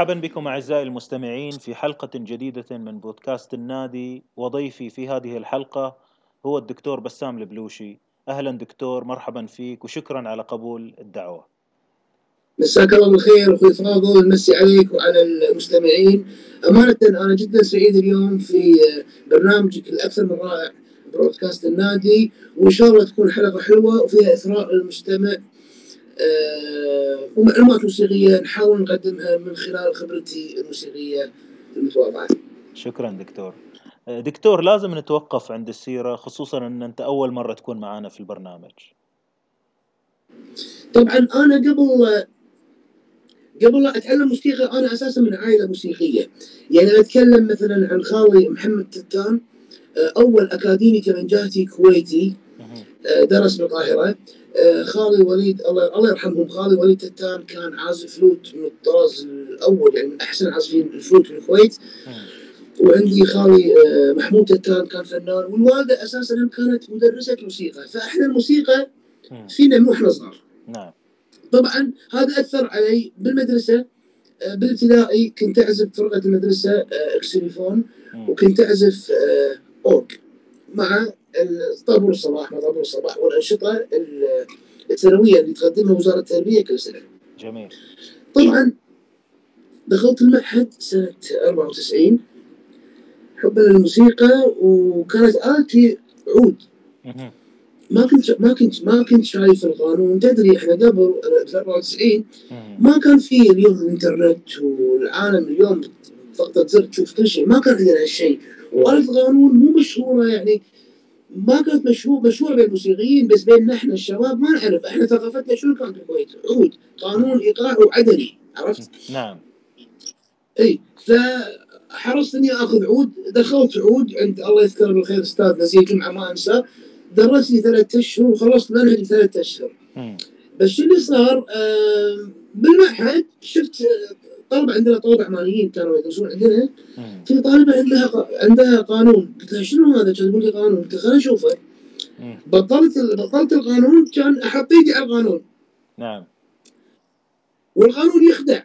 مرحبا بكم أعزائي المستمعين في حلقة جديدة من بودكاست النادي وضيفي في هذه الحلقة هو الدكتور بسام البلوشي. أهلا دكتور مرحبا فيك وشكرا على قبول الدعوة. مساك الله بالخير. أخوي فاضل نمسي عليك وعلى المستمعين. أمانة أنا جدا سعيد اليوم في برنامجك الأكثر من رائع برودكاست النادي. وإن شاء الله تكون حلقة حلوة وفيها إثراء للمستمع ومعلومات موسيقيه نحاول نقدمها من خلال خبرتي الموسيقيه المتواضعة. شكرا دكتور. دكتور لازم نتوقف عند السيرة خصوصا أن أنت أول مرة تكون معنا في البرنامج. طبعا أنا قبل قبل لا أتعلم موسيقى أنا أساسا من عائلة موسيقية يعني أتكلم مثلا عن خالي محمد تتان أول أكاديمي كمنجاتي كويتي درس بالقاهره آه، خالي وليد الله الله يرحمهم خالي وليد تتان كان عازف فلوت من الطراز الأول يعني من أحسن عازفين الفلوت في الكويت. وعندي خالي آه، محمود تتان كان فنان والوالدة أساسا هم كانت مدرسة موسيقى. فإحنا الموسيقى فينا من وإحنا صغار. نعم. طبعا هذا أثر علي بالمدرسة. آه، بالابتدائي كنت أعزف فرقة المدرسة xylophone وكنت أعزف اورج مع طابور الصباح ما طابور الصباح والأنشطة السنويه اللي تقدمها وزارة التربيه كل سنة. جميل. طبعا دخلت المعهد سنة 94 حبا للموسيقى وكانت آلتي عود. ما كنت ما كنت ما كنت شايف القانون تدري إحنا قبل 94 ما كان في اليوم الإنترنت والعالم اليوم ضغطة زر تشوف كل شيء ما كان عندنا هالشيء وآلة القانون مو مشهورة يعني ما كانت مشهور مشهوره بين الموسيقيين بس بيننا إحنا الشباب ما نعرف. إحنا ثقافتنا شنو كانت بالكويت؟ عود قانون إيقاع وعدني. عرفت؟ نعم. إي فحرصت إني آخذ عود. دخلت عود عند الله يذكره بالخير أستاذ نزيه جمعة ما انساه درسني ثلاث أشهر وخلصت منهج ثلاث أشهر. بس شو اللي صار؟ آه بالمعهد شفت طلبه عندنا طلبه عمانيين كانوا يدرسون عندنا. في طالبة عندها عندها قانون. قلت لها شنو هذا؟ كانت تقول لي قانون. قلت لها خليني أشوفه. بطلت بطلت القانون كان أحط ايدي على القانون. نعم. والقانون يخدع.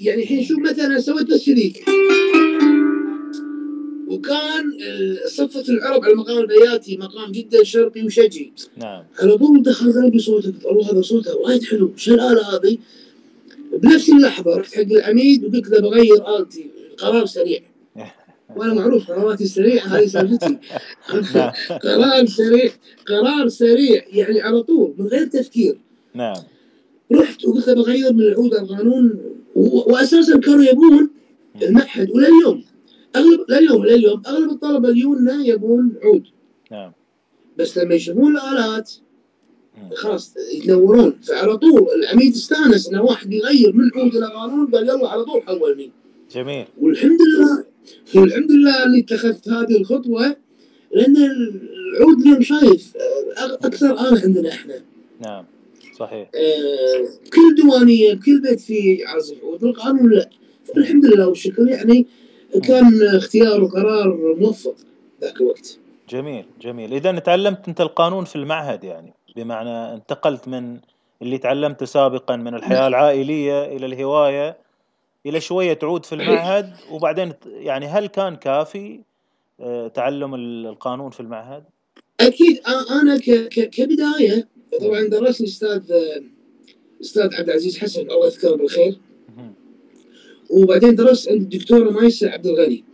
يعني الحين شوف مثلا سويت بس شريك وكان صفة العرب على المقام البياتي مقام جدا شرقي وشجي. نعم. على طول دخل قلبي صوته الله هذا صوته وايد حلو. شو الآلة هذه؟ بنفس اللحظة رحت حق العميد وقلت له بغير آلتي قرار سريع. وأنا معروف قراراتي سريعه هذه سالفتي. قرار سريع قرار سريع يعني على طول من غير تفكير. نعم. رحت وقلت له بغير من العود القانون واساسا كانوا يبون المعهد ولليوم أغلب لليوم لليوم أغلب الطلبة اليونا يبون عود. نعم. بس لما يشوفون الآلات خلاص يتنورون فعلى طول العميد استانس إنه واحد يغير من عود إلى قانون قال يلا على طول حولني جميل. والحمد لله والحمد لله إني اتخذت هذه الخطوة لأن العود اليوم شايف أكثر آلة عندنا إحنا. نعم صحيح. آه كل ديوانيه بكل بيت فيه عازف عود القانون لا. الحمد لله والشكر. يعني كان اختيار وقرار موفق ذاك الوقت. جميل جميل. إذا تعلمت أنت القانون في المعهد يعني. بمعنى انتقلت من اللي تعلمته سابقا من الحياة نعم. العائلية إلى الهواية إلى شوية تعود في المعهد وبعدين يعني هل كان كافي آه، تعلم القانون في المعهد؟ أكيد أنا كبداية طبعا درسني أستاذ أستاذ عبد العزيز حسن الله يذكره بالخير وبعدين درست عند الدكتورة مايسة عبد الغني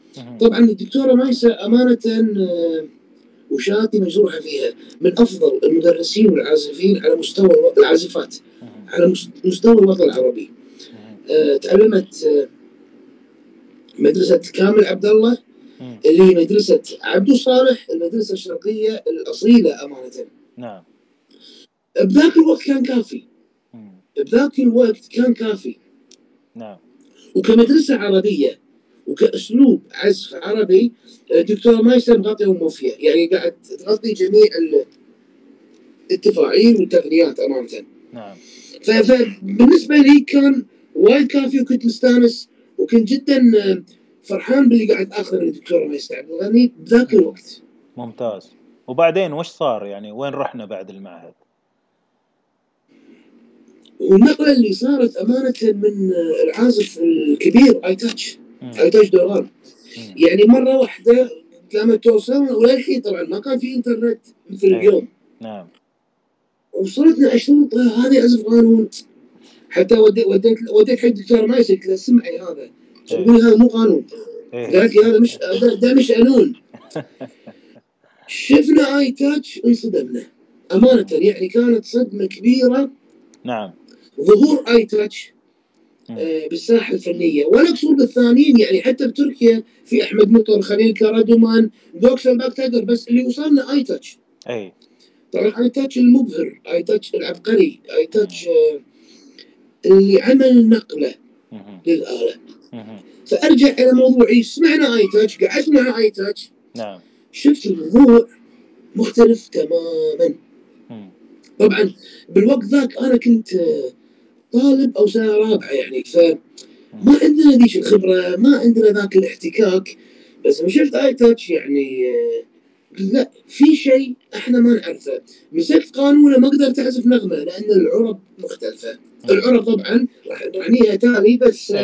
طبعا الدكتورة مايسة أمانة آه، وشاتي مجروحة فيها من أفضل المدرسين والعازفين على مستوى العازفات على مستوى الوطن العربي. آه تعلمت آه مدرسة كامل عبد الله اللي هي مدرسة عبدو صالح المدرسة الشرقية الأصيلة أمانة. نعم. بذاك الوقت كان كافي. بذاك الوقت كان كافي. نعم. وكمدرسة عربية وكأسلوب عزف عربي آه، دكتورة مايسة مغطية وموفية يعني قاعد تغطي جميع التفاعيل والتقنيات امانه نعم. فبالنسبه لي كان وايد كافي وكنت مستانس وكنت جدا آه، فرحان باللي قاعد اخذه من الدكتورة مايسة عبد الغني بذاك الوقت. ممتاز. وبعدين وش صار؟ يعني وين رحنا بعد المعهد؟ والنقلة اللي صارت أمانة من العازف الكبير آيتاتش. مم. آيتاتش دوغان مم. يعني مرة واحدة قامت توصل وللحين طبعا ما كان في إنترنت مثل أي. اليوم. نعم. وصلتنا اشرطه هذه عزف قانون حتى وديت وديت وديت حق دكتورة مايسة قلت له سمعي هذا. يقول لي هذا مو قانون إيه. قالت لي هذا مش ده, مش قانون شفنا آيتاتش انصدمنا. أمانة يعني كانت صدمة كبيرة. نعم. ظهور آي تاتش. بالساحة الفنية. ولا أقصد بالقانونيين يعني حتى بتركيا في أحمد مطر خليل كارادومان جوكسل باكتاجر بس اللي وصلنا آي تاتش. أي. طبعا آي تاتش المبهر آي تاتش العبقري آي تاتش آه، اللي عمل نقلة. للآلة. فأرجع إلى موضوعي. سمعنا آي تاتش قعدت مع آي تاتش. نعم. شفت الموضوع مختلف تماما. طبعا بالوقت ذاك أنا كنت آه، طالب أو سنة رابعة يعني فما عندنا ذيك الخبرة ما عندنا ذاك الاحتكاك. بس لما شفت آي تاتش يعني لا في شيء إحنا ما نعرفه. مسكت قانونه ما قدرت أعزف نغمة لأن العرب مختلفة. العرب طبعا راح راح نيها تالي بس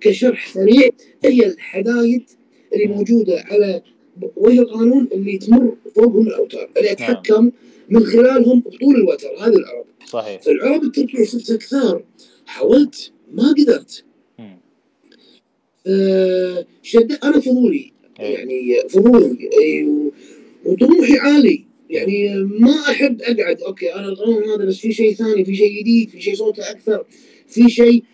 كشرح سريع هي الحدايد اللي. موجودة على وجه القانون اللي تمر فوقهم الأوتار. اللي نعم. اتحكم من خلالهم بطول الوتر. هذه العرب. صحيح. فالعرب التركية شفتها كثار حاولت ما قدرت. آه، شد أنا فضولي. إيه. يعني فضولي. و- وطموحي عالي. يعني ما أحب أقعد. أوكي أنا القانون هذا بس في شيء ثاني في شيء جديد في شيء صوته أكثر في شيء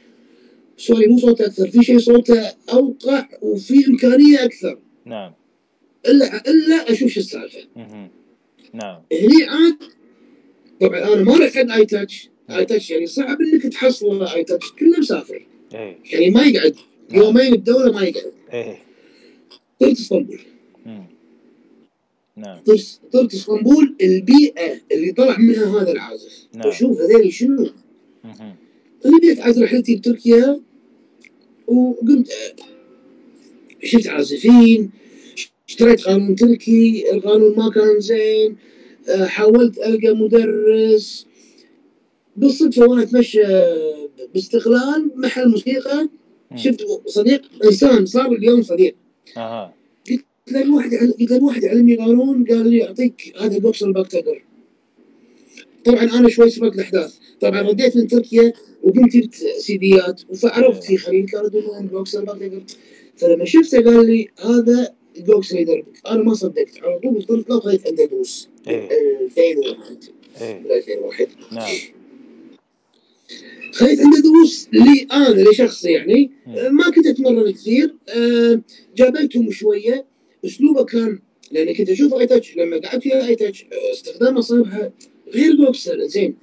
سوري مو صوته أكثر في شيء صوته أوقع وفي إمكانية أكثر. نعم. إلا إلا أشوف شو السالفة. نعم. هني عاد طبعا أنا ما رحت عند اي تاتش اي تاتش يعني صعب إنك تحصله اي تاتش كله مسافر. اي يعني ما يقعد. نعم. يومين الدولة ما يقعد. اي طرت إسطنبول. نعم. طرت إسطنبول البيئة اللي طلع منها هذا العازف. نعم. أشوف هذول شنو. بديت عاد رحلتي بتركيا وقمت شفت عازفين اشتريت قانون تركي القانون ما كان زين أه، حاولت ألقى مدرس. بالصدفة وأنا أتمشى باستقلال محل موسيقى. شفت صديق إنسان صار اليوم صديق. أها. قلت له واحد قلت له واحد علمني قانون قال لي أعطيك هذا بوكسل باكتقر طبعا أنا شوي سبقت الأحداث. طبعا رديت من تركيا وقمت جبت سيديات فعرفت في خليل كاردومان جوكسل باكتاجر فلما شفته قال لي هذا جوكسل يدربك أنا ما صدقت. على طول قلت له خذيت عنده درس إيه. 2001 اي 2001 نعم. خذيت عنده درس لي أنا لشخصي يعني. آه، ما كنت أتمرن كثير. آه، جابلتهم شوية. أسلوبه كان لأن كنت أشوف اي تاتش لما قعدت فيها اي تاتش استخدام اصابعها غير جوكسل زين.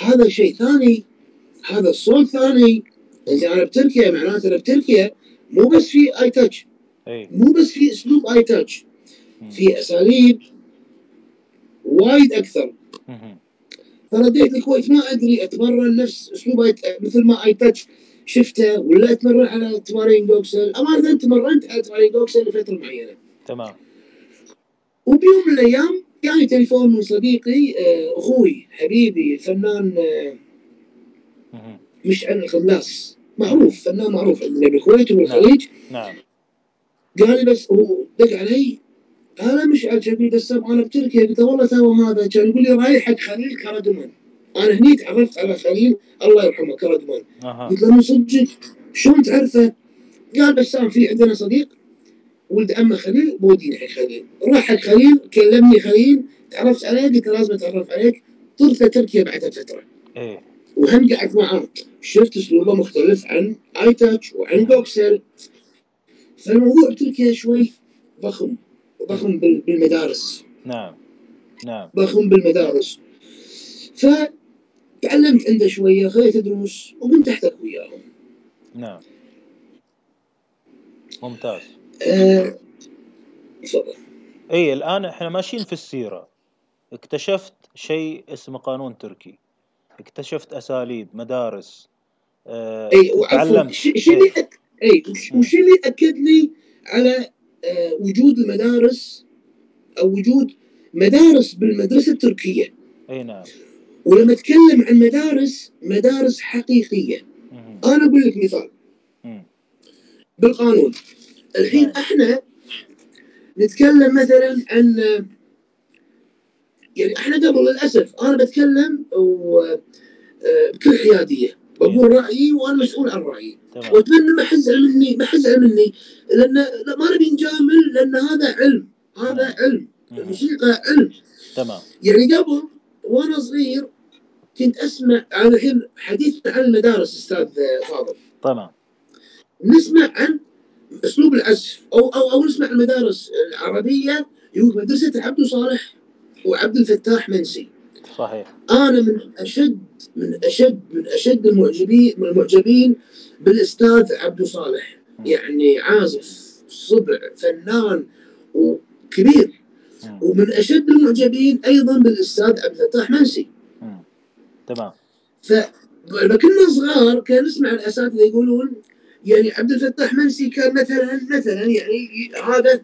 هذا شيء ثاني. هذا الصوت ثاني. زين أنا بتركيا معناته أنا بتركيا مو بس في اي تاتش مو بس في أسلوب اي تاتش. في أساليب وايد أكثر. فرديت الكويت ما أدري أتمرن نفس أسلوب مثل ما اي تاتش شفته ولا أتمرن على تمارين جوكسل أمانة تمرنت على تمارين جوكسل لفترة معينة. تمام. وبيوم من الأيام جاني تليفون من صديقي آه، أخوي حبيبي الفنان آه،. مشعل الخلاص. معروف فنان معروف. عندنا بالكويت وبالخليج. نعم. قال لي بس هو دق علي؟ أنا مشعل شبيب دسام أنا بتركيا قلت له والله تو هذا كان. يقول لي رايح حق خليل كردمان. أنا هني تعرفت على خليل الله يرحمه كردمان. أها. قلت له من صدقك. شلون تعرفه؟ قال بسام في عندنا صديق ولد عمه خليل بوديني حق خليل. راح حق خليل كلمني خليل تعرفت عليه قلت لازم أتعرف عليك. طرت لتركيا بعد فترة. اي وهم قعدت معاه. شفت أسلوبه مختلف عن آي تاتش وعن جوكسل فالموضوع بتركيا شوي ضخم ضخم بال- بالمدارس. نعم. نعم. ضخم بالمدارس. فتعلمت عنده شوية خذيت دروس وقمت احتك وياهم. نعم. ممتاز. آه، تفضل. اي الآن إحنا ماشيين في السيرة. اكتشفت شيء اسمه قانون تركي. اكتشفت أساليب مدارس آه، اي وعفوا تعلمت. ش- ش اللي أك... اي وش- اللي اكد لي على آه، وجود المدارس أو وجود مدارس بالمدرسة التركية. إي نعم. ولما أتكلم عن مدارس مدارس حقيقية. مم. أنا أقول لك مثال. بالقانون. الحين نعم. إحنا نتكلم مثلا عن يعني إحنا قبل للأسف أنا بتكلم و آه، بكل حيادية. بقول رايي وأنا مسؤول عن رايي وأتمنى ما حد يزعل مني ما حد يزعل مني. لأن لا ما نبي نجامل لأن هذا علم هذا علم. الموسيقى علم. تمام. يعني قبل وأنا صغير كنت أسمع أنا الحين حديث عن المدارس أستاذ فاضل. تمام. نسمع عن أسلوب العزف أو أو أو نسمع المدارس العربية يقول مدرسة عبد صالح وعبد الفتاح منسي. صحيح. أنا من أشد من أشد من أشد المعجبين من المعجبين بالأستاذ عبد صالح. يعني عازف صبع فنان وكبير. ومن أشد المعجبين أيضا بالأستاذ عبد الفتاح منسي. تمام. فلما كنا صغار كان نسمع الأساتذة يقولون يعني عبد الفتاح منسي كان مثلا مثلا يعني هذا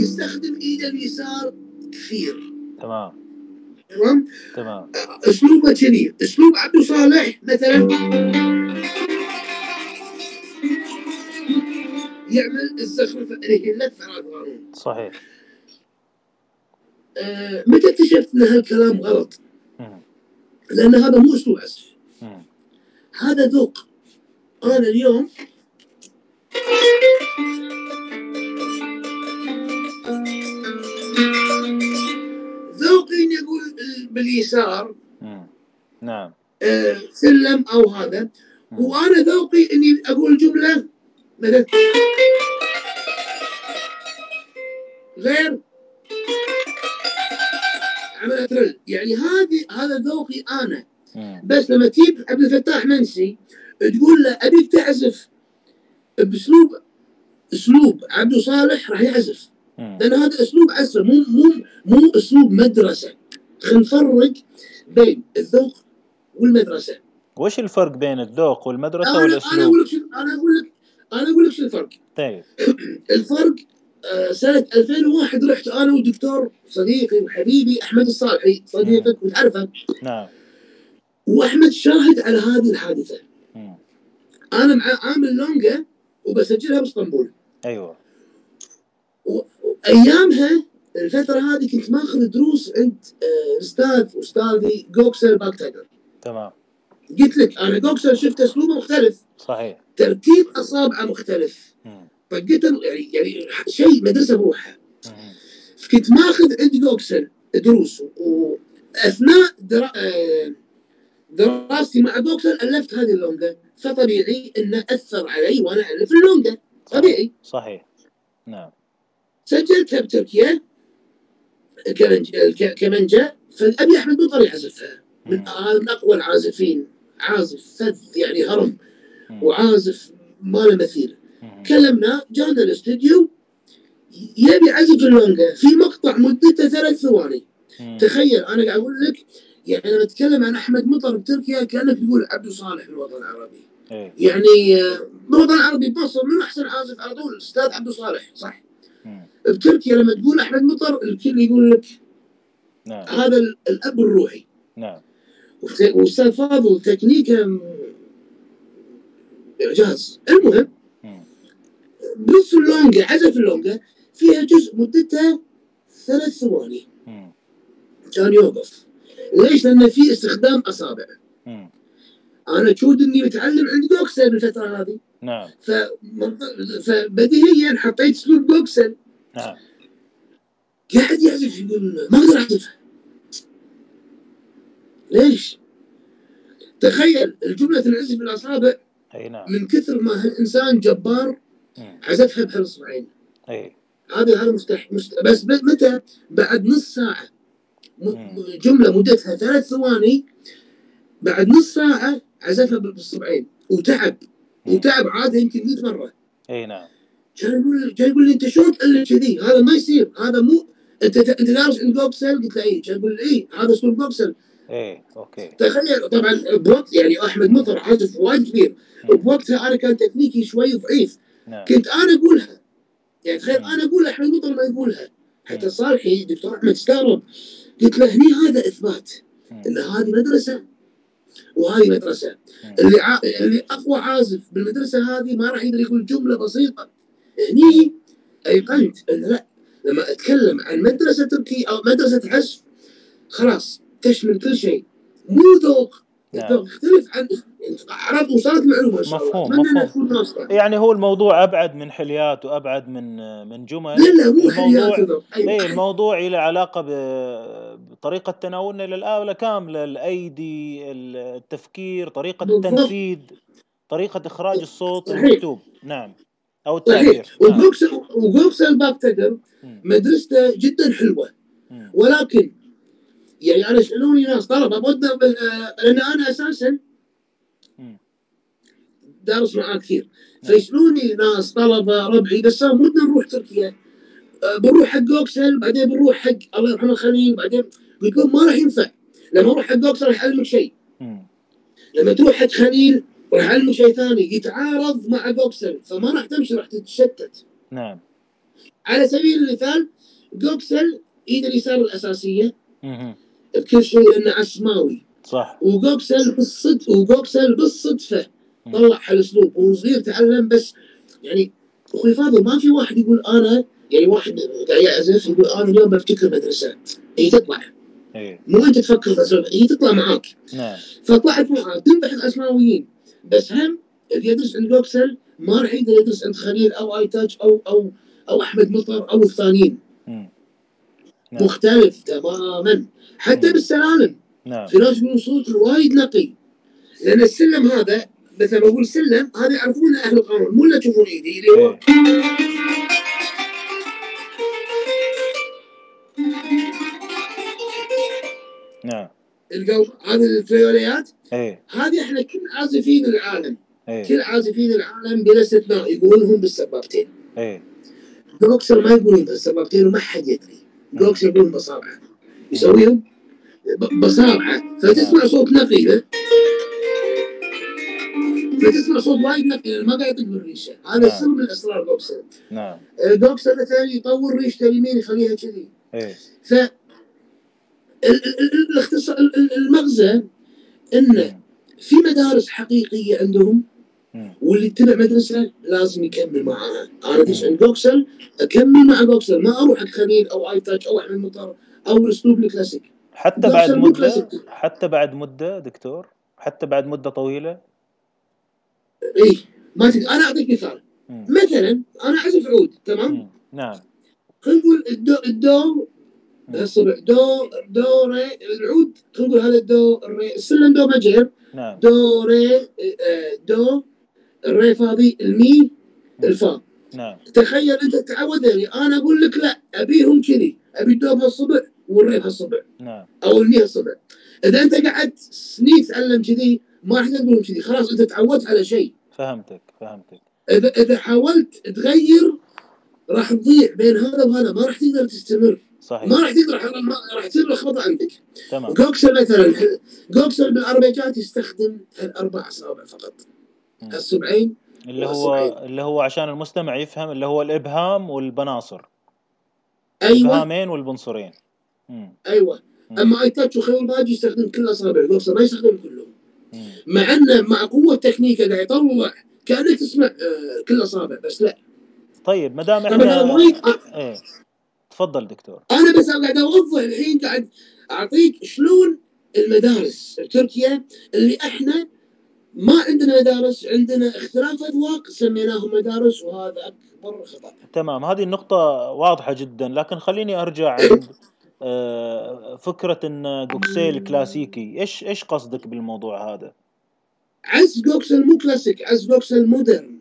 يستخدم إيده اليسار كثير. تمام. تمام؟ تمام. أسلوبه كذي. أسلوب عبد صالح مثلا. يعمل الزخرفه اللي هي اللفه على القانون صحيح. آه، متى اكتشفت أن هالكلام غلط؟ لأن هذا مو أسلوب عزف. هذا ذوق. أنا اليوم باليسار مم. نعم آه، سلم أو هذا مم. وأنا ذوقي إني أقول جملة مثلا غير عملت رل يعني هذه هذا ذوقي أنا مم. بس لما تجيب عبد الفتاح منسي تقول له أبيك تعزف بأسلوب أسلوب عبد صالح راح يعزف. لأن هذا أسلوب عزف مو مو مو أسلوب مدرسة خلينا نفرق بين الذوق والمدرسة. وش الفرق بين الذوق والمدرسة أنا أنا والاسلوب؟ أقول لك أنا أقول لك أنا أقول لك شو الفرق. طيب. الفرق آه، سنة 2001 رحت أنا والدكتور صديقي وحبيبي أحمد الصالحي صديقك وتعرفه. نعم. وأحمد شاهد على هذه الحادثة. مم. أنا مع عامل لونجا وبسجلها بإسطنبول. أيوه. أيامها الفترة هذه كنت ماخذ دروس عند آه، الاستاذ أستاذي جوكسل باكتاجر تمام. قلت لك أنا جوكسل شفت أسلوبه مختلف. صحيح. ترتيب أصابعه مختلف. له يعني يعني شيء مدرسة بروحها. فكنت ماخذ عند جوكسل دروس وأثناء درا... آه، دراستي مع جوكسل ألفت هذه اللونجا فطبيعي إنه أثر علي وأنا ألف اللونجا طبيعي. صحيح. نعم. سجلتها بتركيا. كمنجة فالابي احمد مطر يعزفها من أقوى العازفين. عازف فذ يعني هرم. وعازف ما له مثيل مم. كلمناه جانا الاستديو يبي يعزف اللونجا في مقطع مدته ثلاث ثواني. تخيل أنا قاعد أقول لك يعني لما اتكلم عن أحمد مطر بتركيا كأنك تقول عبد صالح بالوطن العربي. يعني آه، بالوطن العربي بمصر من أحسن عازف على طول الاستاذ عبد صالح صح؟ مم. بتركيا لما تقول أحمد مطر الكل يقول لك نعم هذا ال- الأب الروحي نعم وأستاذ فاضل تكنيكه إعجاز المهم. بنص اللونجا عزف اللونجا فيها جزء مدته ثلاث ثواني. كان يوقف ليش؟ لأن في استخدام أصابع مم. أنا تشود إني متعلم عند جوكسل بالفترة هذه نعم فبديهيا حطيت اسلوب جوكسل نعم. قاعد يعزف يقول ما أقدر اعزفها ليش؟ تخيل الجملة تنعزف بالأصابع أي نعم. من كثر ما هالإنسان جبار. عزفها بهالاصبعين أي. هذا هذا مستح مست... بس متى؟ بعد نص ساعة. م... جملة مدتها ثلاث ثواني بعد نص ساعة عزفها بالصبعين وتعب. وتعب عادها يمكن 100 مرة. أي نعم. كان يقول كان يقول لي أنت شلون تألف كذي؟ هذا ما يصير هذا مو انت انت دارس عند جوكسل قلت له اي كان يقول لي اي هذا اسلوب جوكسل اي okay. تخيل طبعا بوقت يعني أحمد مطر عازف وايد كبير. بوقتها أنا كان تكنيكي شوي ضعيف. نعم. كنت أنا أقولها. يعني تخيل. أنا أقول أحمد مطر ما يقولها. حتى صالحي دكتور أحمد استغرب. قلت له هني هذا إثبات. إن هذه مدرسة وهذه مدرسة. اللي ع... اللي أقوى عازف بالمدرسة هذه ما راح يقدر يقول جملة بسيطة. هني ايقنت ان لا لما أتكلم عن مدرسة تركي أو مدرسة عزف خلاص تشمل كل شيء. مو ذوق. نعم. يختلف عن عرفت وصلت معلومة مفهوم، مفهوم. يعني هو الموضوع أبعد من حليات وأبعد من من جمل. لا لا مو الموضوع أيوة. الموضوع له علاقة بطريقة تناولنا للاله كاملة؟ الأيدي التفكير طريقة. التنفيذ طريقة إخراج الصوت. المكتوب. نعم. أو التعبير نعم. وجوكسل باكتقر مم. مدرسته جدا حلوة مم. ولكن يعني أنا يسألوني ناس طلبه آه، لأن أنا أساسا. دارس معاه كثير فيسألوني ناس طلبة ربعي بس ودنا نروح تركيا آه، بنروح حق جوكسل بعدين بنروح حق الله يرحمه خليل بعدين لهم ما راح ينفع لما أروح حق جوكسل راح أعلمك شيء. لما تروح حق خليل اعلمك شيء ثاني يتعارض مع جوكسل فما راح تمشي راح تتشتت. نعم. على سبيل المثال جوكسل ايد اليسار الأساسية. بكل شيء لأنه عسماوي. صح. وجوكسل بالصدق وجوكسل بالصدفة طلع هالاسلوب وهو صغير تعلم بس يعني أخوي فاضل ما في واحد يقول أنا يعني واحد قاعد يعزف يقول أنا اليوم بفتكر مدرسة. هي تطلع. اي مو أنت تفكر هي تطلع معاك. نعم. فطلعت معاه تنبحث اسماويين بس هم اللي يدرس عند جوكسل ما راح يقدر يدرس عند خليل أو آي تاج أو أو أو أحمد مطر أو الثانيين. نعم. مختلف تماما. حتى مم. بالسلالم نعم. في ناس يقولون صوت وايد نقي. لأن السلم هذا مثلا بقول سلم هذا يعرفونه أهل القانون مو اللي تشوفون إيدي اللي هو إيه. نعم. القلب هذه الفيوليات اي هذه إحنا كل عازفين العالم. اي كل عازفين العالم بلا استثناء يقولونهم بالسبابتين. اي جوكسل ما يقولون بالسبابتين وما حد يدري. جوكسل يقولون بصابعة. يسويهم؟ بصابعة. فتسمع صوت نقي له. فتسمع صوت وايد نقي ما قاعد يطق بالريشة. هذا نعم. سر من اسرار جوكسل. نعم. جوكسل مثلا يطور ريشته اليمين يخليها كذي. اي ف ال- ال- ال- الاختصار ال- ال- المغزى انه في مدارس حقيقية عندهم. واللي يتبع مدرسة لازم يكمل معاها، أنا ادش عند جوكسل أكمل مع جوكسل ما أروح حق خليل أو آي تاتش أو احمد مطر أو الأسلوب الكلاسيك. حتى بعد كلاسيك. حتى بعد مدة دكتور حتى بعد مدة طويلة اي ما تقدر أنا أعطيك مثال. مثلا أنا اعزف عود تمام؟ مم. نعم خلينا نقول الدو الدو الصبع دو دو ري العود خلينا نقول هذا الدو الري السلم دو major نعم. دو ري آه، دو الري فاضي المي الفا. نعم. تخيل أنت تعودني أنا أقول لك لا أبيهم كذي أبي الدو بهالصبع والري بهالصبع نعم. أو المي هالصبع إذا أنت قعدت سنين تتعلم كذي ما راح تقولهم كذي. خلاص أنت تعودت على شيء. فهمتك فهمتك. إذا إذا حاولت تغير راح تضيع بين هذا وهذا. ما راح تقدر تستمر. ما صحيح راح تقدر ما راح تصير لخبطه عندك. تمام. جوكسل مثلا جوكسل بالاربيجات يستخدم الأربع أصابع فقط. مم. الصبعين اللي هو. اللي هو عشان المستمع يفهم اللي هو الإبهام والبناصر. أيوه. الابهامين والبنصرين. مم. أيوه. مم. أما آي تاتش وخيول باجي يستخدم كل أصابع جوكسل ما يستخدم كلهم. مع انه مع قوة تكنيكه قاعد يطلع كانك تسمع آه، كل أصابع بس لا. طيب ما دام إحنا تفضل دكتور. أنا بس قاعد أوضح الحين قاعد أعطيك شلون المدارس بتركيا اللي إحنا ما عندنا مدارس عندنا اختلاف أذواق سميناهم مدارس وهذا أكبر خطأ. تمام هذه النقطة واضحة جدا لكن خليني أرجع عند آه، فكرة إن جوكسيل كلاسيكي إيش إيش قصدك بالموضوع هذا؟ عزف جوكسل مو كلاسيك عز جوكسل modern.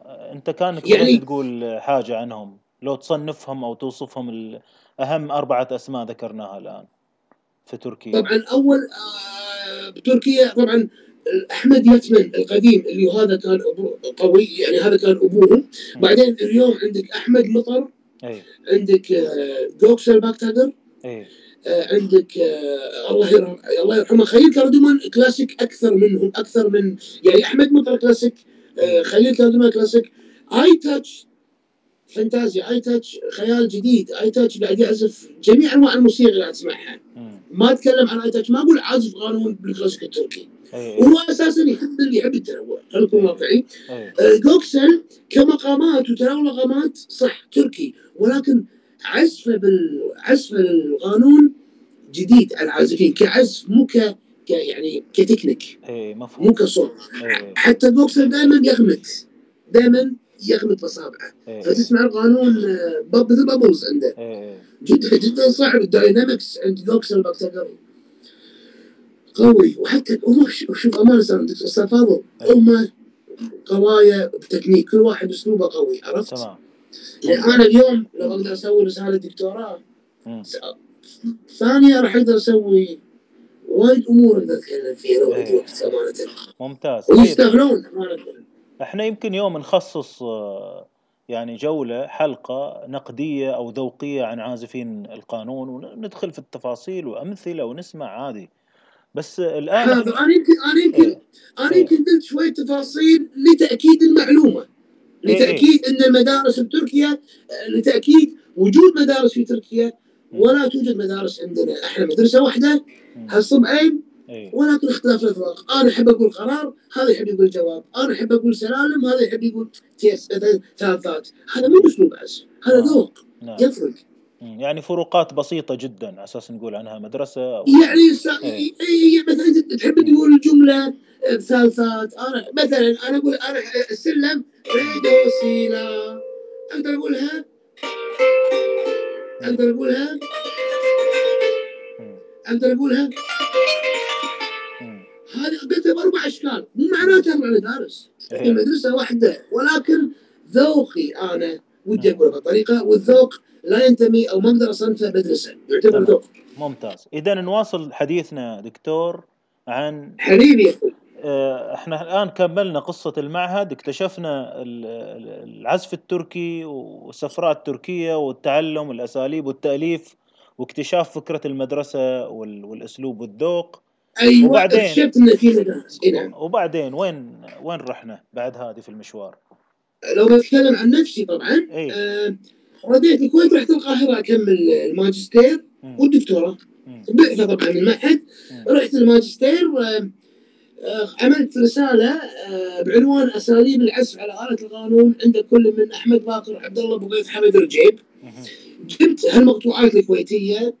آه، أنت كانك يعني- يعني تقول حاجة عنهم. لو تصنفهم أو توصفهم أهم أربعة أسماء ذكرناها الآن في تركيا. طبعا اول آه، بتركيا طبعا أحمد يتمن القديم اللي هذا كان قوي يعني هذا كان ابوهم بعدين اليوم عندك أحمد مطر اي عندك آه، جوكسل باكتاجر اي آه، عندك آه، الله يرحمه الله يرحمه. خليل كاردومان كلاسيك أكثر منهم أكثر من يعني أحمد مطر كلاسيك آه، خليل كاردومان كلاسيك. اي تاتش فانتازيا أي تاتش خيال جديد أي تاتش قاعد يعزف جميع أنواع الموسيقى اللي تسمعها. ما أتكلم عن أي تاتش ما أقول عازف قانون بالكلاسيك التركي. وهو أساسا يحب اللي يحب التنوع خلينا نكون واقعي اي آه، جوكسل كمقامات وتناول مقامات صح تركي ولكن عزفه بال عزفه للقانون جديد على العازفين كعزف مو ك يعني كتكنيك اي مفهوم. مو كصوت. اي حتى جوكسل دائما يغمت دائما يغمت اصابعه اي فتسمع القانون bubble مثل bubbles عنده. اي اي جدا جدا صعب. ال dynamics عند جوكسل بعتقد قوي. وحتى هم شوف أمانة صار أستاذ فاضل هم قوايا بتكنيك. كل واحد اسلوبه قوي. عرفت؟ تمام. يعني أنا اليوم لو أقدر أسوي رسالة دكتوراه ثانية راح أقدر أسوي وايد أمور أقدر اتكلم فيها لو عندي إيه. وقت أمانة. ممتاز. طيب. ويستاهلون أمانة. إحنا يمكن يوم نخصص آه، يعني جولة حلقة نقدية أو ذوقية عن عازفين القانون وندخل في التفاصيل وأمثلة ونسمع عادي بس الآن هذا أنا يمكن أنا يمكن إيه. إيه. يمكن قلت شوية تفاصيل لتأكيد المعلومة إيه. لتأكيد إن المدارس بتركيا آه، لتأكيد وجود مدارس في تركيا ولا توجد مدارس عندنا إحنا مدرسة واحدة مم. هالصبعين إيه. ولكن اختلاف الاذواق أنا أحب أقول قرار هذا يحب يقول جواب أنا أحب أقول سلالم هذا يحب يقول ثالثات هذا مو اسلوب عزف هذا آه. ذوق نعم يفرق. يعني فروقات بسيطة جدا على أساس نقول عنها مدرسة أو يعني س... إيه. إيه مثلا أنت تحب تقول الجمله بثالثات أنا مثلا أنا أقول أنا السلم ريدو سينا أقدر أقولها أقدر أقولها. أقدر أقولها. هذه قلتها بأربع أشكال. مو معناتها مدارس هي إيه. مدرسة واحدة. ولكن ذوقي أنا ودي. اقولها بهالطريقه والذوق لا ينتمي أو ما أقدر أصنفه مدرسة. يعتبر. ذوق. ممتاز. إذا نواصل حديثنا دكتور عن حبيبي آه، إحنا الآن كملنا قصة المعهد اكتشفنا ال- ال- العزف التركي والسفرات التركية والتعلم الأساليب والتأليف واكتشاف فكرة المدرسة وال- والأسلوب والذوق. أيوه وبعدين؟ اكتشفت ان في إي نعم وبعدين وين وين رحنا بعد هذه في المشوار؟ لو بتكلم عن نفسي طبعا إيه. آه رديت الكويت رحت القاهرة أكمل الماجستير مم. والدكتوراه. بعثة طبعا من المعهد. رحت الماجستير آه، آه، عملت رسالة آه، بعنوان أساليب العزف على آلة القانون عند كل من أحمد باقر عبد الله أبو غيث حمد رجيب. جبت هالمقطوعات الكويتية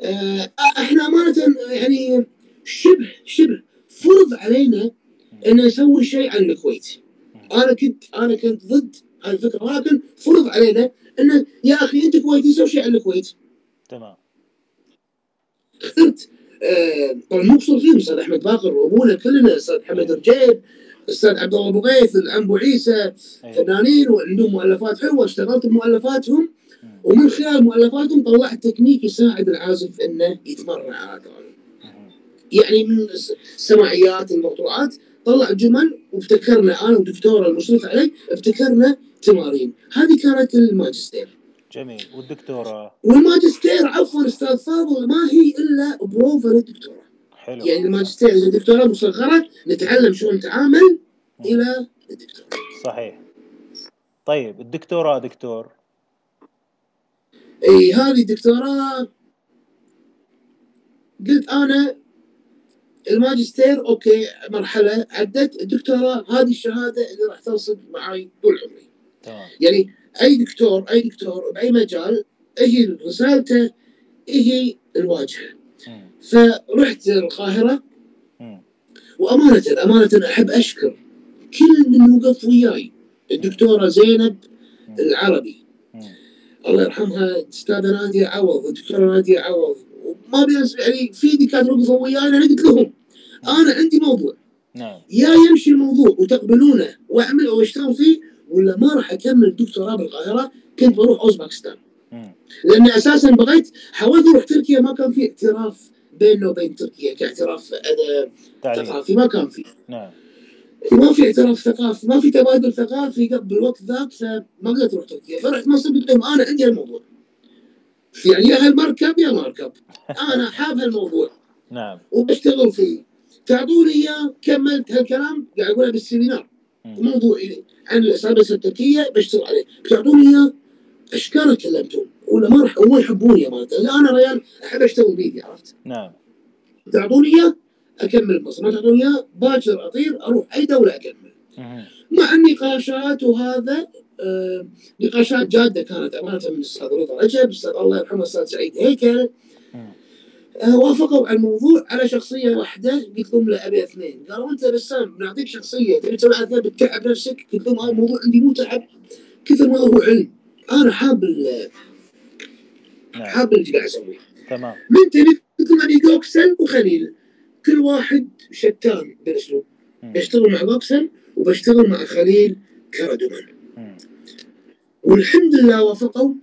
آه، إحنا أمانة يعني شبه شبه فرض علينا إن نسوي شيء عن الكويت أنا كنت أنا كنت ضد هالفكرة ولكن فرض علينا انه يا أخي أنت كويتي سوي شيء عن الكويت تمام اخترت آه، طبعا مو مقصود فيهم أستاذ أحمد باقر وأبونا كلنا أستاذ حمد رجيب أستاذ عبد الله أبو غيث العم أبو عيسى إيه. فنانين وعندهم مؤلفات حلوة اشتغلت بمؤلفاتهم. ومن خلال مؤلفاتهم طلعت تكنيك يساعد العازف إنه يتمرن على مم. يعني من الس- السماعيات المقطوعات. طلع جمل وابتكرنا أنا ودكتوره المشرف علي ابتكرنا تمارين. هذه كانت الماجستير. جميل. والدكتوراه والماجستير عفوا أستاذ فاضل ما هي إلا بروفا للدكتوراه حلو. يعني الماجستير اذا الدكتوراه مصغره نتعلم شلون نتعامل إلى الدكتوراه صحيح. طيب الدكتوراه دكتور؟ اي هذه الدكتوراه قلت أنا الماجستير أوكي مرحلة عدت الدكتوراه هذه الشهادة اللي راح تلصق معي طول عمري. تمام. يعني أي دكتور أي دكتور بأي مجال هي رسالته هي الواجهة. فرحت القاهرة. وأمانة أمانة أحب أشكر كل من وقف وياي. الدكتورة زينب العربي. الله يرحمها الاستاذه نادية عوض الدكتورة نادية عوض. بينس يعني في دكاتره وقفوا وياي أنا قلت لهم أنا عندي موضوع. نعم. يا يمشي الموضوع وتقبلونه وأعمل واشتغل فيه ولا ما راح أكمل دكتوراه بالقاهرة كنت بروح اوزباكستان مم. لأني أساسا بغيت حاولت أروح تركيا ما كان في اعتراف بيننا وبين تركيا كاعتراف تعليم ثقافي ما كان في. نعم. ما في اعتراف ثقافي ما في تبادل ثقافي قبل بالوقت ذاك فما قدرت أروح تركيا. فرحت مصر قلت لهم أنا عندي الموضوع. يعني يا هالمركب يا مركب. أنا حاب هالموضوع نعم. وبشتغل فيه. تعطوني إياه كملت هالكلام قاعد أقولها بالسيمينار. موضوع عن الاسابيس التركيه بشتغل عليه. بتعطوني إياه؟ اشكال اتكلمتم ولا ما راح هو يحبوني يا مالته أنا ريال أحب أشتغل بيدي عرفت؟ نعم. تعطوني إياه؟ أكمل مصر ما تعطوني إياه؟ باكر أطير أروح أي دولة أكمل. مع النقاشات وهذا نقاشات جادة كانت أمانة من الاستاذ رضا رجب الاستاذ الله يرحمه الاستاذ سعيد. هيكل. آه وافقوا على الموضوع. على شخصية واحدة قلت لهم لا أبي اثنين. قالوا أنت بسام بنعطيك شخصية. تبي تسوي أثنين؟ بتتعب نفسك؟ قلت لهم هذا الموضوع عندي مو تعب. كثر ما هو علم. أنا حاب نعم. حاب اللي قاعد أسويه. تمام. من تبي قلت لهم أبي جوكسل وخليل. كل واحد شتان. بالاسلوب. بشتغل مع جوكسل وبشتغل مع خليل كردمان. والحمد لله وافقوا.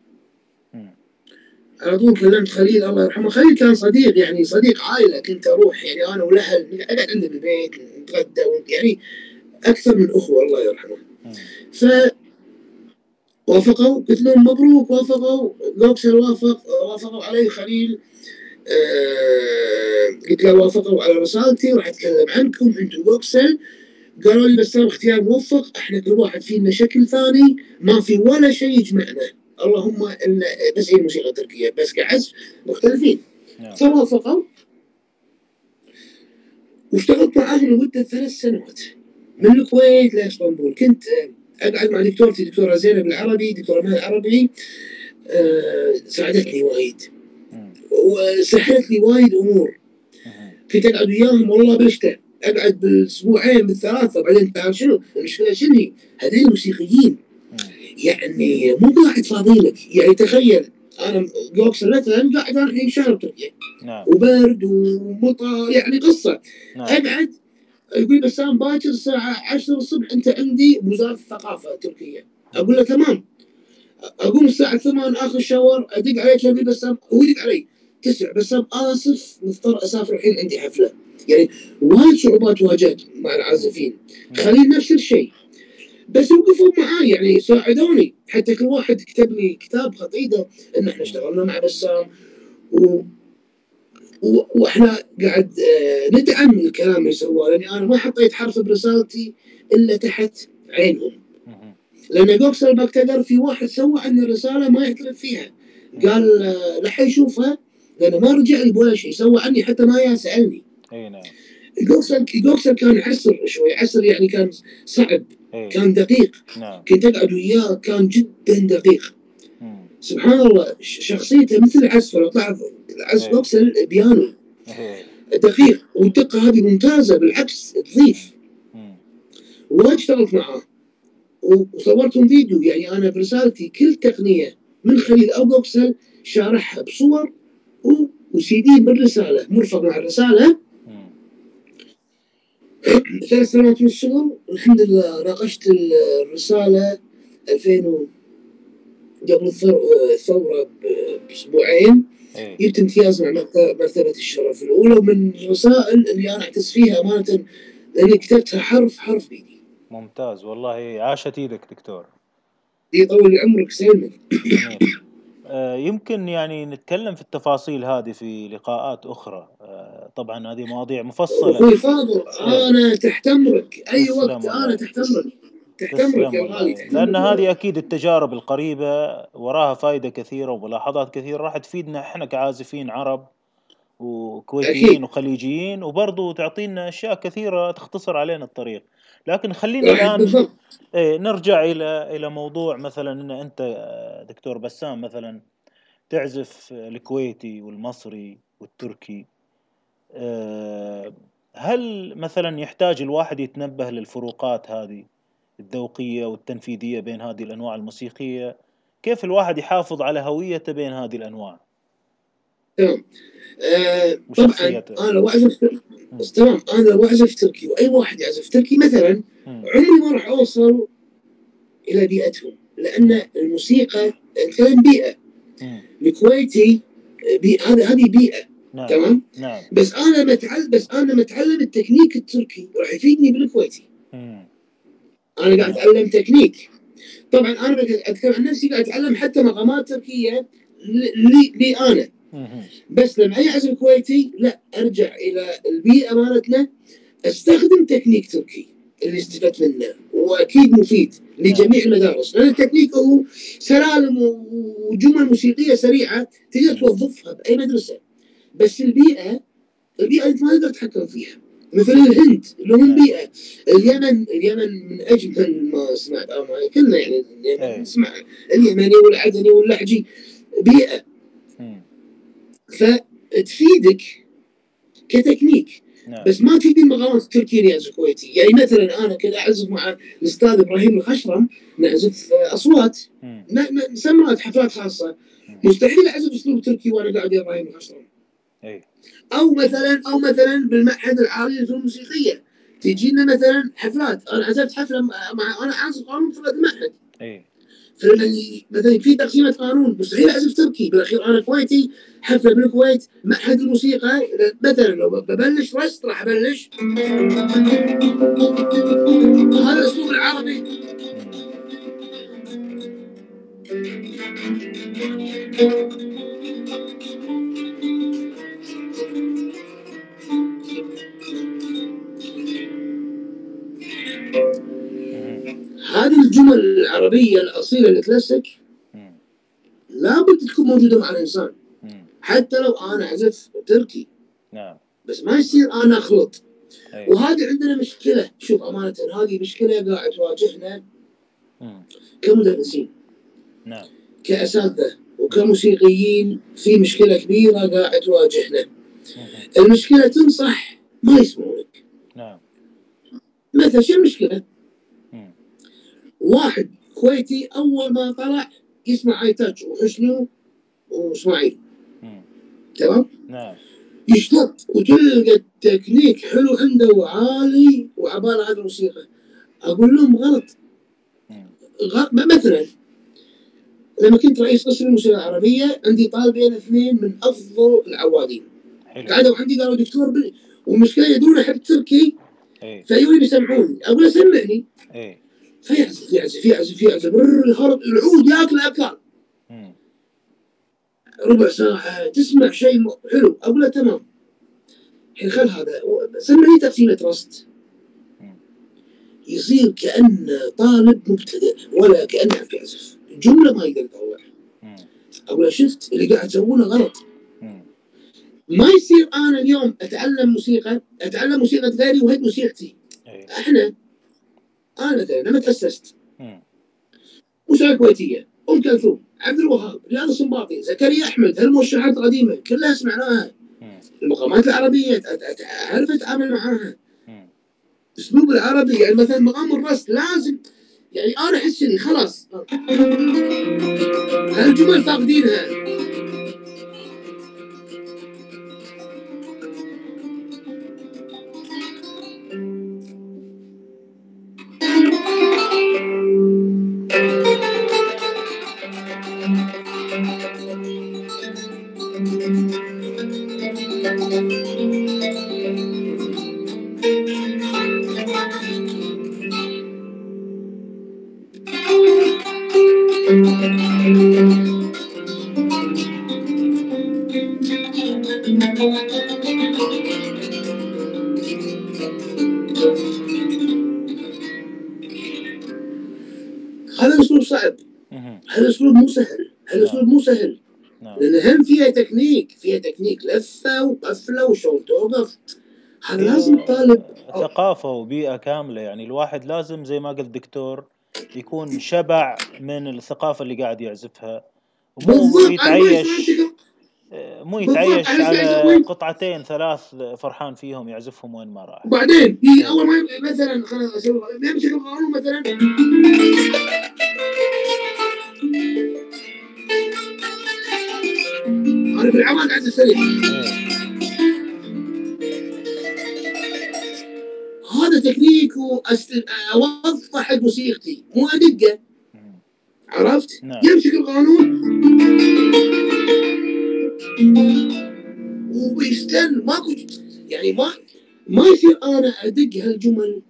على طول كلمت خليل الله يرحمه. خليل كان صديق يعني صديق عائلة كنت أروح يعني أنا والاهل اقعد عنده بالبيت نتغدى يعني أكثر من أخوة الله يرحمه. ف وافقوا قلت لهم مبروك وافقوا. جوكسل وافق وافقوا علي خليل. آه قلت له وافقوا على رسالتي راح أتكلم عنكم أنتم جوكسل قالوا لي بس اختيار موفق إحنا كل واحد فينا شكل ثاني ما في ولا شيء يجمعنا. اللهم الا بس هي الموسيقى التركية بس كعزف مختلفين. نعم. فوافقوا واشتغلت معاهم لمدة ثلاث سنوات. من الكويت لإسطنبول. كنت أقعد مع دكتورتي دكتورة زينب العربي دكتورة مها العربي. آه، ساعدتني وايد. وسهلت لي وايد أمور. كنت أقعد وياهم والله بالشتاء اقعد بالاسبوعين بالثلاثه بعدين تعال شنو؟ المشكلة شنو؟ هذول الموسيقيين. يعني مو قاعد فاضي لك. يعني تخيل أنا جوكسر مثلا قاعد أنا الحين شهر تركيا نعم. وبرد ومطر يعني قصة. نعم. اقعد يقول بسام باكر الساعة 10 الصبح أنت عندي بوزاره الثقافة التركية. أقول له تمام. أقوم الساعة 8 اخذ شاور أدق عليه يقول لي بسام هو يدق علي. تسع بسام آسف مضطر أسافر الحين عندي حفلة. يعني وايد صعوبات واجهت مع العازفين. خليل نفس الشيء. بس وقفوا معاي يعني ساعدوني. حتى كل واحد كتب لي كتاب خطيده إن إحنا اشتغلنا مع بسام. و... و... وإحنا قاعد آه، ندعم الكلام اللي سواه لأني أنا ما حطيت حرف برسالتي إلا تحت عينهم. لأن جوكسل بكتقر في واحد سوى عن الرساله ما يعترف فيها. قال آه، لا حيشوفها لأنه ما رجع لي بولا شيء سوى عني حتى ما سالني إي نعم. جوكسل جوكسل كان عسر شوي. عسر يعني كان صعب. كان دقيق. نعم. كنت أقعد وياه كان جدا دقيق. مم. سبحان الله شخصيته مثل العزف لو تلاحظ العزف. جوكسل بيانو. دقيق. والدقة هذه ممتازة بالعكس تضيف. وايد اشتغلت معاه. وصورتهم فيديو. يعني أنا برسالتي كل تقنية من خليل أو جوكسل شارحها بصور وسي دي بالرسالة. مرفق مع الرسالة. ثلاث سنوات من الشغل الحمد لله ناقشت ال- الرسالة 2000 و- قبل الثور- الثورة ب- بأسبوعين. اي جبت امتياز مع مرت- مرتبة الشرف الأولى ومن الرسائل اللي أنا اعتز فيها أمانة لأني كتبتها حرف حرف بايدي ممتاز والله عاشت إيدك دكتور. يطول عمرك سلمك يمكن يعني نتكلم في التفاصيل هذه في لقاءات أخرى. آه، طبعا هذه مواضيع مفصلة. أخوي فاضل أنا تحت امرك أي تسلم وقت. أنا تحت امرك تحت امرك يا غالي. تحت لأن أمرك. هذه أكيد التجارب القريبة وراها فائدة كثيرة وملاحظات كثيرة راح تفيدنا إحنا كعازفين عرب وكويتيين. وخليجيين وبرضو تعطينا أشياء كثيرة تختصر علينا الطريق. لكن خلينا الآن بالضبط. إيه نرجع إلى إلى موضوع مثلا إن أنت آه، دكتور بسام مثلا تعزف الكويتي والمصري والتركي آه، هل مثلا يحتاج الواحد يتنبه للفروقات هذه الذوقية والتنفيذية بين هذه الأنواع الموسيقية؟ كيف الواحد يحافظ على هويته بين هذه الأنواع؟ تمام. آه طبعا وشخصيته أنا تمام أنا لو اعزف تركي وأي واحد يعزف تركي مثلا. عمري ما راح أوصل إلى بيئتهم لأن الموسيقى نتكلم بيئة. الكويتي بي... هذا هذه بيئة نعم تمام نعم بس أنا متعلم بس أنا متعلم التكنيك التركي راح يفيدني بالكويتي مم. أنا قاعد أتعلم تكنيك طبعا أنا أتكلم عن نفسي قاعد أتعلم حتى مقامات تركية لي, لي أنا. بس لما أي عزف كويتي لا أرجع إلى البيئة مالتنا. أستخدم تكنيك تركي اللي استفدت منه وأكيد مفيد لجميع المدارس. لأن التكنيك هو سلالم وجمل موسيقية سريعة تقدر توظفها بأي مدرسة. بس البيئة البيئة أنت ما تقدر تتحكم فيها. مثل الهند اللي هم بيئة. اليمن اليمن من اجمل ما سمعت أو ما كلنا يعني اليمن نسمع. اليمني والعدني واللحجي بيئة. فتفيدك كتكنيك. نعم. بس ما تفيدني التركيه اللي يعزف كويتي. يعني مثلا أنا كذا أعزف مع الأستاذ إبراهيم الخشرم نعزف أصوات. نسمعها حفلات خاصة. مستحيل أعزف أسلوب تركي وأنا قاعد يا إبراهيم الخشرم. أي. أو مثلا أو مثلا بالمعهد العالي للفنون الموسيقيه تجينا مثلا حفلات. أنا عزفت حفلة مع أنا عازف قانون في المعهد. اي فلما مثلا في تقسيمه قانون مستحيل اعزف تركي. بالأخير أنا كويتي حفله بالكويت معهد الموسيقى. مثلا لو ببلش رست راح أبلش. هذا الاسلوب العربي. هذه الجمل العربية الأصيلة الكلاسيك لابد تكون موجودة مع الإنسان. حتى لو أنا أعزف تركي. نعم. بس ما يصير أخلط. أيوة. وهذه عندنا مشكلة. شوف أمانة هذه مشكلة قاعد تواجهنا كمدرسين. نعم. كأساتذة وكموسيقيين في مشكلة كبيرة قاعد تواجهنا المشكلة تنصح ما يسمعونك. نعم. مثلا شو المشكلة؟ واحد كويتي أول ما طلع يسمع ايتاج وحسني وإسماعيل. تمام؟ نعم. يشتط وتلقى التكنيك حلو عنده وعالي وعباله هذه الموسيقى. أقول لهم غلط. غ... مثلا لما كنت رئيس قسم الموسيقى العربية عندي طالبين اثنين من أفضل العوادين. قعدوا عندي قالوا دكتور ب... والمشكلة يدرون احب تركي إيه. فيقولوا بيسمعوني أقول سمعني. إيه. فيعزف يعزف يعزف يعزف العود يأكل اكل ربع ساعة تسمع شيء حلو أقول له تمام. الحين خل هذا سمعني تقسيمة رست يصير كأنه طالب مبتدئ ولا كأنه يعرف يعزف جملة ما يقدر يطلع أقول شفت اللي قاعد تسوونه غلط. ما يصير أنا اليوم أتعلم موسيقى أتعلم موسيقى غيري وهي موسيقتي. إحنا أنا لما تأسست. موسيقى كويتيه ام كلثوم عبد الوهاب رياض السنباطي زكريا أحمد هالموشحات القديمة كلها سمعناها المقامات العربية أعرف أتعامل معاها. أسلوب العربي يعني مثلا مقام الرست لازم يعني أنا أحس إني خلاص. هالجمل فاقدينها؟ طالب ثقافة وبيئة كاملة يعني الواحد لازم زي ما قلت دكتور يكون شبع من الثقافة اللي قاعد يعزفها. مو يتعيش مو يتعيش على قطعتين ثلاث فرحان فيهم يعزفهم وين ما راح. بعدين في أول ما مثلا خلاص بيمسك القانون مثلا. أنا في العمل قاعد أسوي هذا تكنيك أوضح حق موسيقتي مو ادقه عرفت؟ نعم. يمسك القانون. وبيستن ماكو يعني ما ما يصير أنا أدق هالجمل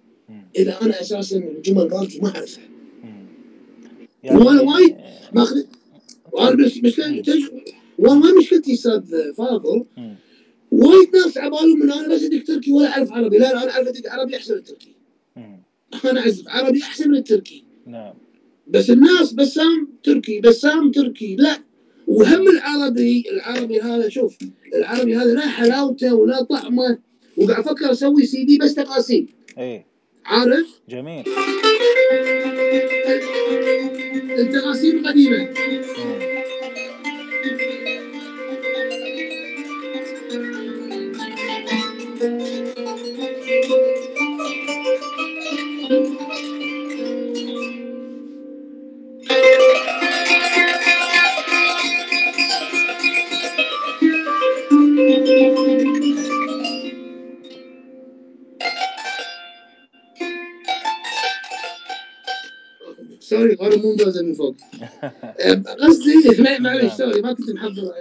إذا أنا أساسا الجمل مالتي ما أعرفها. يعني وأنا وايد ماخذ وأنا بس بس والله مشكلتي أستاذ فاضل. وايد ناس عبالهم من أنا بس ادق تركي ولا أعرف عربي. لا لا أنا أعرف ادق عربي أحسن من تركي. أنا اعزف عربي أحسن من التركي نعم. بس الناس بسام تركي بسام تركي. لا. وهم العربي العربي هذا شوف العربي هذا لا حلاوته ولا طعمه. وقاعد أفكر أسوي سي دي بس تقاسيم. إي. عارف؟ جميل. التقاسيم القديمه sorry غير ممتازه من فوق. قصدي ما- معليش نعم. sorry ما كنت محضر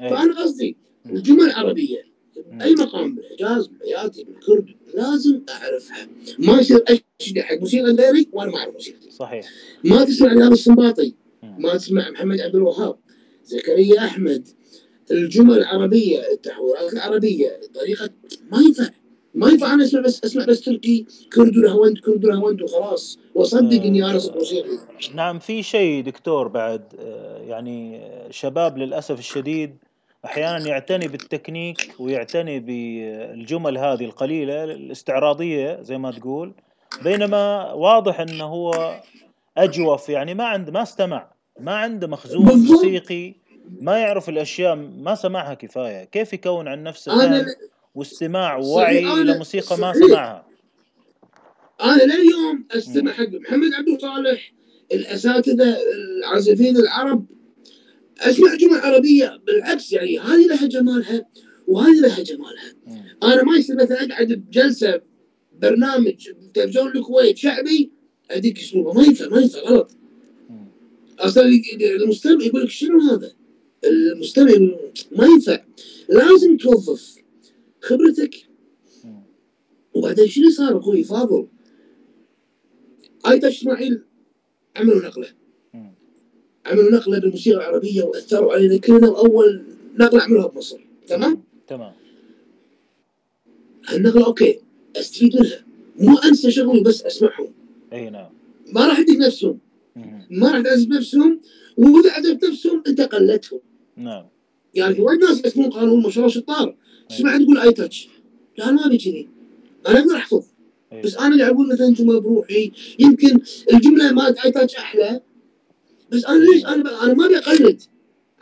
إي. فأنا قصدي الجمل العربية أي مقام بالحجاز بالبياتي بالكرد لازم أعرفها. ما يصير اشجع حق موسيقى غيري وأنا ما أعرف موسيقتي صحيح. ما تسمع رياض السنباطي. ما تسمع محمد عبد الوهاب زكريا أحمد. الجمل العربية التحويرات العربية طريقة ما ينفع. ما ينفع أنا أسمع بس أسمع بس تركي. كرد ولهوند كرد ولهوند وخلاص. واصدق اني صوت موسيقي نعم في شيء دكتور بعد آه، يعني آه، شباب للأسف الشديد أحيانا يعتني بالتكنيك ويعتني بالجمل هذه القليلة الاستعراضية زي ما تقول. بينما واضح أنه هو أجوف يعني ما عنده ما استمع. ما عنده مخزون. موسيقي ما يعرف الأشياء ما سمعها كفاية. كيف يكون عن نفسه؟ أنا واستماع ووعي أنا- إلى موسيقى ما. سمعها. أنا لليوم أستمع حق محمد عبد صالح الأساتذة العازفين العرب. أسمع جمل عربية بالعكس يعني هذه لها جمالها وهذه لها جمالها. مم. أنا ما يصير مثلا أقعد بجلسة برنامج تلفزيون الكويت شعبي أديك اسلوبه ما ينفع ما ينفع غلط. مم. أصلا المستمع يقول لك شنو هذا؟ المستمع ما ينفع. لازم توظف. خبرتك. وبعدين شنو صار أخوي فاضل؟ أيضا إسماعيل عملوا نقلة. عملوا نقلة بالموسيقى العربية وأثروا علينا كلنا واول نقلة عملوها بمصر تمام؟ تمام هالنقلة أوكي أستفيد منها مو أنسى شغلي بس أسمعهم أي نعم ما راح اديك نفسهم. ما راح تعزف نفسهم واذا عزفت نفسهم انت قلدتهم نعم يعني في وايد ناس يسمون قانون ما شاء الله شطار تسمع تقول اي تاتش لا أنا ما أبي كذي. أنا أقدر أحفظ. أي. بس أنا قاعد أقول مثلا جملة بروحي. يمكن الجملة مالت اي تاتش أحلى. بس أنا ليش؟ أنا. أنا ما أبي أقلد.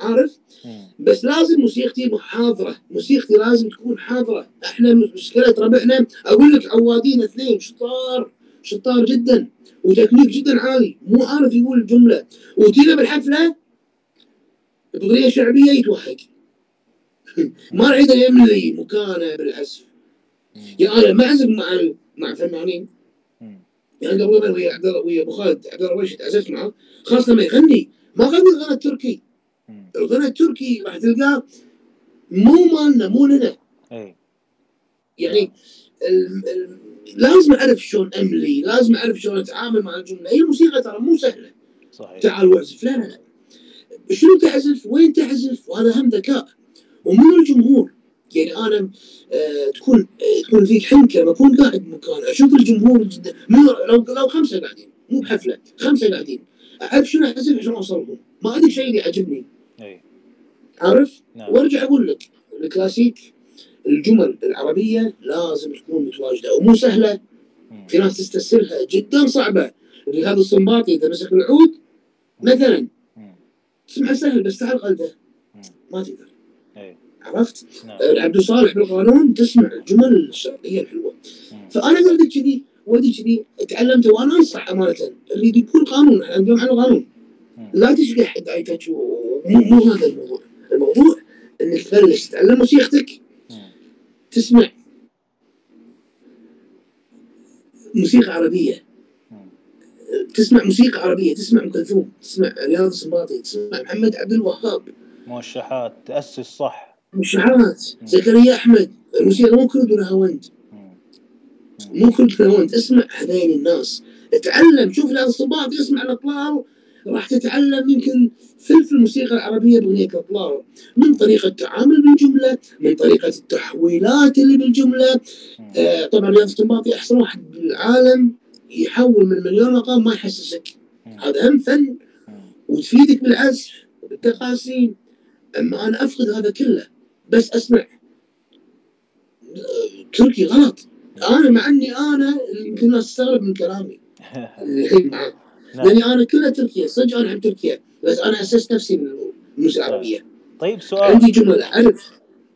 عارف؟ مم. بس لازم موسيقتي حاضره موسيقتي لازم تكون حاضره إحنا مشكله ربعنا أقول لك عوادين اثنين شطار. شطار جدا. وتكنيك جدا عالي. مو عارف يقول الجملة. وتينا بالحفلة باغنيه شعبية يتوهق. ما يقدر يملي مكانه بالعزف. يعني أنا ما أعزف مع مع فنانين. يعني قبل ويا عبد الله ويا أبو خالد عبد الله رشيد عزفت معه. خاصه لما يغني ما غني الغنى التركي. الغنى التركي راح تلقاه مو مالنا مو لنا. أي يعني ال... ال... لازم أعرف شلون أملي لازم أعرف شلون أتعامل مع الجمله هي الموسيقى ترى مو سهلة. صحيح. تعال واعزف لا لا لا. شنو تعزف وين تعزف وهذا هم ذكاء. ومن الجمهور. يعني أنا آه تكون آه تكون فيك حنكه لما أكون قاعد بمكان. أشوف الجمهور جدا لو لو خمسة قاعدين مو بحفلة خمسة قاعدين. أعرف شنو اعزف عشان أوصلهم. ما ادري شيء اللي يعجبني. أي عارف؟ نعم. وأرجع أقول لك الكلاسيك الجمل العربية لازم تكون متواجدة ومو سهلة. مم. في ناس تستسهلها جدا صعبة. اللي هذا الصنباطي إذا مسك العود مثلا. مم. تسمعها سهل بس تعال قلبه. مم. ما تقدر. عرفت؟ نعم آه، عبد الصالح بالقانون تسمع الجمل الشرقيه الحلوه مم. فأنا قلت كذي ودي كذي تعلمته وأنا أنصح أمانة اللي يكون قانون إحنا اليوم على القانون مم. لا تشقح حق اي تاتش مو مو هذا الموضوع الموضوع إنك تبلش تتعلم موسيقتك. تسمع موسيقى عربية. تسمع موسيقى عربية تسمع أم كلثوم تسمع رياض السنباطي تسمع محمد عبد الوهاب موشحات تأسس صح مشاعرات زكريا أحمد الموسيقى مو كرد ولا هوند مم. مو كرد ولا هوند اسمع هذين الناس. اتعلم. شوف السنباطي اسمع الأطلال. راح تتعلم يمكن ثلث الموسيقى العربية باغنيه الأطلال. من طريقة التعامل بالجملة من طريقة التحويلات اللي بالجملة. مم. آه طبعا رياض السنباطي أحسن واحد بالعالم. يحول من مليون مقام ما يحسسك. هذا هم فن. وتفيدك بالعزف وبالتقاسيم. أما أنا أفقد هذا كله. بس أسمع. تركي غلط. أنا مع إني أنا يمكن الناس تستغرب من كلامي. الحين معاه نعم. لأني أنا كلها تركيا صدق أنا أحب تركيا. بس أنا أسست نفسي من الموسيقى العربية. طيب سؤال. عندي جمل أعرف.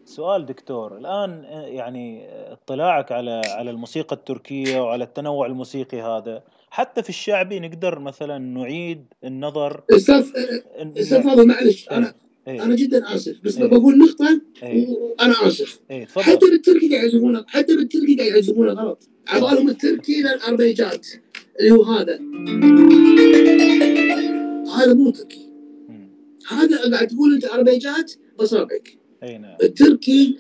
سؤال دكتور. الآن آه، يعني آه، اطلاعك على على الموسيقى التركية وعلى التنوع الموسيقي هذا. حتى في الشعبي نقدر مثلا نعيد النظر. أستاذ فاضل معلش. أنا إيه. أنا جدا آسف بس إيه. بقول نقطة إيه. وأنا آسف. إيه حتى بالتركي قاعد يعزفونه حتى بالتركي قاعد يعزفونه غلط. عبالهم التركي للأربيجات اللي هو هذا. هذا مو تركي. هذا قاعد تقول أنت أربيجات بصابعك أي نعم. التركي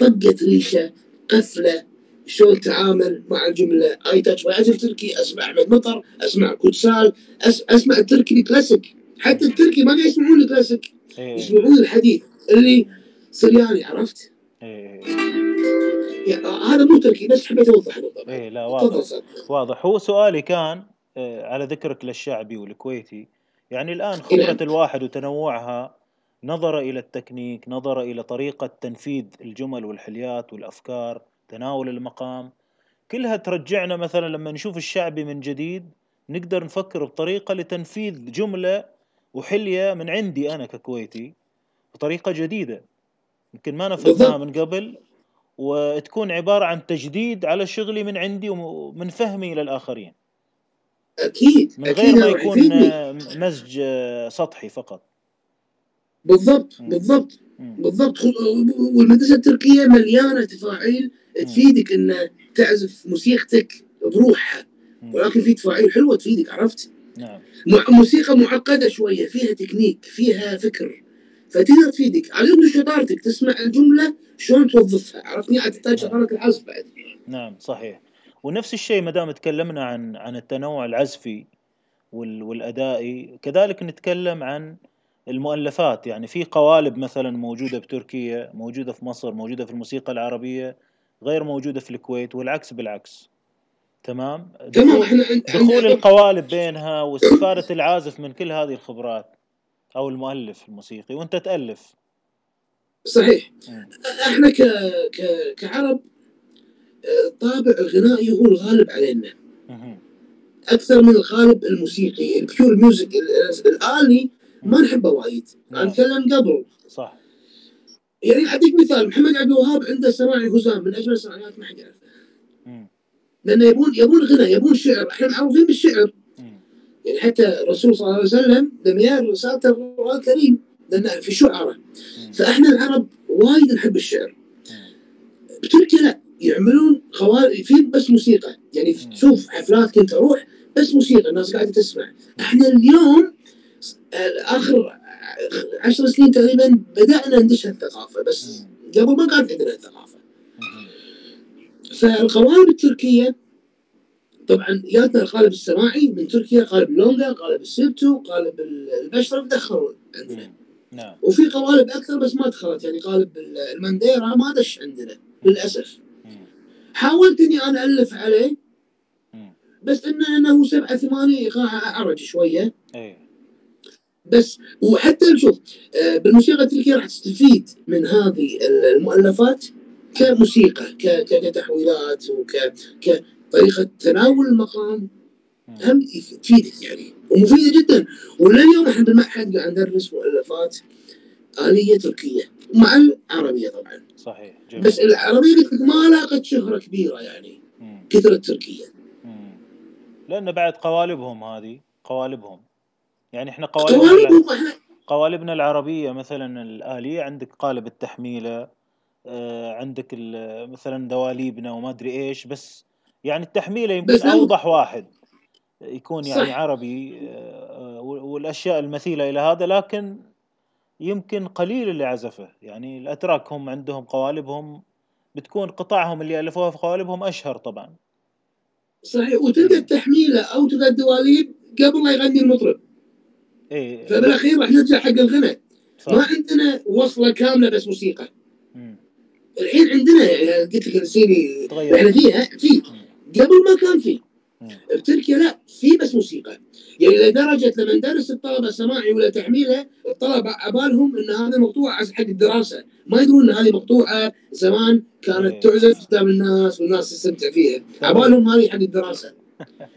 طقة ريشة قفلة شلون تعامل مع الجملة. اي تاتش واعزف تركي أسمع احمد مطر أسمع كوتسال أس أسمع التركي الكلاسيك حتى التركي ما قاعد يسمعون الكلاسيك. إيه يسمعون الحديث. اللي سرياني عرفت؟ إيه. يعني هذا مو تركي بس حبيت أوضح النقطه إيه لا واضح. واضح. هو سؤالي كان آه، على ذكرك للشعبي والكويتي. يعني الآن نعم. خبرة الواحد وتنوعها نظر إلى التكنيك نظر إلى طريقة تنفيذ الجمل والحليات والأفكار تناول المقام. كلها ترجعنا مثلا لما نشوف الشعبي من جديد نقدر نفكر بطريقة لتنفيذ جملة وحلية من عندي أنا ككويتي بطريقة جديدة يمكن ما نفذناها. من قبل وتكون عبارة عن تجديد على شغلي من عندي ومن فهمي للآخرين أكيد من غير ما هذا راح يكون يفيدني. مزج سطحي فقط بالضبط مم. بالضبط مم. بالضبط والمدرسة التركية مليانة تفاعيل تفيدك إن تعزف موسيقتك بروحها. ولكن في تفاعيل حلوة تفيدك عرفت؟ نعم. موسيقى معقده شوية فيها تكنيك فيها فكر. فتقدر تفيدك. على قد شطارتك تسمع الجملة شلون توظفها عرفتني عاد تحتاج نعم. شطارة العزف بعد. نعم صحيح. ونفس الشيء ما دام تكلمنا عن عن التنوع العزفي وال- والأدائي كذلك نتكلم عن المؤلفات. يعني في قوالب مثلا موجودة بتركيا موجودة في مصر موجودة في الموسيقى العربية غير موجودة في الكويت والعكس بالعكس. تمام تمام دخول إحنا دخول القوالب بينها واستفادة العازف من كل هذه الخبرات أو المؤلف الموسيقي وأنت تألف صحيح. إحنا ك... ك... كعرب آه، الطابع الغنائي هو الغالب علينا. أكثر من الغالب الموسيقي ال pure music ال- الآلي ما نحبه وايد أنا. أتكلم قبل صح يعني أعطيك مثال محمد عبد الوهاب عنده سماعي هزام من أجمل السماعيات ما حد يعرفها. لأنه يبون يبون غنى يبون شعر إحنا معروفين بالشعر. يعني حتى الرسول صلى الله عليه وسلم لما يقرا رسالته القرآن الكريم لأن في شعراء. فإحنا العرب وايد نحب الشعر. بتركيا لا يعملون خوارج في بس موسيقى يعني. تشوف حفلات كنت أروح بس موسيقى الناس قاعدة تسمع إحنا اليوم آخر عشر سنين تقريبا بدأنا ندش هالثقافة بس. قبل ما كانت عندنا الثقافه. فالقوالب التركية طبعا جاتنا القالب السماعي من تركيا قالب اللونجا قالب السيرتو قالب البشرف دخلوا عندنا مم. نعم وفي قوالب أكثر بس ما دخلت يعني قالب المانديرا ما دش عندنا للأسف مم. حاولت إني أنا ألف عليه مم. بس انه إنه سبعة ثمانية ايقاع أعرج شوية إيه بس وحتى شوف آه، بالموسيقى التركية راح تستفيد من هذه المؤلفات كموسيقى كتحويلات وك كطريقة تناول المقام. هم تفيدك يعني ومفيدة جدا ولليوم إحنا بالمعهد قاعد ندرس مؤلفات آلية تركية مع العربية طبعا صحيح جميل بس العربية قلت لك ما لاقت شهرة كبيرة يعني مم. كثر التركية مم. لأن بعد قوالبهم هذه قوالبهم يعني إحنا قوالبنا قوالبهم إحنا قوالبنا العربية مثلا الآلية عندك قالب التحميلة عندك ال- مثلا دواليبنا وما أدري إيش بس يعني التحميلة يمكن أوضح واحد. يكون يعني صح. عربي آه، والأشياء المثيلة إلى هذا لكن يمكن قليل اللي عزفه. يعني الأتراك هم عندهم قوالبهم بتكون قطعهم اللي الفوها في قوالبهم أشهر طبعا. صحيح. وتلقى التحميلة أو تلقى الدواليب قبل لا يغني المطرب. إيه. فبالأخير راح نرجع حق الغنى ما عندنا وصلة كاملة بس موسيقى. الحين عندنا يعني قلت لك السيري إحنا فيها في. قبل ما كان في. بتركيا لا في بس موسيقى. يعني لدرجه لما ندرس الطلبة سماعي ولا تحميله الطلبة عبالهم إن هذه مقطوعه حق الدراسة. ما يدرون إن هذه مقطوعة زمان كانت إيه. تعزف قدام الناس والناس تستمتع فيها. عبالهم هذه حق الدراسة.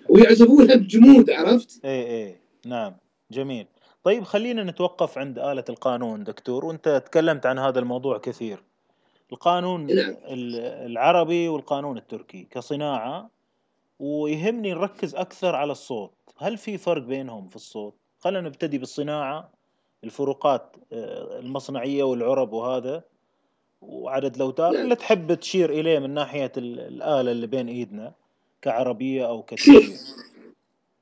ويعزفونها بجمود عرفت؟ إيه إيه. نعم. جميل. طيب خلينا نتوقف عند آلة القانون دكتور وأنت تكلمت عن هذا الموضوع كثير. القانون. ال- العربي والقانون التركي كصناعة ويهمني نركز أكثر على الصوت هل في فرق بينهم في الصوت خلينا نبتدي بالصناعة الفروقات آه، المصنعية والعرب وهذا وعدد الأوتار نعم. اللي تحب تشير إليه من ناحية ال- الآلة اللي بين إيدنا كعربية أو كتركية شوف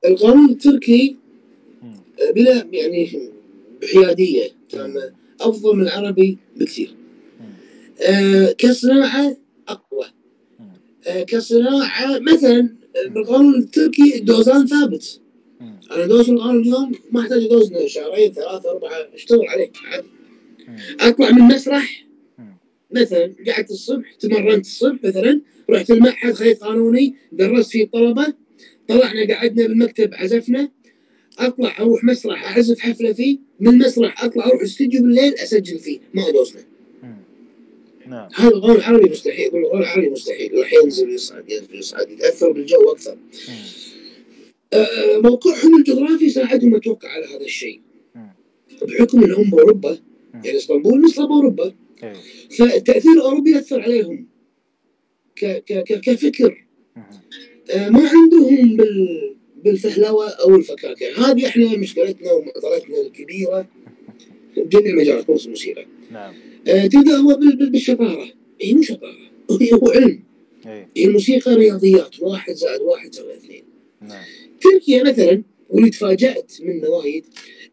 القانون التركي مم. بلا يعني بحيادية أفضل من العربي بكثير مم. كصناعة أقوى مم. آه كصناعة مثلا بالقانون التركي الدوزان ثابت. أنا أدوزن القانون اليوم ما أحتاج أدوزن شهرين ثلاثة أربعة أشتغل عليه عادي مم. أطلع من مسرح مم. مثلا قعدت الصبح تمرنت الصبح مثلا رحت المعهد خذيت قانوني درست فيه الطلبه طلعنا قعدنا بالمكتب عزفنا أطلع أروح مسرح أعزف حفلة فيه من المسرح أطلع أروح استوديو بالليل أسجل فيه ما ادوزنا مم. نعم. هذا القانون العربي مستحيل القانون العربي مستحيل. راح ينزل يصعد ينزل يصعد يتأثر بالجو أكثر. آه، موقعهم الجغرافي ساعدهم أتوقع على هذا الشيء. بحكم إنهم بأوروبا يعني إسطنبول مثل بأوروبا. إيه. فالتاثير الاوروبي يأثر عليهم. ك ك ك كفكر. آه، ما عندهم بال بالفهلوة أو الفكاكة. هذه إحنا مشكلتنا ومعضلتنا الكبيرة. بجميع مجالات الموسيقى نعم. آه، تبدا هو بال- بال- بالشطاره هي مو شطاره هي هو علم. هي الموسيقى رياضيات. واحد زائد واحد يساوي اثنين. نعم. تركيا مثلا واللي تفاجأت منه وايد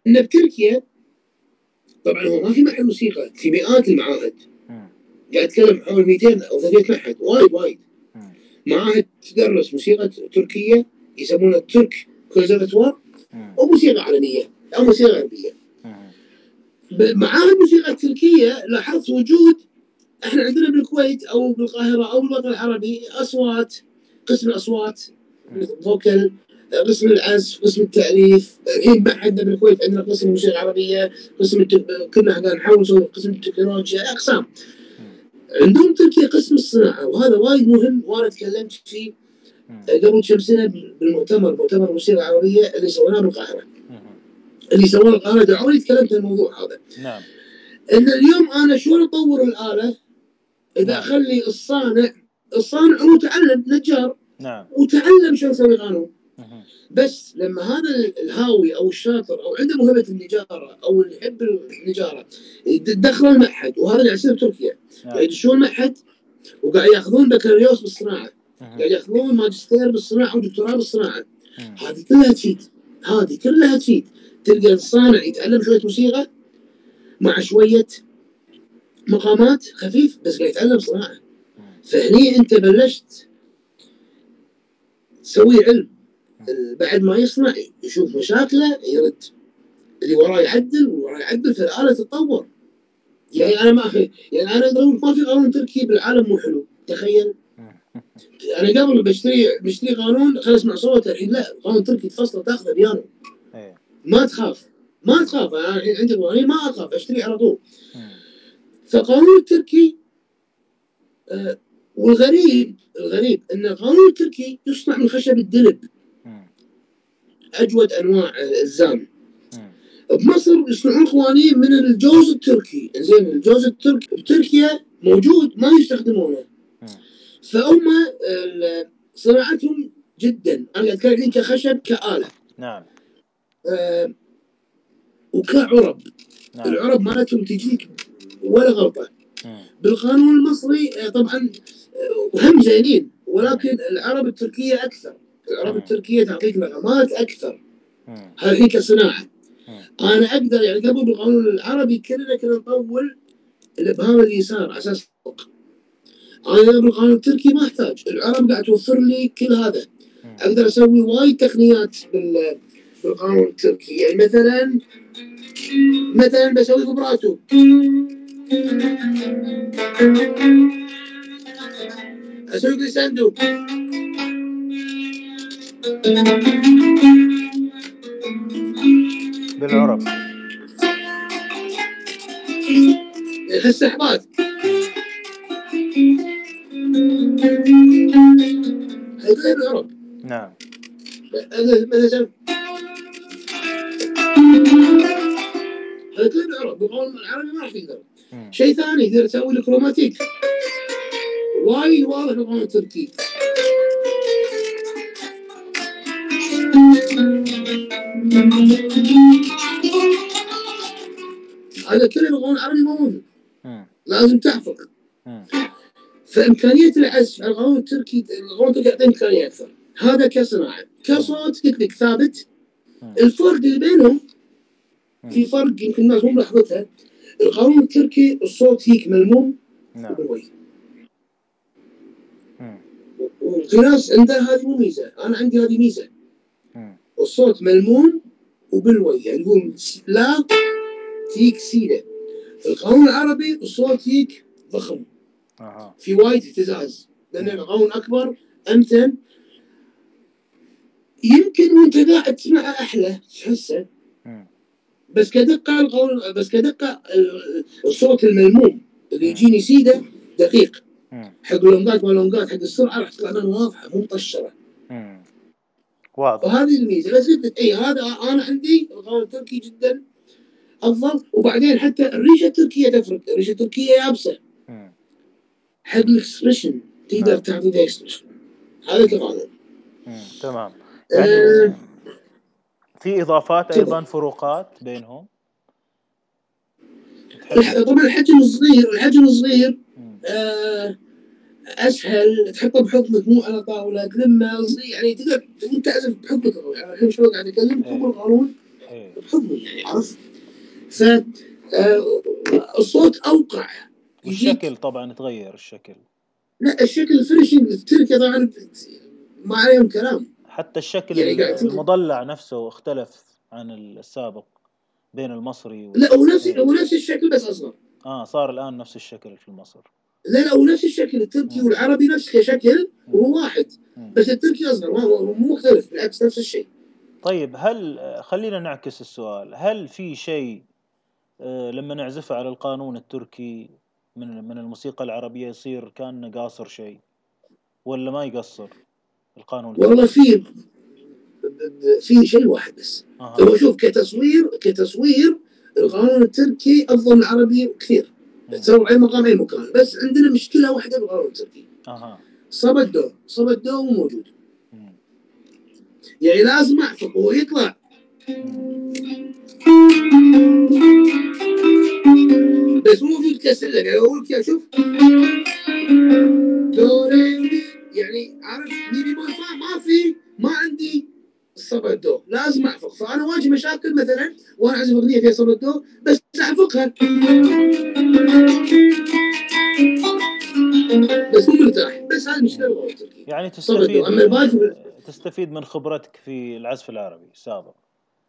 إن بتركيا طبعا هو ما في معهد موسيقى في مئات المعاهد. قاعد أتكلم حول 200 أو 300 معهد. وايد وايد. معاهد تدرس موسيقى تركية يسمونها ترك كونسرفتوار. وموسيقى عالمية أو موسيقى غربية. معاهد الموسيقى التركية لاحظت وجود إحنا عندنا بالكويت أو بالقاهره أو بالوطن العربي أصوات قسم الأصوات فوكل قسم العزف قسم التاليف الحين معهدنا بالكويت عندنا قسم الموسيقى العربيه قسم التك... كنا قاعد نحاول نسوي قسم التكنولوجيا أقسام عندهم تركيا قسم الصناعة وهذا وايد مهم وأنا تكلمت فيه. قبل كم سنة بالمؤتمر مؤتمر الموسيقى العربيه اللي سويناه بالقاهرة. اللي سواه القاهره دعوني تكلمت عن الموضوع هذا. نعم. إن اليوم أنا شلون أطور الآلة؟ إذا نعم. أخلي الصانع الصانع هو تعلم نجار. نعم. وتعلم شلون يسوي قانون. بس لما هذا الهاوي أو الشاطر أو عنده موهبه النجارة أو اللي يحب النجارة يدخل المعهد وهذا اللي يصير بتركيا. نعم. يدشون معهد وقاعد ياخذون بكالوريوس بالصناعة. قاعد ياخذون ماجستير بالصناعة ودكتوراه بالصناعة. هذه كلها تفيد. هذه كلها تفيد. تلقى الصانع يتعلم شوية موسيقى مع شوية مقامات خفيف بس قاعد يتعلم صناعة. فهني انت بلشت تسوي علم. بعد ما يصنع يشوف مشاكله يرد. اللي وراه يعدل وراه يعدل فالاله تتطور. يعني أنا ما أخي يعني أنا أقول ما في قانون تركي بالعالم مو حلو. تخيل. أنا قبل بشتري بشتري قانون خل أسمع صوته الحين. لا قانون تركي تفصله تاخذه بيانو ما تخاف ما تخاف أنا الحين عندي قوانين ما أخاف أشتري على طول مم. فالقانون التركي آه والغريب الغريب إن القانون التركي يصنع من خشب الدلب. أجود أنواع الزام مم. بمصر يصنعون قوانين من الجوز التركي زين الجوز التركي بتركيا موجود ما يستخدمونه. فهم ال- صناعتهم جدا أنا قاعد اتكلم كخشب كآلة نعم آه وكعرب نعم العرب مالتهم تجيك ولا غلطة مم. بالقانون المصري آه، طبعا آه، هم زينين ولكن العرب التركية أكثر العرب. التركية تعطيك نغمات أكثر الحين كصناعه. أنا أقدر يعني قبل بالقانون العربي كلنا كنا نطول الإبهام اليسار على أساس. أنا بالقانون التركي ما أحتاج العرب قاعد توفر لي كل هذا. أقدر أسوي وايد تقنيات بال بالقانون التركي يعني مثلا مثلا بسوي فبراتو أسوي جليساندو بالعرب. الاستحباط هذا بالعرب. نعم. هذا مثلا بالقول العربي ما راح تقدر. شيء ثاني تقدر تسوي لك روماتيك وايد واضح بالقانون التركي هذا كله بالقانون العربي مو موجود. لازم تحفظ. فامكانيه العزف على القانون التركي القانون التركي يعطي إمكانية أكثر هذا كصناعه كصوت قلت لك ثابت. الفرق اللي بينهم في فرق يمكن الناس مو ملاحظتها القانون التركي الصوت هيك ملموم نعم. ناس عندها هذه مو ميزة. أنا عندي هذه ميزة. الصوت ملموم وبالوي يعني يقول لا تيك سيدة. القانون العربي الصوت هيك ضخم. أها. في وايد اهتزاز. لأن القانون أكبر. امتن يمكن وأنت قاعد تسمعه أحلى تحسه. بس كدقة القول بس كدقة ال- الصوت الملموم اللي يجيني سيدة دقيق. حق اللونجات ما لونجات حق السرعة راح تطلع لنا واضحة مو مطشرة. واضح فهذه الميزة بس إي هذا أنا عندي القانون التركي جدا أفضل وبعدين حتى الريشة التركية تفرق الريشة التركية يابسه. حق الإكسبريشن تقدر. تعطي إكسبريشن هذا مم. تمام آه، يعني في إضافات. أيضا فروقات بينهم طبعا الحجم الصغير الحجم الصغير. آه، أسهل تحطه بحضنك مو على طاولة صغير، يعني تقدر تقوم تعزف بحضنك يعني الحين شوي قاعد اكلم إيه. فوق القانون إيه. بحضني يعني عرفت؟ ف آه، الصوت أوقع يجيك والشكل طبعا تغير الشكل لا الشكل الفينشنج التركي طبعا ما عليهم كلام حتى الشكل يعني المضلع نفسه اختلف عن السابق بين المصري و... لا هو نفس إيه. هو نفس الشكل بس أصغر. آه صار الآن نفس الشكل في مصر. لا لا هو نفس الشكل. التركي مم. والعربي نفس كشكل وهو واحد. مم. بس التركي أصغر. مو مختلف بالعكس نفس الشيء. طيب هل خلينا نعكس السؤال. هل في شيء آه، لما نعزفه على القانون التركي من من الموسيقى العربية يصير كأنه قاصر شيء؟ ولا ما يقصر؟ القانون؟ والله في في شيء واحد بس. هو شوف كتصوير كتصوير القانون التركي أفضل من العربي كثير. تسوي اي مقام اي مكان بس عندنا مشكلة واحدة بالقانون التركي. أها. صب الدو صب الدو مو موجود. مم. يعني لازم اعفق وهو يطلع بس مو موجود كسلم. يعني أقول لك شوف. دو ري مي يعني عارف ميني ما في ما عندي صبا الدو لازم أعفق. فأنا واجه مشاكل مثلا وأنا اعزف أغنية فيها صبا الدو بس أعفقها. بس مو مرتاح. بس هذه مشكلة يعني تستفيد تستفيد من خبرتك في العزف العربي السابق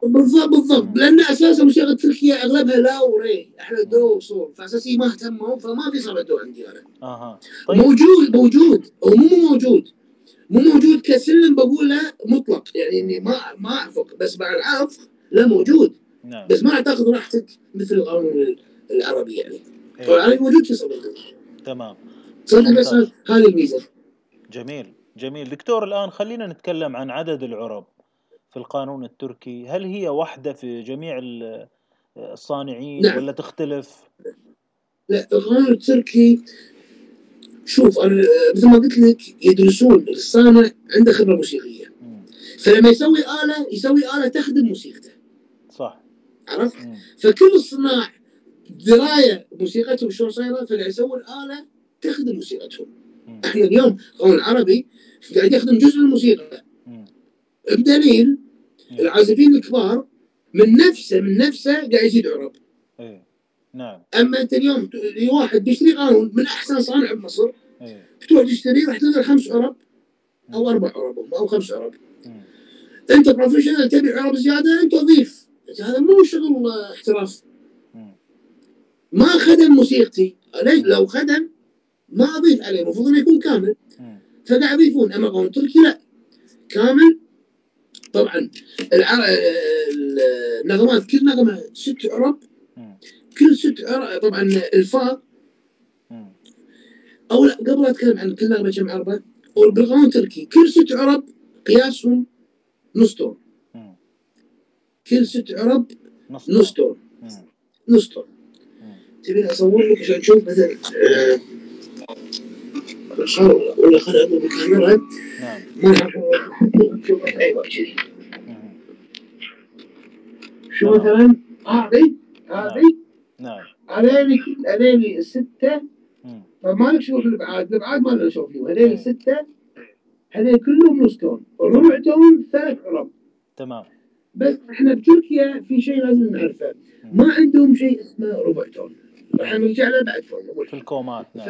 بالضبط بالضبط. لأن أساسا الموسيقى التركيه أغلبها لا وري. إحنا دو وصول. فاساسي ما اهتموا فما في صبا دو عندي أنا. أها. طيب. موجود موجود. هو مو مو موجود. مو موجود كسلم بقول له مطلق. يعني إني ما ما اعفق بس مع العفق لا موجود. نعم. بس ما تاخذ راحتك مثل القانون العربي يعني. إيه. العربي موجود في دو تمام. تصدق بس ممتاز. هذه الميزة. جميل. جميل. دكتور الآن خلينا نتكلم عن عدد العرب. في القانون التركي هل هي واحدة في جميع ال- الصانعين نعم. ولا تختلف لا القانون التركي شوف أنا مثل ما قلت لك يدرسون الصانع عنده خبره موسيقية مم. فلما يسوي آلة يسوي آلة تخدم موسيقته صح عرفت؟ مم. فكل الصناع دراية بموسيقتهم شلون صايرة فاللي آلة تخدم موسيقتهم. إحنا اليوم قانون العربي قاعد يخدم جزء من الموسيقى. بدليل. العازفين الكبار من نفسه من نفسه قاعد يزيد عرب. إيه. نعم. أما أنت اليوم ت- واحد بيشتري قانون من أحسن صانع بمصر إيه. تروح تشتري راح تلقى خمس عرب أو أربع عرب أو خمس عرب. مم. أنت بروفيشنال تبي عرب زيادة أنت اضيف هذا مو شغل احتراف. مم. ما خدم موسيقتي. ليش؟ لو خدم ما اضيف عليه المفروض إنه يكون كامل. فقاعد يضيفون. أما قانون تركي لا. كامل طبعا النغمات كل نغمه ست عرب. كل ست عرب طبعا الفاء مم. أو لا قبل أتكلم عن كل نغمه كم عربة بالقانون التركي كل ست عرب قياسهم نص مم. كل ست عرب نص مم. نص مم. تبيني أصور لك عشان تشوف مثلا خل- ولا نعم أيوه كذي مم. شو. مثلا هذه هذه نعم هذيلي هذيلي السته مم. طب ما لك شوف الابعاد الابعاد ما لنا نشوف فيهم. هذيل السته هذيل كلهم نص تون الربع تون ثلاث عرب تمام بس إحنا بتركيا في شيء لازم نعرفه ما عندهم شيء اسمه ربع تون راح نرجع له بعد شوي. في الكومات نعم.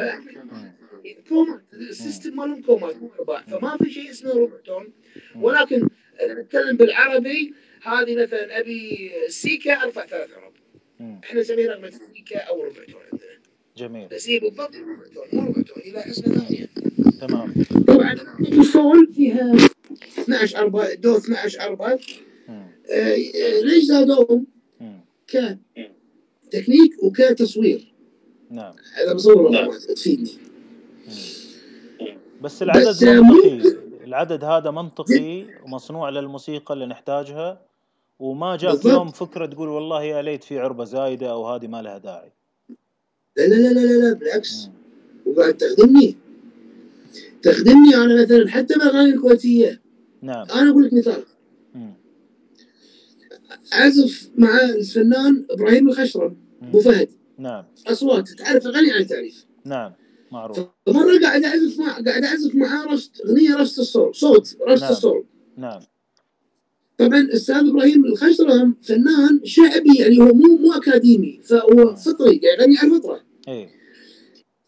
كومات السيستم مالهم كومات مو رباع فما في شيء اسمه ربع تون ولكن أنا نتكلم بالعربي. هذه مثلا أبي سيكا ارفع ثلاث عرب. مم. إحنا نسميها رقم سيكا أو ربع تون عندنا. جميل. بس هي بالضبط ربع تون مو ربع تون إلى حسنه ثانية تمام. طبعا الصول فيها 12 اربعه دو 12 اربعه مم. آه، ليش زادوهم؟ مم. كتكنيك وكتصوير نعم. اذا بصور مقامات تفيدني. بس العدد بس منطقي. العدد هذا منطقي ومصنوع للموسيقى اللي نحتاجها وما جاك. يوم فكرة تقول والله يا ليت في عربة زايدة أو هذه ما لها داعي. لا لا لا لا لا, بالعكس. وقاعد تخدمني. تخدمني أنا مثلا حتى بالاغاني الكويتية. نعم. أنا أقول لك مثال. أعزف مع الفنان إبراهيم الخشرم أبو. فهد. نعم. أصوات تعرف أغاني عن تعريف. نعم. معروف. فمره قاعد اعزف مع قاعد اعزف معاه رست أغنية رست الصول صوت رست نعم. الصول نعم. طبعا الأستاذ إبراهيم الخشرم فنان شعبي يعني هو مو مو أكاديمي فهو فطري قاعد يغني على الفطرة. إيه.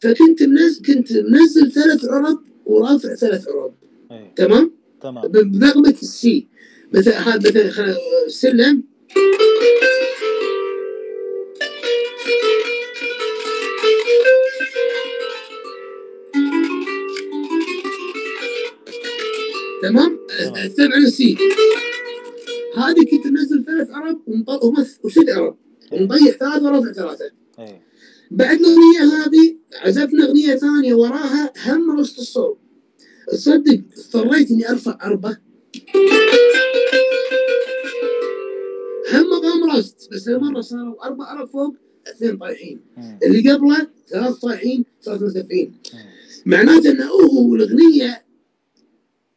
فكنت منزل كنت منزل ثلاث عرب ورافع ثلاث عرب. إيه. تمام؟ تمام. بنغمة السي. مثلا هذا مثلا خلينا تمام؟ تمام. طبعا السي هذه كنت منزل ثلاث عرب وست عرب. ومضيع ثلاثة ورافع ثلاثة. إيه. بعد الأغنية هذه عزفنا أغنية ثانية وراها هم رست الصوت. تصدق اضطريت اني أرفع اربعه هم قام رست بس هالمره صاروا أربع عرب فوق اثنين طايحين. مم. اللي قبله ثلاث طايحين ثلاث مرتفعين. معناته انه هو الأغنية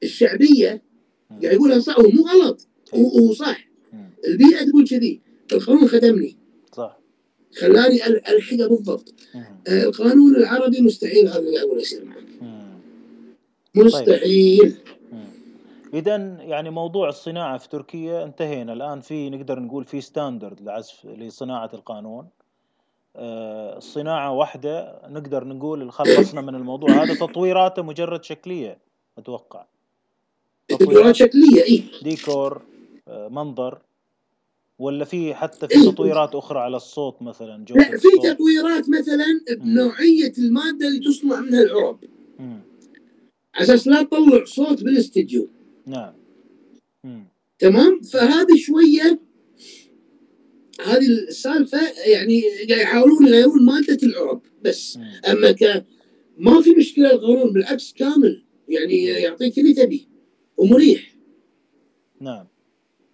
الشعبية. قاعد يقولها صح هو مو غلط هو هو صح. البيئة تقول كذي القانون خدمني. صح. خلاني ألحقه بالضبط. آه، القانون العربي مستحيل هذا اللي أقول يصير معك. مم. مستحيل. اذا يعني موضوع الصناعة في تركيا انتهينا. الآن في نقدر نقول في ستاندرد لعزف لصناعة القانون. آه، الصناعه واحدة نقدر نقول خلصنا من الموضوع. هذا تطويراته مجرد شكلية أتوقع. تطويرات شكلية اي ديكور آه، منظر ولا في حتى في تطويرات أخرى على الصوت مثلا جوده لا في تطويرات مثلا بنوعية المادة اللي تصنع منها العرب. أساس لا تطلع صوت بالاستديو. نعم. مم. تمام؟ فهذه شوية هذه السالفة يعني قاعد يحاولون يغيرون مادة العرب بس. مم. أما ك ما في مشكلة القانون بالعكس كامل. يعني يعطيك اللي تبي ومريح. نعم.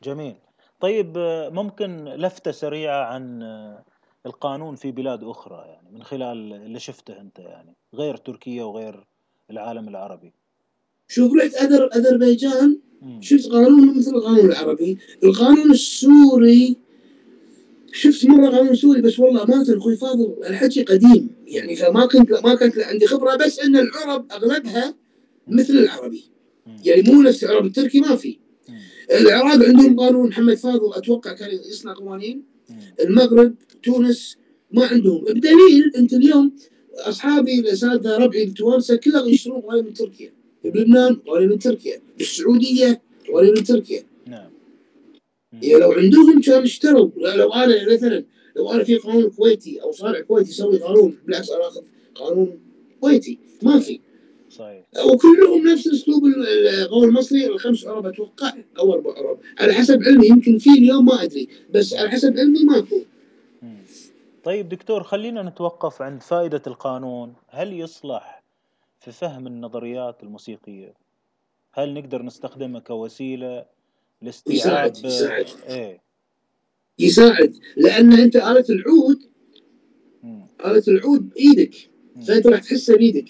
جميل. طيب ممكن لفتة سريعة عن القانون في بلاد أخرى يعني من خلال اللي شفته أنت يعني غير تركيا وغير العالم العربي. شوف رحت أذر أذربيجان. شفت قانون مثل القانون العربي. القانون السوري شفت مرة قانون سوري بس والله امانه أخوي فاضل الحكي قديم يعني فما كنت ما كانت عندي خبرة بس إن العرب أغلبها مثل العربي. يعني مو نفس العرب التركي ما في. العراق عندهم قانون محمد فاضل أتوقع كان يصنع قوانين. المغرب تونس ما عندهم. بدليل أنت اليوم أصحابي الاساتذه ربعي بالتوانسه كلهم يشترون قوانين من تركيا. بلبنان قوانين من تركيا. بالسعودية قوانين من تركيا. نعم. يعني لو عندهم كان اشتروا. لو أنا مثلا لو أنا في قانون كويتي أو صانع كويتي يسوي قانون بالعكس أنا أخذ قانون كويتي. ما في. صحيح وكلهم نفس أسلوب ال- القول المصري الخمس عرب أتوقع أو أربع عرب على حسب علمي يمكن في اليوم ما أدري بس على حسب علمي ماكو. طيب دكتور خلينا نتوقف عند فائدة القانون هل يصلح في فهم النظريات الموسيقية هل نقدر نستخدمه كوسيلة لاستيعاب يساعد- يساعد. إيه يساعد لأن أنت آلة العود. آلة العود بإيدك. فأنت راح تحسها بإيدك.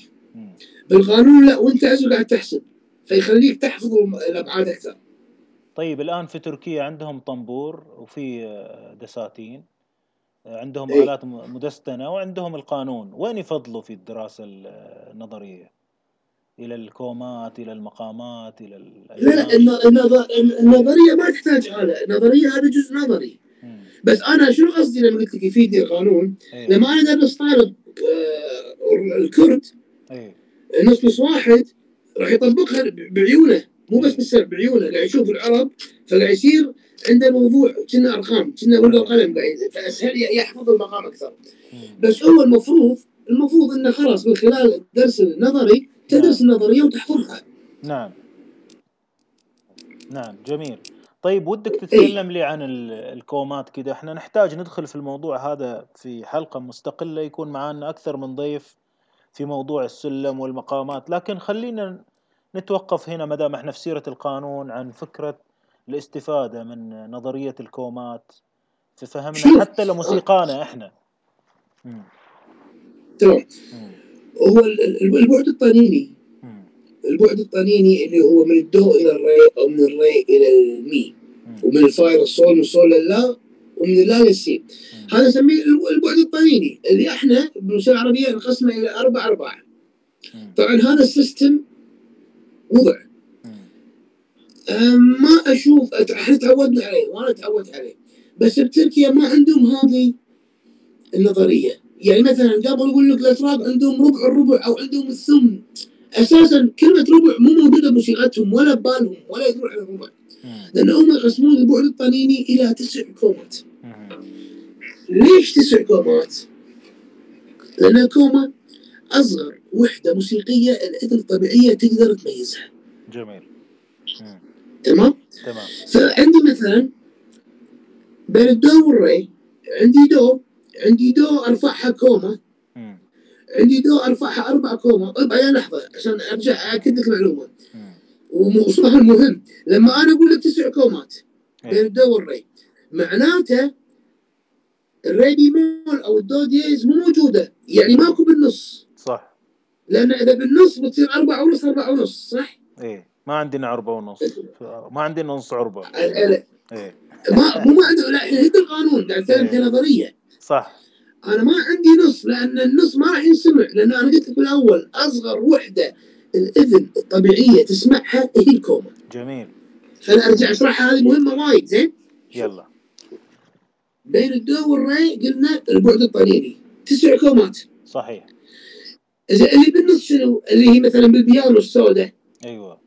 بالقانون لا وانت عزو قاعد تحسب فيخليك تحفظ الأبعاد أكثر طيب الآن في تركيا عندهم طنبور وفي آه، دساتين آه، عندهم إيه. آلات م- مدستنة وعندهم القانون وين يفضلوا في الدراسة ال- النظرية إلى الكومات إلى المقامات إلى ال- لا لا الن- النظ- النظرية ما تحتاج آلة النظرية هذا جزء نظري مم. بس أنا شنو قصدي لما قلت لك يفيدني القانون إيه. لما أنا ادرس طالب آه، الكرد. نص نص واحد راح يطبقها بعيونه مو بس بالسمع بعيونه. قاعد يشوف العرب فقاعد يصير عنده موضوع كنا أرقام كنا ورقة وقلم قاعد فأسهل يحفظ المقام أكثر. بس هو المفروض المفروض إنه خلاص من خلال الدرس النظري تدرس النظرية وتحفظها. نعم. نعم جميل. طيب ودك تتكلم لي عن ال- الكومات كده. إحنا نحتاج ندخل في الموضوع هذا في حلقة مستقلة يكون معانا أكثر من ضيف. في موضوع السلم والمقامات لكن خلينا نتوقف هنا ما دام إحنا في سيرة القانون عن فكرة الاستفادة من نظرية الكومات في فهمنا. حتى لموسيقانا إحنا. تمام مم. هو ال- ال- البعد الطنيني. البعد الطنيني اللي هو من الدو إلى الري أو من الري إلى المي. ومن الفا إلى الصول من الصول للا ومن اللا للسي مم. هذا نسميه الب- البعد الطنيني اللي إحنا بالموسيقى العربيه نقسمه إلى أربع أرباع. طبعا هذا ال system وضع ما أشوف إحنا تعودنا عليه وأنا تعودت عليه. بس بتركيا ما عندهم هذه النظرية. يعني مثلا قبل أقول لك الأتراك عندهم ربع الربع أو عندهم الثمن. أساسا كلمة ربع مو موجودة بموسيقتهم ولا ببالهم ولا يدرون عن الربع. لأن هم يقسمون البعد الطنيني إلى تسع كومات. ليش تسع كومات؟ لأن الكومة أصغر وحدة موسيقية الاذن الطبيعية تقدر تميزها جميل. تمام؟ تمام فعندي مثلا بين الدو والري عندي دو عندي دو أرفعها كوما. عندي دو أرفعها أربع كوما بعدين لحظة عشان أرجع اكد لك معلومه. وصح المهم لما أنا أقول لك تسع كومات بين إيه. الدو والري. معناته الري بيمول أو الدو ديز مو موجودة يعني ماكو بالنص. صح. لأن إذا بالنص بتصير أربع ونص أربع ونص صح؟ إيه. ما عندنا عربة ونص. ما عندنا نص عربة ال- إيه. ما مو ما عنده لا هيك القانون قاعد أتكلم كنظريه صح. أنا ما عندي نص لأن النص ما راح ينسمع لأن أنا قلت لك بالأول أصغر وحدة الإذن الطبيعية تسمعها هي الكوما جميل. خليني أرجع أشرحها هذه مهمة وايد زين؟ يلا. بين الدو والري قلنا البعد الطنيني تسع كومات. صحيح. زين اللي بالنص شنو؟ اللي هي مثلا بالبيانو السوداء أيوه.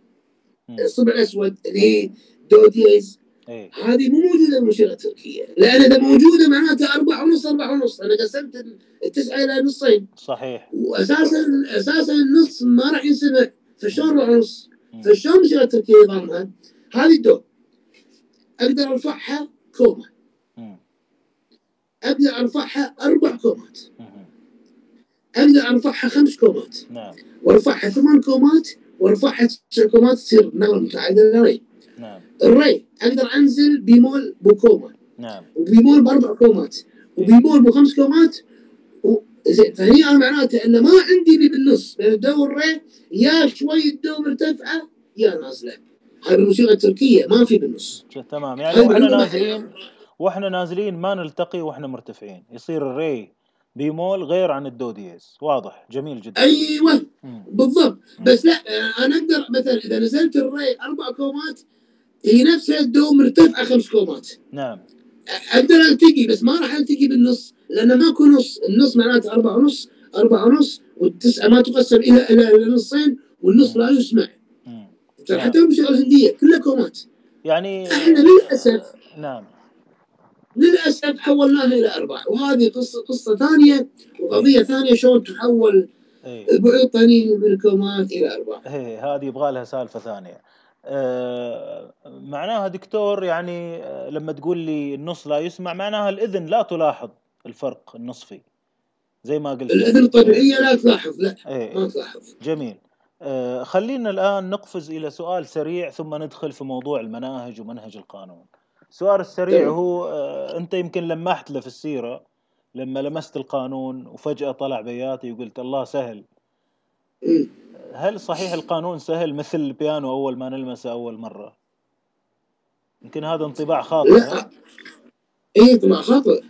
الصبع الأسود اللي هي دو ديز إيه. هذه مو موجودة بالموسيقى التركية. لأن إذا موجودة معناتها أربع ونص أربع ونص. أنا قسمت التسعة إلى نصين. صحيح. واساسا أساسا النص ما راح ينسمع فشلون أربع ونص؟ فشلون الموسيقى التركية نظامها؟ هذه الدو أقدر أرفعها كوما مم. أقدر أرفعها أربع كومات. أقدر أرفعها خمس كومات. نعم. وأرفعها ثمان كومات. وأرفعها تسع كومات تصير نغمه متعادله للري نعم. الري أقدر أنزل بيمول بكوما نعم. وبيمول باربع كومات. وبيمول بخمس كومات. و... زين فهني أنا معناته انه ما عندي اللي بالنص. بين الدو والري يا شوي الدو مرتفعه يا نازلة. هاي الموسيقى التركية ما في بالنص. تمام. يعني وإحنا نازلين وإحنا نازلين ما نلتقي وإحنا مرتفعين. يصير الري بيمول غير عن الدو ديز واضح. جميل جدا. أيوه. مم. بالضبط. بس لا أنا أقدر مثلا إذا نزلت الري أربع كومات هي نفسها الدو مرتفعة خمس كومات. نعم. أقدر ألتقي بس ما راح ألتقي بالنص لأن ماكو نص. النص معناته أربعة ونص أربعة ونص والتسعة ما تقسم إلى إلى إلى نصين والنص لا يسمع. مم. ترى نعم. حتى الموسيقى الهندية كلها كومات. يعني إحنا للأسف نعم. للأسف حولناها إلى أربع وهذه قصة قصة ثانية وقضية ثانية شلون تحول اي البعد الطنيني بالكومات إلى أربعة. إيه هذه يبغى لها سالفة ثانية. معناها دكتور يعني آه لما تقول لي النص لا يسمع معناها الإذن لا تلاحظ الفرق النصفي زي ما قلت. الإذن الطبيعية لا تلاحظ لا إيه ما تلاحظ. جميل. آه خلينا الآن نقفز إلى سؤال سريع ثم ندخل في موضوع المناهج ومنهج القانون. السؤال السريع تمام. هو آه أنت يمكن لمحت له في السيرة لما لمست القانون وفجأة طلع بياتي وقلت الله سهل مم. هل صحيح القانون سهل مثل البيانو أول ما نلمسه أول مرة؟ يمكن هذا انطباع خاطئ لا؟ اي طبعا خاطئ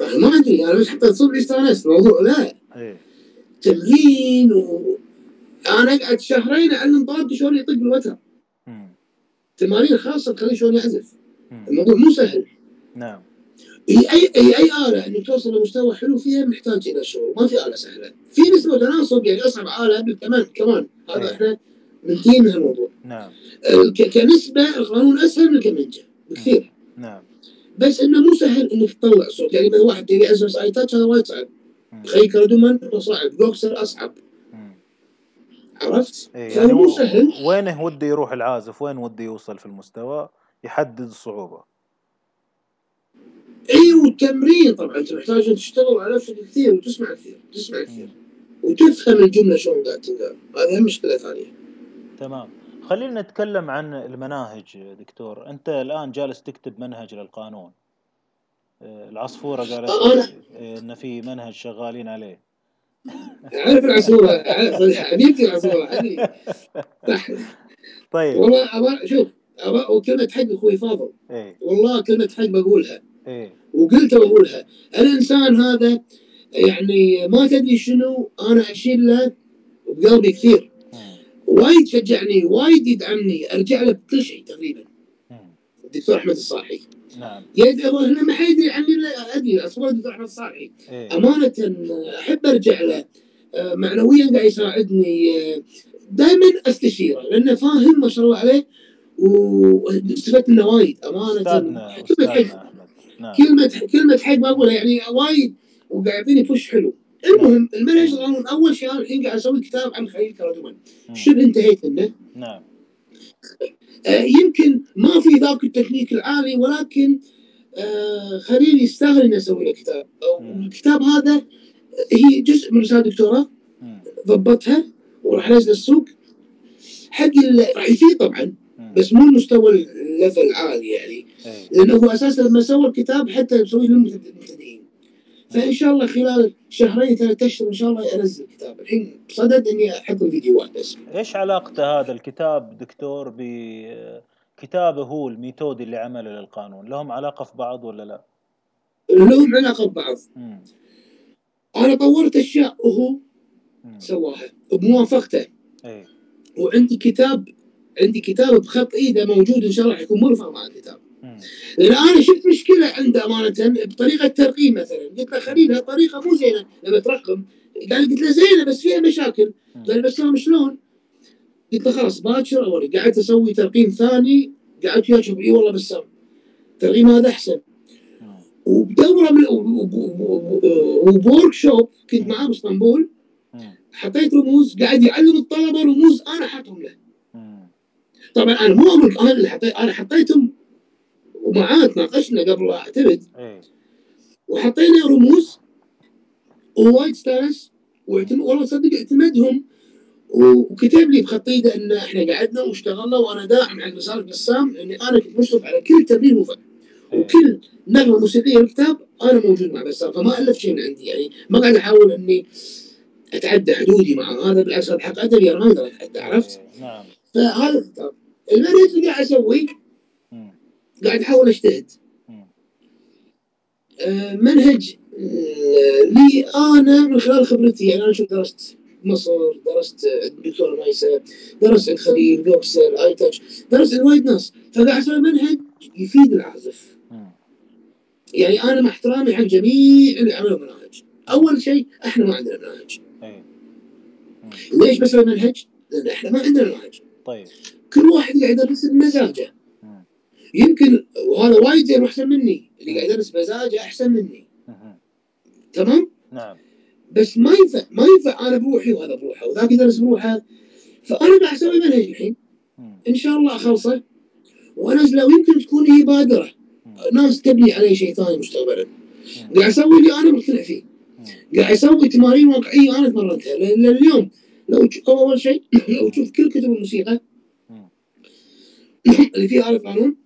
ما أدري أنا بس حطيت صبعي استانست الموضوع لا إيه تمرين و أنا أقعد شهرين أعلم طالبي شلون يطق بالوتر. تمارين خاصة تخليه شلون يعزف. الموضوع مو سهل نعم هي اي اي اي آلة انك توصل لمستوى حلو فيها محتاج إلى شغل ما في آلة سهلة. في نسبة تناسب يعني أصعب آلة بالكمان كمان هذا أي. إحنا منتهين من هالموضوع. نعم. ك- كنسبة القانون أسهل من الكمنجه بكثير. نعم. بس إنه مو سهل إنك تطلع صوت. يعني مثلا واحد يبي يعزف اي touch هذا وايد صعب. مم. تخيل كردومان صعب. بوكسر أصعب. عرفت؟ إيه يعني مو سهل. وينه وده يروح العازف؟ وين وده يوصل في المستوى؟ يحدد الصعوبة أي والتمرين طبعا أنت محتاج أن تشتغل على نفسك كثير وتسمع كثير تسمع كثير وتفهم الجملة شلون قاعد تنقال. هذه مشكلة ثانية. تمام. خلينا نتكلم عن المناهج دكتور. أنت الآن جالس تكتب منهج للقانون. آه، العصفورة قالت لي إن في منهج شغالين عليه. عارف العصفورة حبيبتي العصفورة. طيب. والله شوف وكلمة حق أخوي فاضل. إيه. والله كلمة حق بقولها. وقلت بقولها الانسان هذا يعني ما تدري شنو أنا أشيل له بقلبي كثير. وايد شجعني وايد يدعمني أرجع له بكل شيء تقريبا. الدكتور أحمد الصاحي. نعم. يد هو هنا ما حد يدري عني إلا ادري اصور الدكتور أحمد الصاحي. إيه. أمانة أحب أرجع له. آه، معنويا قاعد يساعدني. دائما أستشيره لأنه فاهم ما شاء الله عليه واستفدت منه وايد. أمانة. أستاذنا نعم. كلمه كلمة حق ما أقولها يعني وايد وقاعد يعطيني بوش حلو. المهم المنهج القانون أول شيء أنا الحين قاعد أسوي كتاب عن خليل كردوان مم. شبه انتهيت منه؟ نعم. آه، يمكن ما في ذاك التكنيك العالي ولكن آه، خليل يستاهل اني أسوي له كتاب. مم. الكتاب هذا هي جزء من رسالة دكتوراه مم. ضبطها وراح انزل السوق. حق راح يفيد طبعا. بس مو المستوى ال level العالي يعني. لأنه هو أساسا لما سوى الكتاب حتى مسوي للمبتدئين فإن شاء الله خلال شهرين ثلاثة أشهر إن شاء الله أنزل كتاب الحين صدد إني أحط الفيديوهات بس. إيش علاقته هذا الكتاب دكتور بكتابه هو الميثودي اللي عمله للقانون؟ لهم علاقة في بعض ولا لا؟ لهم علاقة ببعض. مم. أنا طورت أشياء وهو. سواها بموافقته. إيه. وعندي كتاب عندي كتاب بخط إيده موجود إن شاء الله حيكون مرفع مع الكتاب. مم. لأن أنا شفت مشكلة عنده أمانة بطريقة ترقيم مثلا قلت له خليل هالطريقه مو زينة لما ترقم قال قلت له زينة بس فيها مشاكل. قال بس أنا شلون؟ قلت له خلاص باكر اوري قعدت أسوي ترقيم ثاني قعدت وياه اي والله بسام الترقيم هذا أحسن. وبدوره من وبورك شوب كنت معاه بإسطنبول. حطيت رموز قاعد يعلم الطلبة رموز أنا حاطهم له. طبعا أنا مو أقول أنا اللي حطيت أنا حطيتهم ومعاه تناقشنا قبل اعتمد إيه وحطينا رموز ووايد واعتمد والله صدق اعتمدهم وكتب لي بخط ايده إن إحنا قعدنا واشتغلنا وأنا داعم حق رساله بسام لأني أنا كنت مشرف على كل تمرين مفعل إيه وكل نغمة موسيقية بالكتاب أنا موجود مع بسام فما الف شيء من عندي يعني ما قاعد أحاول إني أتعدى حدودي مع هذا بالعكس حق ادبي أنا ما أقدر اتعدى عرفت؟ إيه. نعم فهذا الكتاب المنهج اللي قاعد اسويه. قاعد أحاول أجتهد. آه، منهج آه، لي أنا من خلال خبرتي يعني أنا شوف درست مصر درست عند الدكتور مايسة درست عند خليل جوكسل باكتاجير درست عند وايد ناس فقاعد أسوي منهج يفيد العازف. يعني أنا مع احترامي حق جميع اللي عملوا مناهج أول شيء إحنا ما عندنا مناهج إيه ليش بسوي منهج؟ لأن إحنا ما عندنا مناهج طيب كل واحد قاعد يدرس بمزاجه. يمكن وهذا وايد زين واحسن مني اللي قاعد يدرس بمزاجه أحسن مني. تمام؟ نعم. بس ما ينفع ما ينفع أنا بروحي وهذا بروحه وذاك يدرس بروحه. فأنا قاعد أسوي منهج الحين. إن شاء الله أخلصه. وأنزله ويمكن تكون هي بادرة. ناس تبني علي شيء ثاني مستقبلا. قاعد أسوي اللي أنا مقتنع فيه. قاعد أسوي تمارين واقعية أنا تمرنتها لأن اليوم لو أول شيء لو تشوف كل كتب الموسيقى. اللي فيها آلة قانون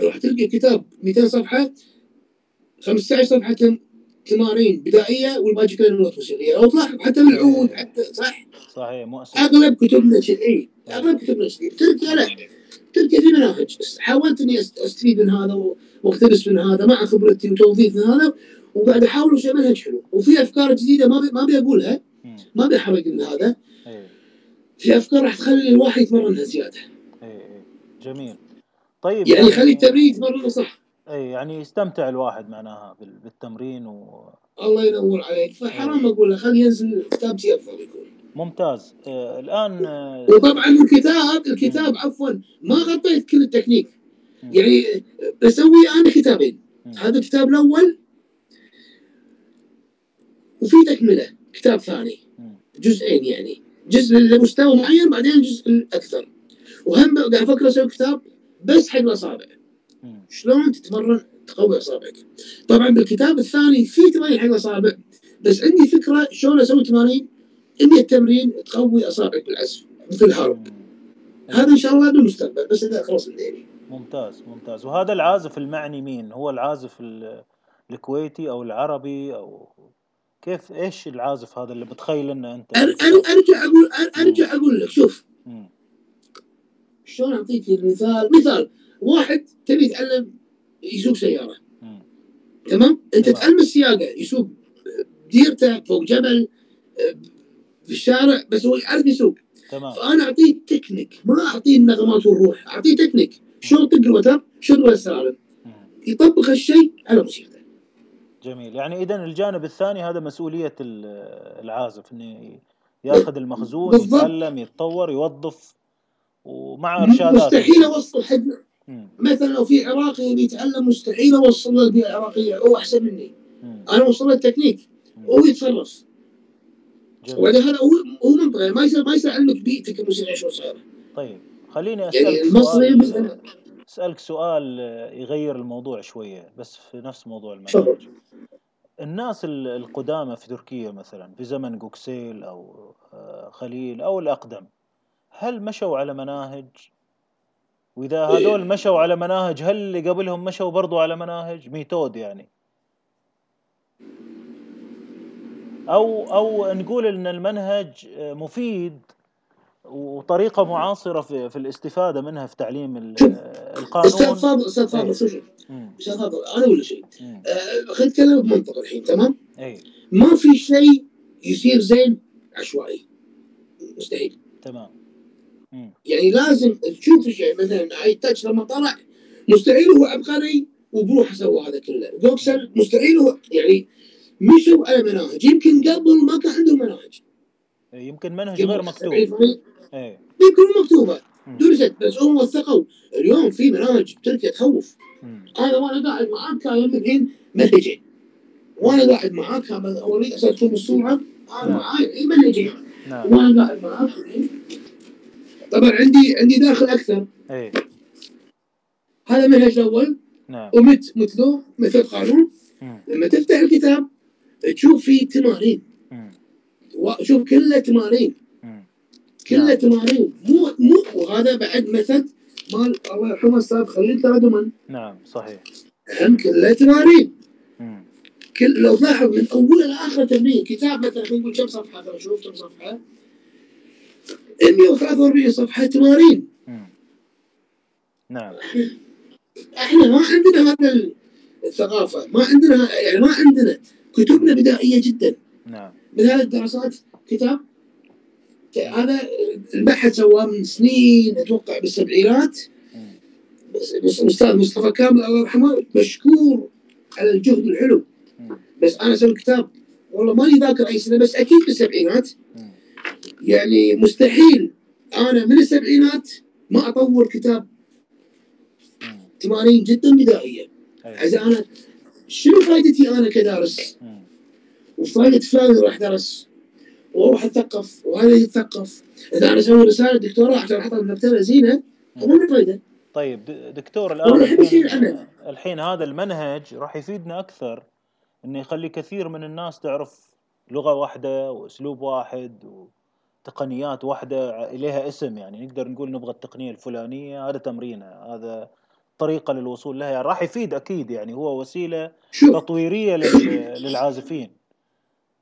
راح تلقى كتاب 200 صفحة 15 صفحة تم- تمارين بدائية والباقي كله نوت موسيقية. لو تلاحظ حتى بالعود حتى صح؟ صحيح مؤسس أغلب كتبنا كذي أغلب كتبنا كذي تركيا لا. تركيا في مناهج. حاولت إني أستفيد من هذا واقتبس من هذا مع خبرتي وتوظيف من هذا وقاعد أحاول شيء منهج حلو. وفي أفكار جديدة ما بي ما ابي أقولها. ما ابي احرق من هذا. في أفكار راح تخلي الواحد يتمرنها زيادة. إيه إيه. جميل. طيب يعني يخلي التمرين يتمرنه صح. اي يعني يستمتع الواحد معناها بال- بالتمرين الله ينور عليك. فحرام أقول له خليه ينزل كتاب شيء أفضل يكون. وممتاز آه الآن آه وطبعا الكتاب الكتاب عفوا ما غطيت كل التكنيك. يعني بسوي أنا كتابين. مم. هذا الكتاب الأول وفي تكملة كتاب ثاني. مم. جزئين يعني. جزء لمستوى معين بعدين الجزء الاكثر وهم قاعد أفكر أسوي كتاب بس حق الاصابع. شلون تتمرن؟ تقوي اصابعك طبعا بالكتاب الثاني في تمارين حق الاصابع بس عندي فكرة شلون أسوي تمارين؟ 100 تمرين تقوي اصابعك بالعزف مثل الهارب مم. هذا إن شاء الله بالمستقبل بس إذا خلص ديني ممتاز ممتاز. وهذا العازف المعني مين؟ هو العازف ال- الكويتي أو العربي أو كيف؟ إيش العازف هذا اللي بتخيل إنه أنت أرجع أقول أرجع أقول لك شوف. مم. شلون اعطيك المثال؟ مثال واحد تبي يتعلم يسوق سيارة. تمام؟ أنت. تعلم السياقة يسوق ديرته فوق جبل في الشارع بس هو يعرف يسوق. تمام. فأنا أعطيه تكنيك ما أعطيه النغمات والروح أعطيه تكنيك. شلون طق الوتر؟ شلون السلالم. يطبق هالشيء على موسيقته. جميل. يعني اذا الجانب الثاني هذا مسؤولية ال- العازف إنه ياخذ المخزون بالضبط. يتعلم يتطور يوظف ومع ارشادات مستحيل أوصل مم. مثلا لو في عراقي يبي يتعلم مستحيل أوصل له البيئه العراقيه هو أحسن مني. مم. أنا اوصل له التكنيك وهو يتصرف. وبعدين هذا هو هو ما يصير ما يصير يعلمك بيئتك الموسيقيه شو صايرة. طيب خليني يعني أسألك المصري سؤال. مثلا أسألك سؤال يغير الموضوع شوية بس في نفس موضوع المنهج الناس ال- القدامى في تركيا مثلا في زمن جوكسل أو آه، خليل أو الأقدم هل مشوا على مناهج وإذا إيه. هذول مشوا على مناهج هل اللي قبلهم مشوا برضو على مناهج method يعني أو أو نقول إن المنهج آه، مفيد وطريقة معاصرة في في الاستفادة منها في تعليم آه، أستاذ القانون فاضل أستاذ إيه. فاضل شو شوف. أستاذ فاضل أنا أقول شيء. آه، خلينا نتكلم بمنطق الحين تمام اي ما في شيء يصير زين عشوائي مستحيل تمام. يعني لازم تشوف الشيء مثلا اي تاتش لما طلع مستحيل هو عبقري وبروحه سوى هذا كله. جوكسل مستحيل هو يعني مشوا على مناهج يمكن قبل ما كان عندهم مناهج. إيه، يمكن منهج غير قبل مكتوب. 70 فريق إيه. يمكن مكتوبه. درست بس هم وثقوا اليوم في مناهج بتركيا تخوف. أنا وأنا قاعد معاك كان الحين منهجين وأنا قاعد معاك كان اوريك تكون الصورة أنا نعم. معاي اي منهجين نعم. وأنا قاعد معاك الحين طبعا عندي عندي داخل أكثر. إيه. هذا المنهج الأول نعم. ومت مثله مثل قانون. مم. لما تفتح الكتاب تشوف فيه تمارين. مم. وشوف كله تمارين. كله نعم. تمارين. مو مو وهذا بعد مثل مال الله يرحمه أستاذ خليل تردمن. نعم صحيح. هم كله تمارين. كل لو تلاحظ من أول لاخر تمرين كتاب مثلا خلينا نقول كم صفحة؟ شوف كم صفحة. 143 صفحة تمارين. نعم. إحنا ما عندنا هذا الثقافة. ما عندنا يعني ما عندنا. كتبنا بدائية جدا. نعم. مثال الدراسات كتاب. هذا البحث سواه من سنين أتوقع بالسبعينات. الاستاذ مصطفى كامل الله يرحمه مشكور على الجهد الحلو. بس أنا أسوي كتاب والله ماني ذاكر أي سنة بس أكيد بالسبعينات. يعني مستحيل. أنا من السبعينات ما أطور كتاب. تمارين جدا بدائيه أيوة. عشان أنا شنو فائدتي أنا كدارس. وفائده فلان راح درس. وأروح أتثقف وهذا يتثقف. إذا أنا أسوي رسالة دكتوراه عشان أحطها بمكتبه زينة وما في فائده طيب دكتور الآن الحين الحين هذا المنهج راح يفيدنا أكثر إنه يخلي كثير من الناس تعرف لغة واحدة وأسلوب واحد وتقنيات واحدة إليها اسم يعني نقدر نقول نبغى التقنية الفلانية هذا تمرينها هذا طريقة للوصول لها يعني راح يفيد أكيد يعني هو وسيلة شوف. تطويرية لل- للعازفين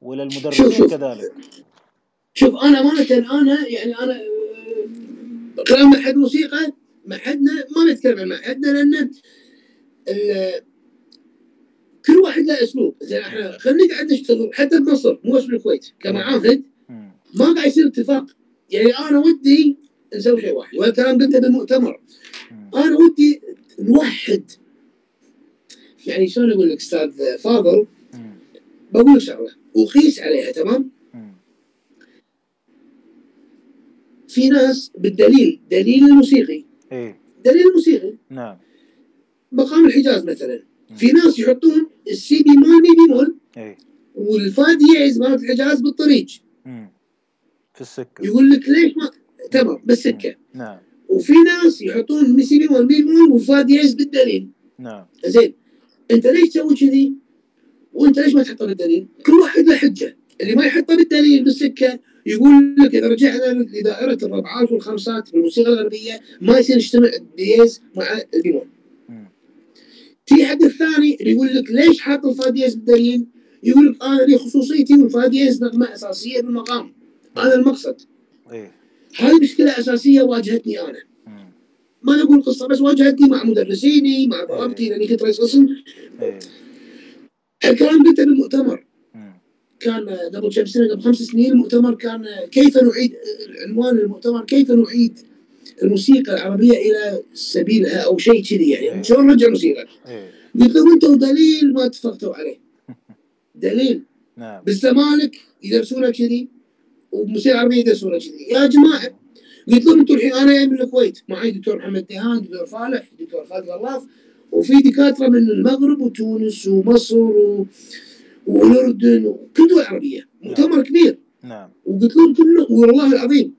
وللمدربين شوف كذلك. شوف أنا امانه أنا يعني أنا كلام معهد موسيقى معهدنا ما نتكلم عن معهدنا لأن كل واحد له أسلوب. زين إحنا خلينا نقعد نشتغل حتى بمصر مو بس بالكويت. كمعاهد. ما قاعد يصير اتفاق. يعني أنا ودي نسوي شيء واحد وهذا الكلام قلته بالمؤتمر. أنا ودي نوحد. يعني شلون أقول لك أستاذ فاضل. بقول لك شغلة. وقيس عليها تمام. في ناس بالدليل دليل الموسيقي. إيه. دليل الموسيقي. نعم. مقام الحجاز مثلا. في ناس يحطون السي بيمول مي بيمول إيه. والفا دييز مالت الحجاز بالطريق. في السكة. يقول لك ليش ما تمام بالسكة. نعم. وفي ناس يحطون مي سي بيمول مي بيمول والفا دييز بالدليل؟ نعم. زين أنت ليش تسوي كذي؟ وأنت ليش ما تحطه بالدليل؟ كل واحد له حجة. اللي ما يحطه بالدليل بالسكة يقول لك إذا رجعنا لدائره الربعات والخمسات بالموسيقى الغربيه ما يصير يجتمع الدييز مع البيمول مم. في حد الثاني اللي يقول لك ليش حاط الفا دييز بالدليل؟ يقول لك أنا لي خصوصيتي والفا دييز نغمة أساسية بالمقام. هذا المقصد. إيه. هذه مشكلة أساسية واجهتني أنا. مم. ما نقول قصة بس واجهتني مع مدرسيني مع طلبتي لاني كنت رئيس قسم. إيه. الكلام قلته بالمؤتمر. كان قبل كم سنة قبل خمس سنين المؤتمر كان كيف نعيد عنوان المؤتمر كيف نعيد الموسيقى العربية إلى سبيلها أو شيء كذي يعني. شلون نرجع الموسيقى؟ إيه. قلت لهم أنتم دليل ما اتفقتوا عليه. دليل. نعم. بالزمالك يدرسونها كذي. وبالموسيقى العربيه يدرسونها كذي. يا جماعة قلت لهم أنتم الحين أنا جاي من الكويت. معي دكتور محمد دهان دكتور فالح دكتور خالد غلاف وفي دكاترة من المغرب وتونس ومصر و... والأردن وكل دول عربيه مؤتمر كبير. نعم. وقلت لهم كله والله العظيم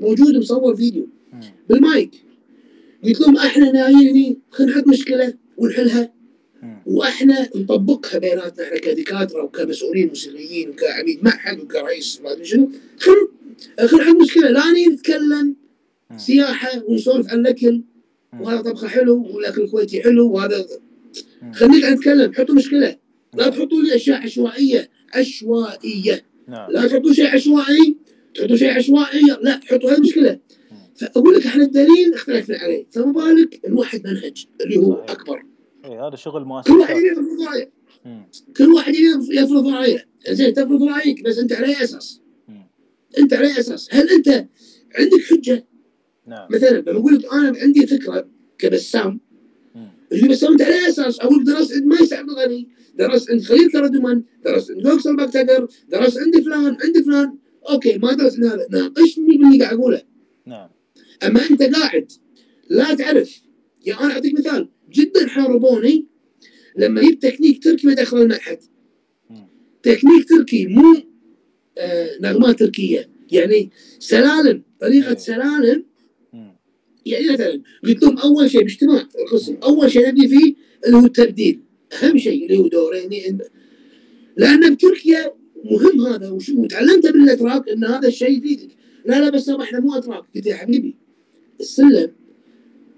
موجود مصور فيديو. بالمايك. قلت لهم إحنا نايين هني خلينا نحط مشكلة ونحلها. وإحنا نطبقها بيناتنا. إحنا كدكاترة وكمسؤولين موسيقيين وكعميد معهد وكرئيس ما أدري شنو. خل خل نحل مشكلة لا نتكلم. سياحة ونسولف عن الأكل. وهذا طبخة حلو والأكل الكويتي حلو وهذا. خلينا نتكلم. حطوا مشكلة. لا نعم. تحطوا لي أشياء عشوائية. عشوائية. نعم. لا تحطوا شيء عشوائي. تحطوا شيء عشوائي. لا حطوا هذه المشكلة. فأقول لك إحنا الدليل اختلفنا عليه. فما بالك نوحد منهج اللي هو. أكبر. إيه هذا شغل كل واحد مؤسسات يفرض رايه. كل واحد يفرض رأيه زين تفرض رأيك بس أنت على أي أساس؟ مم. أنت على أي أساس؟ هل أنت عندك حجة؟ نعم مثلا لما أقول لك أنا عندي فكرة كبسام. اللي بسام أنت على أي أساس؟ أقول درست عند مايسة عبد الغني درست عند خليل كرادومان درست عند جوكسل باكتاجير درست عند فلان عند فلان okay ما درست عند هذا ناقشني باللي قاعد أقوله نعم أما أنت قاعد لا تعرف يعني أنا أعطيك مثال جدا حاربوني لما جبت تكنيك تركي بدخل المعهد. تكنيك تركي مو آه نغمات تركية يعني سلالم طريقة إيه. سلالم. يعني مثلا قلت لهم أول شيء باجتماع القسم أول شيء نبني فيه اللي هو التبديل أهم شيء اللي هو دوريني لأن بتركيا مهم هذا وشو وتعلمت بالاتراك إن هذا الشيء يفيدك لا لا بس إحنا مو أتراك قلت يا حبيبي السلم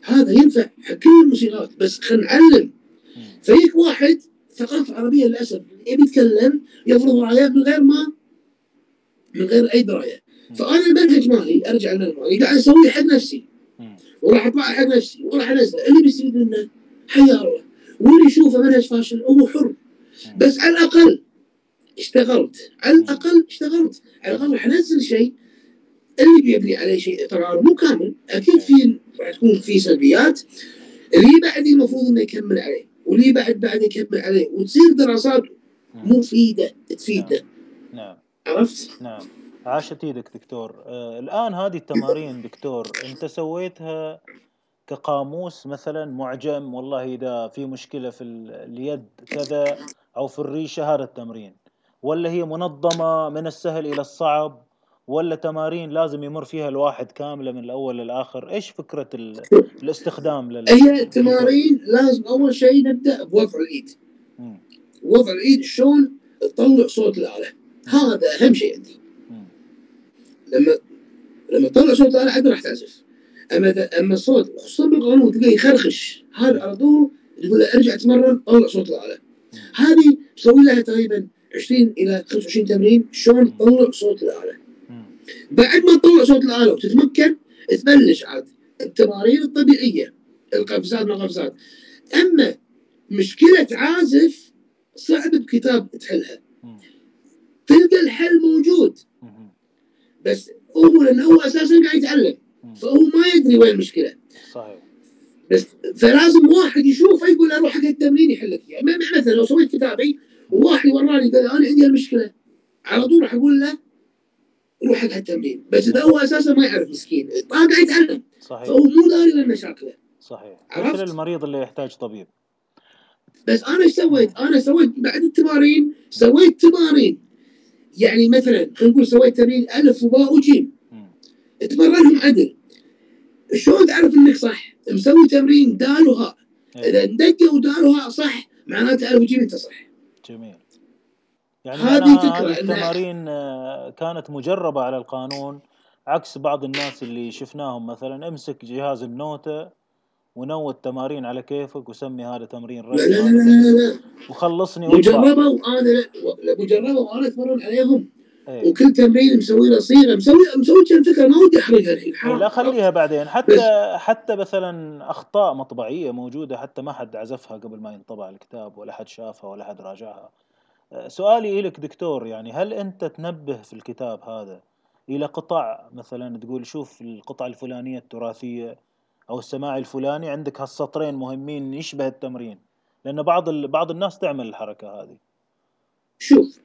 هذا ينفع كل الموسيقات بس خلينا نعلم. فيك واحد ثقافة عربية للأسف يبي يتكلم يفرض رايه من غير ما من غير أي دراية. فأنا المنهج مالي أرجع المنهج مالي قاعد اسويه حق نفسي. وراح أطلع حق نفسي وراح انزله اللي بيستفيد منه حيا الله واللي يشوفه منهج فاشل هو حر. بس على الأقل اشتغلت. على الأقل اشتغلت. على الأقل راح أنزل شيء اللي بيبني عليه شيء طبعا مو كامل أكيد في راح تكون في سلبيات. اللي بعد المفروض إنه يكمل عليه واللي بعد بعد يكمل عليه وتصير دراسات مفيدة تفيده نعم. عرفت؟ نعم. عاشت إيدك دكتور. آه الآن هذه التمارين دكتور أنت سويتها كقاموس مثلا معجم؟ والله إذا في مشكلة في ال- اليد كذا أو في الريشة هذا التمرين. ولا هي منظمة من السهل إلى الصعب؟ ولا تمارين لازم يمر فيها الواحد كاملة من الأول للآخر؟ إيش فكرة ال... الاستخدام لل... هي التمارين لازم أول شيء نبدأ بوضع الإيد. وضع الإيد شلون تطلع صوت الآلة. هذا أهم شيء عندي. لما لما تطلع صوت الآلة عاد راح تعزف. أما أما الصوت خصوصا بالقانون تلقاه يخرخش. هذا على طول تقول له أرجع تمرن طلع صوت الآلة. هذه مسوي لها تقريبا 20 إلى 25 تمرين شلون تطلع صوت الآلة. بعد ما تطلع صوت الآلة وتتمكن تبلش عاد التمارين الطبيعية القفزات ما قفزات. أما مشكلة عازف صعب بكتاب تحلها. تلقى الحل موجود. بس هو لأنه هو أساسا قاعد يتعلم فهو ما يدري وين المشكلة. صحيح. بس فلازم واحد يشوفه يقول أروح حق التمرين يحل لك إياه. يعني مثلا لو سويت كتابي وواحد وراني قال أنا عندي المشكلة على طول راح أقول له روح حق التمرين بس اذا هو أساسا ما يعرف مسكين. قاعد يتعلم. صحيح. فهو مو داري لمشاكله صحيح. عرفت؟ مثل المريض اللي يحتاج طبيب. بس أنا إيش سويت؟ أنا سويت بعد التمارين سويت تمارين. يعني مثلا خلينا نقول سويت تمرين ألف وباء وجيم. تمرنهم عدل. شلون تعرف إنك صح؟ مسوي تمرين دال وهاء. إيه. إذا ندقوا دال وهاء صح معناته ألف وجيم أنت صح. جميل. يعني هذه فكره التمارين آه، كانت مجربة على القانون عكس بعض الناس اللي شفناهم. مثلا امسك جهاز النوتة ونوت تمارين على كيفك وسمي هذا تمرين لا لا لا لا, لا. وخلصني مجربة وأنا مجربة وأنا أتمرن عليهم. أيه. وكل تمرين مسوي له صيغة. مسوي مسوي كم فكرة ما ودي أحرقها الحين. إيه، لا خليها بعدين. حتى حتى مثلا أخطاء مطبعية موجودة حتى ما حد عزفها قبل ما ينطبع الكتاب ولا حد شافها ولا حد راجعها. سؤالي لك دكتور يعني هل أنت تنبه في الكتاب هذا إلى قطع مثلا تقول شوف القطعه الفلانية التراثية أو السماع الفلاني عندك هالسطرين مهمين يشبه التمرين لأن بعض بعض الناس تعمل الحركة هذه شوف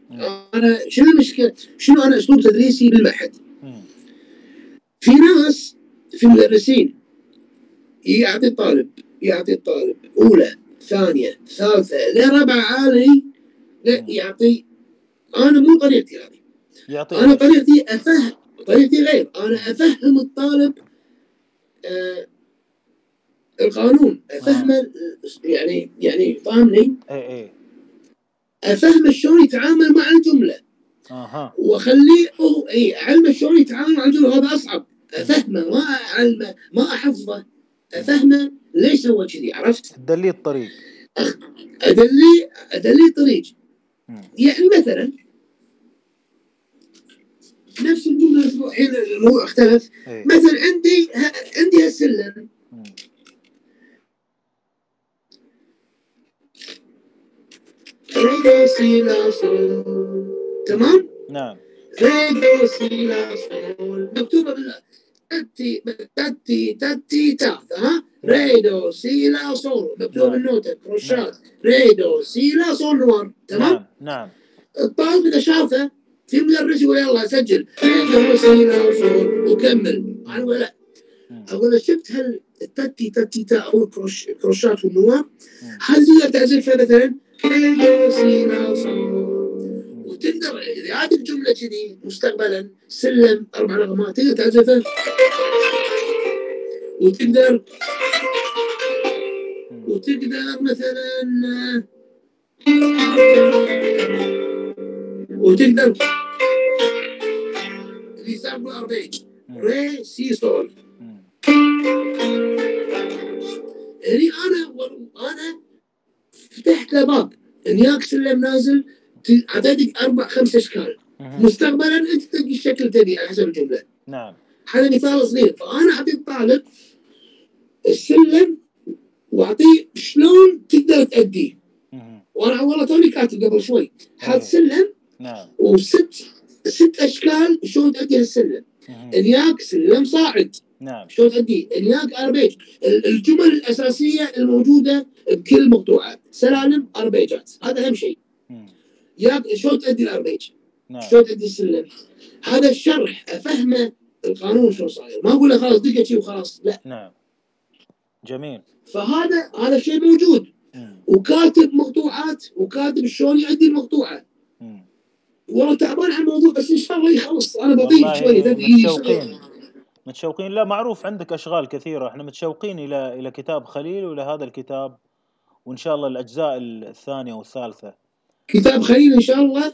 أنا شنو المشكلة؟ شنو أنا أسلوب تدريسي بالمعهد؟ في ناس في مدرسين يعطي الطالب يعطي الطالب أولى ثانية ثالثة لربع عالي لا يعطي أنا مو طريقتي هذه. أنا طريقتي أفهم طريقتي غير. أنا أفهم الطالب آه القانون. أفهمه آه. يعني يعني فاهمني؟ اي اي أفهمه شلون يتعامل مع الجملة. أها. وأخليه هو اي أعلمه شلون يتعامل مع الجملة. هذا أصعب. أفهمه ما أعلمه ما أحفظه. أفهمه ليش سوى كذي عرفت؟ تدليه الطريق. أدليه أدليه الطريق. يعني مثلا نفس الجملة الحين الموضوع اختلف. أي. مثلا عندي عندي هالسلم تمام؟ نعم. مكتوبة بال تتي تتي تتي تا ها؟ ريدو سي لا صول مكتوبة نعم. بالنوتة كروشات ريدو سي لا صول نوار تمام؟ نعم نعم الطالب إذا شافه في مدرس يقول يلا سجل ريدو سي لا صول وكمل أنا أقول لا أقول له شفت هل التتي تتي تا أو الكروشات والنوار هل تقدر تعزفها مثلا وتقدر اذا عاد الجمله كذي مستقبلا سلم أربع نغمات تقدر تعزفه وتقدر وتقدر مثلا وتقدر اللي يسمى arpège ري سي سول. هني أنا أنا فتحت له باب انياك سلم نازل أعطيتك أربع خمس أشكال. مستقبلا أنت تلقي الشكل تبي على حسب الجملة. نعم. هذا مثال صغير فأنا اعطي الطالب السلم واعطيه شلون تقدر تأديه وأنا والله توني كاتب قبل شوي. حاط سلم نعم. وست ست أشكال شلون تأدي هالسلم. انياك سلم صاعد. نعم. شلون تأديه انياك arpège الجمل الأساسية الموجودة بكل مقطوعه سلالم اربيجات هذا أهم شيء. يا شلون تأدي ال arpège نعم. شلون تأدي السلم؟ هذا الشرح أفهمه القانون شلون صاير. ما أقول له خلاص دقة شيء وخلاص. لا. نعم. جميل. فهذا هذا الشيء موجود. وكاتب مقطوعات وكاتب شلون يؤدي المقطوعه والله تعبان على الموضوع بس إن شاء الله يخلص. أنا بضيق شوي متشوقين. متشوقين. لا معروف عندك أشغال كثيرة. إحنا متشوقين إلى إلى كتاب خليل والى هذا الكتاب. وإن شاء الله الأجزاء الثانية والثالثة. كتاب خليل إن شاء الله.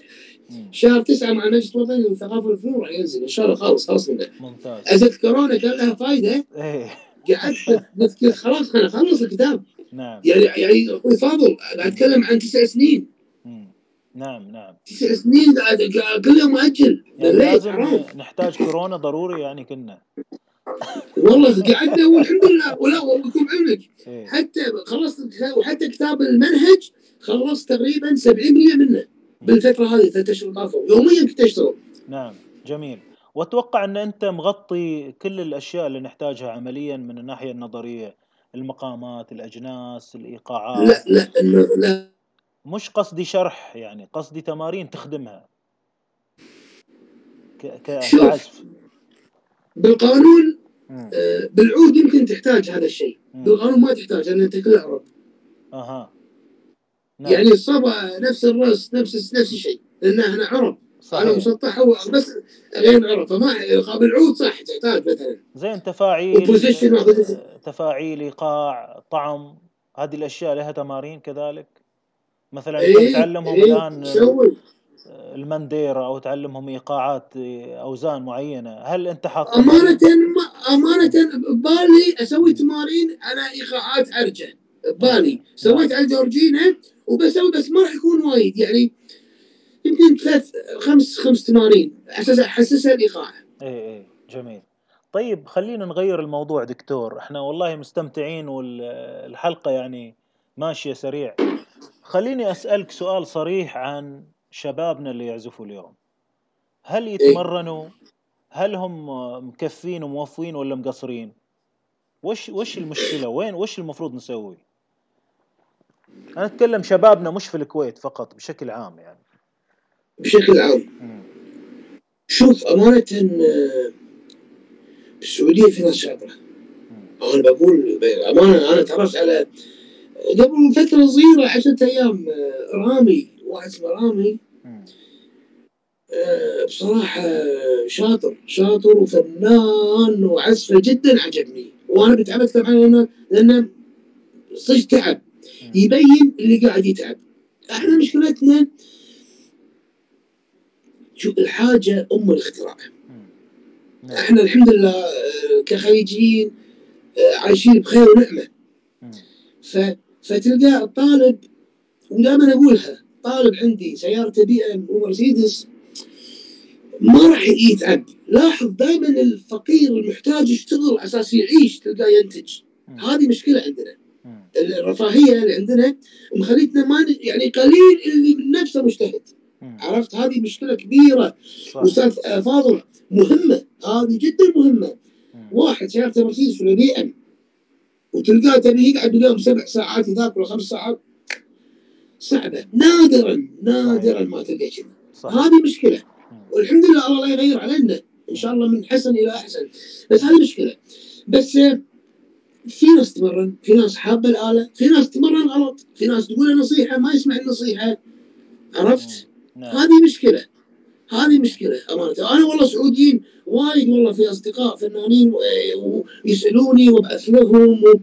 شهر تسعة مع نجد وطني للثقافة والفنون راح ينزل. إن شاء الله خالص خلص منه ممتاز. ازمة كورونا كان لها فائدة إيه. قعدت نفكر خلاص خلينا نخلص الكتاب. نعم. يعني يعني أخوي فاضل قاعد أتكلم عن تسع سنين. مم. نعم نعم. تسع سنين قاعد كل يوم مؤجل يعني لازم حرام. نحتاج كورونا ضروري يعني كنا. والله قعدنا والحمد لله. ولا ويكون علمك إيه. حتى خلصت وحتى كتاب المنهج خلصت تقريبا 70% منه. بالفترة هذه ثلاث أشهر طافوا يوميا كنت أشتغل. نعم جميل. وأتوقع أن أنت مغطي كل الأشياء اللي نحتاجها عمليا من الناحية النظرية المقامات الأجناس الإيقاعات. لا لا انه لا. مش قصدي شرح يعني قصدي تمارين تخدمها. ك... ك... شوف. كعزف. بالقانون. آه، بالعود يمكن تحتاج هذا الشيء. بالقانون ما تحتاج لأن انت كل عرب أها. نعم. يعني الصبا نفس الرأس نفس نفس الشيء لأن إحنا عرب. صحيح. مسطح هو بس غير عرب فما بالعود صح تحتاج مثلا. زين تفاعيل. تفاعيل إيقاع طعم هذه الأشياء لها تمارين كذلك؟ مثلا انت تعلمهم إيه الآن سوي المنديرة أو تعلمهم إيقاعات أوزان معينة هل أنت حاط أمانة ما أمانة ببالي أسوي تمارين على إيقاعات عرجه ببالي. سويت على جورجينا وبسوي بس ما راح يكون وايد. يعني يمكن ثلاث خمس خمس تمارين أساس احسسها الإيقاع. إيه إيه جميل. طيب خلينا نغير الموضوع دكتور. إحنا والله مستمتعين والحلقة يعني ماشية سريع. خليني أسألك سؤال صريح عن شبابنا اللي يعزفوا اليوم. هل يتمرنوا؟ هل هم مكفين وموفين ولا مقصرين؟ وش وش المشكلة؟ وين وش المفروض نسوي؟ أنا أتكلم شبابنا مش في الكويت فقط بشكل عام يعني. بشكل عام. شوف أمانة آه، بالسعودية في ناس شاطرة مم. أنا بقول امانه أنا تعرفت على قبل فترة صغيرة عشرة أيام آه، رامي واحد اسمه رامي. آه، بصراحة شاطر شاطر وفنان وعزفه جدا عجبني وأنا بتعب أتكلم عنه لأنه صدق تعب يبين اللي قاعد يتعب إحنا مشكلتنا شوف الحاجة أم الاختراع. نعم. إحنا الحمد لله آه، كخليجيين آه، عايشين بخير ونعمة مم. ف... فتلقى الطالب ودائما أقولها طالب عندي سيارته بي إم ومرسيدس ما راح يتعب لاحظ دائما الفقير المحتاج يشتغل على أساس يعيش تلقاه ينتج. هذه مشكلة عندنا. الرفاهية اللي عندنا مخليتنا ما يعني قليل اللي من نفسه مجتهد. عرفت؟ هذه مشكلة كبيرة. آه، فاضل مهمة. هذه جدا مهمة. واحد سيارته مرسيدس ولا بي ام وتلقاه تبي يقعد باليوم سبع ساعات يذاكر ولا خمس ساعات. صعبة. نادرا نادرا ما تلقى كذا هذه مشكلة. والحمد لله الله لا يغير علينا. إن شاء الله من حسن إلى أحسن. بس هذه مشكلة. بس في ناس تمرن في ناس حابة الآلة في ناس تمرن غلط في ناس تقول نصيحة ما يسمع النصيحة. عرفت؟ نعم. هذه مشكلة. هذه مشكلة أمانة. أنا والله سعوديين وايد والله في أصدقاء فنانين و- ويسالوني وابعث لهم و...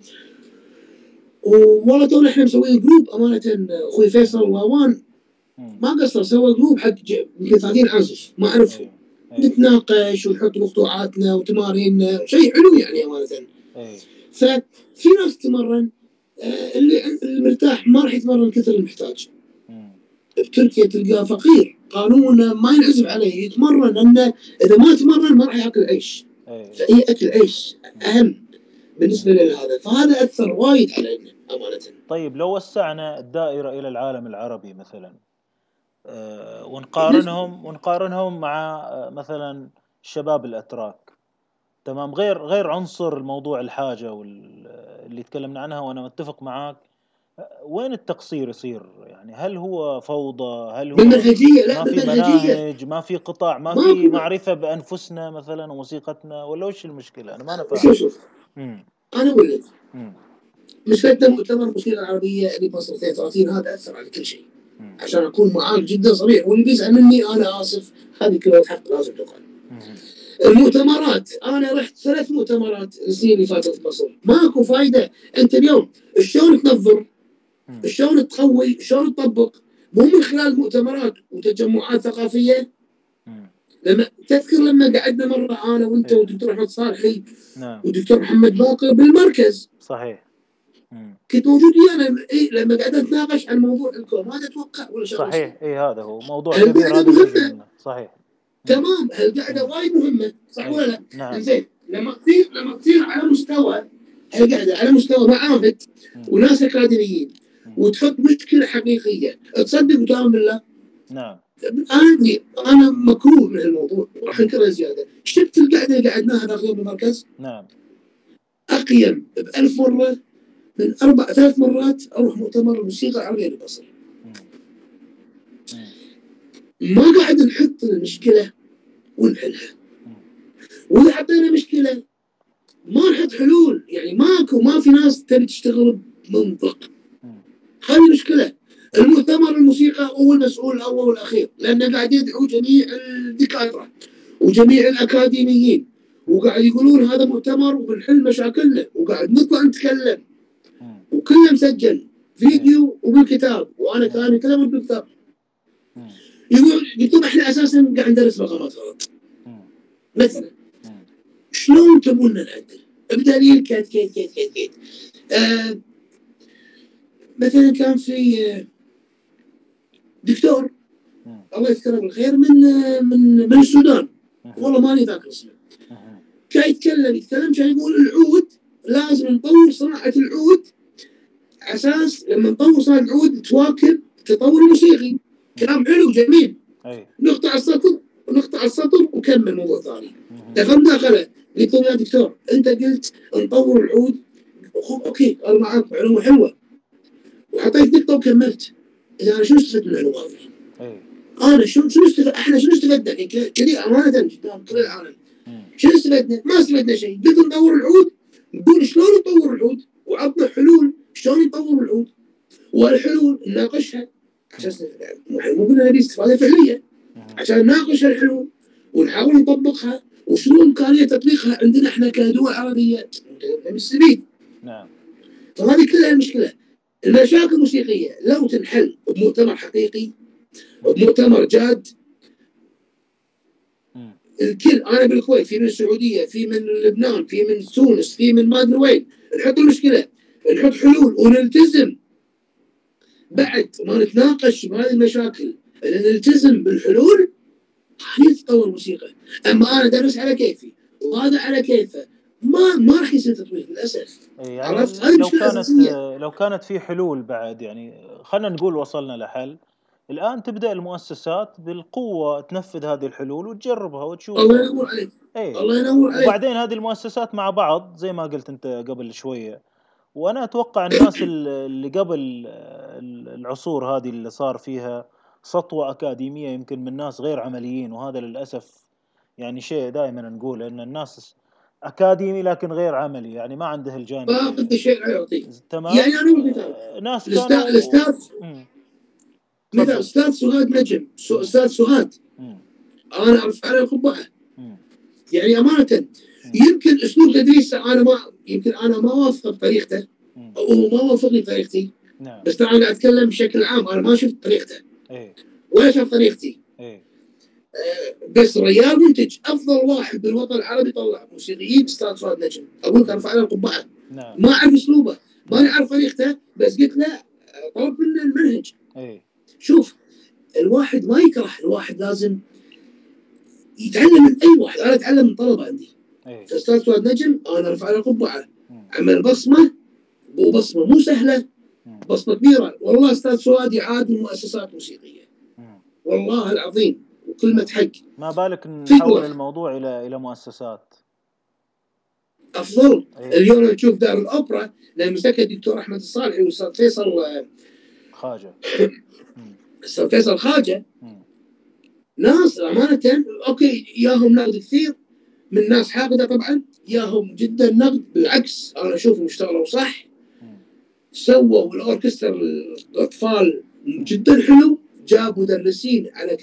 والله تونا إحنا مسويين جروب أمانة أخوي فيصل مم. ما قصر سوى جروب حق يمكن 30 عازف ما اعرفهم إيه. إيه. نتناقش ونحط مقطوعاتنا وتماريننا. شيء حلو يعني أمانة. إيه. ففي ناس تتمرن آه، اللي اللي مرتاح ما راح يتمرن كثر المحتاج. مم. بتركيا تلقاه فقير قانون ما ينعزف عليه يتمرن لأنه إذا ما تمرن ما راح يأكل عيش إيه. فهي أكل عيش أهم بالنسبة لهذا فهذا أثر وايد علينا أمانة طيب لو وسعنا الدائرة إلى العالم العربي مثلا آه، ونقارنهم ونقارنهم مع آه، مثلا الشباب الأتراك تمام غير غير عنصر الموضوع الحاجة واللي تكلمنا عنها وأنا متفق معاك آه، وين التقصير يصير؟ يعني هل هو فوضى؟ هل هو بالمنهجيه لا ما في مناهج؟ ما في قطاع؟ ما ما في معرفة بأنفسنا مثلا وموسيقتنا؟ ولا وش المشكلة؟ أنا ما أنا شوف فاهم. شوف مم. أنا أقول لك. مم. مشكلتنا مؤتمر الموسيقى العربية اللي بمصر 32 هذا أثر على كل شيء. مم. عشان أكون معاك جدا صريح. واللي بيزعل مني أنا آسف. هذه كلمه حق لازم تقال. المؤتمرات. أنا رحت ثلاث مؤتمرات السنين اللي فاتت بمصر ماكو فايدة. أنت اليوم شلون تنظر؟ شلون تقوي شلون تطبق مو من خلال مؤتمرات وتجمعات ثقافية. لما تذكر لما قعدنا مرة أنا وأنت إيه. والدكتور أحمد صالحي نعم. والدكتور محمد باقر بالمركز. صحيح. مم. كنت موجود ويانا. إيه لما قعدت اتناقش عن موضوع الكون ما أتوقع ولا شغلة؟ صحيح. اي هذا هو موضوع هل كبير هذا مهمة؟ صحيح. تمام. هالقعده وايد مهمة؟ صح ولا لا؟ نعم. زين. لما تصير لما تصير على مستوى هالقعده على مستوى معاهد. وناس أكاديميين. وتحط مشكلة حقيقية. تصدق وتؤمن بالله نعم. أنا أنا مكروه من الموضوع راح انكرها زيادة. شفت القعده اللي قعدناها ذاك اليوم بالمركز نعم. أقيم بألف مرة من أربع ثلاث مرات أروح مؤتمر الموسيقى العربية لمصر. ما قاعد نحط المشكلة ونحلها. وإذا حطينا مشكلة ما نحط حلول. يعني ماكو ما في ناس تبي تشتغل بمنطق. هذه مشكلة المؤتمر الموسيقى هو المسؤول الأول والاخير لأنه قاعد يدعو جميع الدكاتره وجميع الأكاديميين وقاعد يقولون هذا مؤتمر وبنحل مشاكلنا وقاعد نطلع نتكلم. وكله مسجل فيديو وبالكتاب وأنا كان كلام بالكتاب. يقول يقول إحنا أساسا قاعد ندرس مقامات غلط. مثلا. شلون تبون نعدل؟ بدليل كت كت كت كت كت آه مثلا كان في آه، دكتور. الله يذكره بالخير من آه، من من السودان. والله ماني ذاكر اسمه. كان يتكلم يتكلم كان يقول العود لازم نطور صناعة العود أساس لما نطور صناعة العود تواكب التطور الموسيقي. كلام حلو جميل. نقطع السطر ونقطع السطر وكمل موضوع ثاني. مم. دخلت داخله قلت له يا دكتور أنت قلت نطور العود. أوكي أنا معك معلومة حلوة. وحطيت نقطه وكملت إذا أنا شنو استفدت من هذه؟ اي أنا شنو شنو استفدت إحنا شنو استفدنا؟ يعني كذي أمانة قدام كل العالم. مم. شنو استفدنا؟ ما استفدنا شيء. قلت نطور العود. نقول شلون نطور العود؟ وعطنا حلول شلون نطور العود. والحلول نناقشها عشان نستفيد. مو قلنا نبي استفادة فعلية. عشان نناقش الحلول ونحاول نطبقها وشنو إمكانية تطبيقها عندنا إحنا كدول عربية؟ نستفيد. نعم. فهذه كلها المشكلة. المشاكل الموسيقيه لو تنحل. بمؤتمر حقيقي بمؤتمر جاد. الكل أنا بالكويت في من السعودية في من لبنان في من تونس في من ما أدري وين. نحط المشكلة نحط حلول ونلتزم. بعد ما نتناقش بهذه المشاكل ان نلتزم بالحلول هذه تطور الموسيقى أما أنا ادرس على كيفي وهذا على كيفه. ما ما راح يصير تطوير للأسف. إي عرفت؟ يعني هذه لو كانت. لو كانت في حلول بعد يعني خلينا نقول وصلنا لحل. الآن تبدأ المؤسسات بالقوة تنفذ هذه الحلول وتجربها وتشوف. الله ينور عليك. اي الله ينور عليك. وبعدين هذه المؤسسات مع بعض زي ما قلت أنت قبل شوية. وأنا أتوقع الناس ال- اللي قبل ال- العصور هذه اللي صار فيها سطوة أكاديمية يمكن من ناس غير عمليين وهذا للأسف يعني شيء دائما نقول إن الناس أكاديمي لكن غير عملي يعني ما عنده الجانب. فاقد الشيء لا يعطيه تمام؟ يعني أنا مثال. ناس الاستاذ كانوا الاستاذ. مثال. أستاذ سهاد نجم. أستاذ سهاد. أنا أعرف على القبعه. يعني أمانة يمكن أسلوب تدريسه أنا ما يمكن أنا ما اوافقه بطريقته مم. أو هو ما وافقني بطريقتي نعم. بس أنا قاعد أتكلم بشكل عام. أنا ما شفت طريقته. إيه. ولا شاف طريقتي. بس ريال منتج أفضل واحد بالوطن العربي طلع موسيقيين أستاذ فؤاد نجم. أقول لك ارفع له القبعه نعم. ما أعرف أسلوبه. ما نعرف طريقته بس قلت له طلب منه المنهج. إيه. شوف الواحد ما يكره الواحد لازم يتعلم من أي واحد. أنا أتعلم من طلبه عندي. أستاذ فؤاد نجم أنا ارفع له القبعه. عمل بصمة وبصمه مو سهلة. بصمة كبيرة. والله أستاذ فؤاد يعادل مؤسسات موسيقية. والله العظيم. وكلمه حق ما بالك نحول. الموضوع إلى إلى مؤسسات أفضل إيه. اليوم نشوف دار الأوبرا لما مسكها الدكتور أحمد الصالحي والاستاذ فيصل خاجة مم. الاستاذ فيصل خاجة. ناس أمانة okay ياهم نقد كثير من ناس حاقدة طبعا ياهم جدا نقد بالعكس أنا اشوفهم اشتغلوا صح. سووا الاوركسترا الأطفال جدا حلو جاب مدرسين على.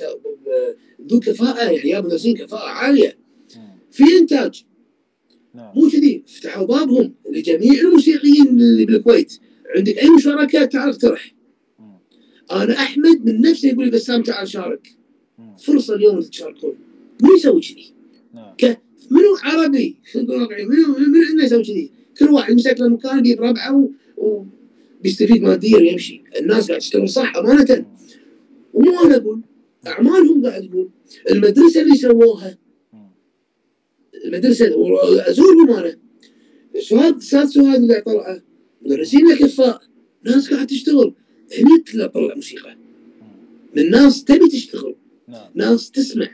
ذو كفاءة يعني جاب مدرسين كفاءة عالية. في إنتاج. نعم. مو كذي فتحوا بابهم لجميع الموسيقيين اللي بالكويت. عندك أي مشاركة تعال اقترح. أنا أحمد من نفسي يقول لي بسام تعال شارك. فرصة اليوم تشاركون. مو يسوي كذي. نعم. منو عربي؟ خلينا نقول واقعي. منو منو عندنا يسوي كذي؟ كل واحد يمسك له مكان يجيب ربعه. وبيستفيد ماديا ويمشي. الناس قاعد تشتغل صح أمانة. ومو أنا أقول أعمالهم قاعد تقول المدرسة اللي سووها. المدرسة ازورهم أنا. سؤال أستاذ سؤال اللي قاعد طلعه مدرسين كفاء ناس قاعد تشتغل. هني تطلع طلع موسيقى. من ناس تبي تشتغل. نعم. ناس تسمع.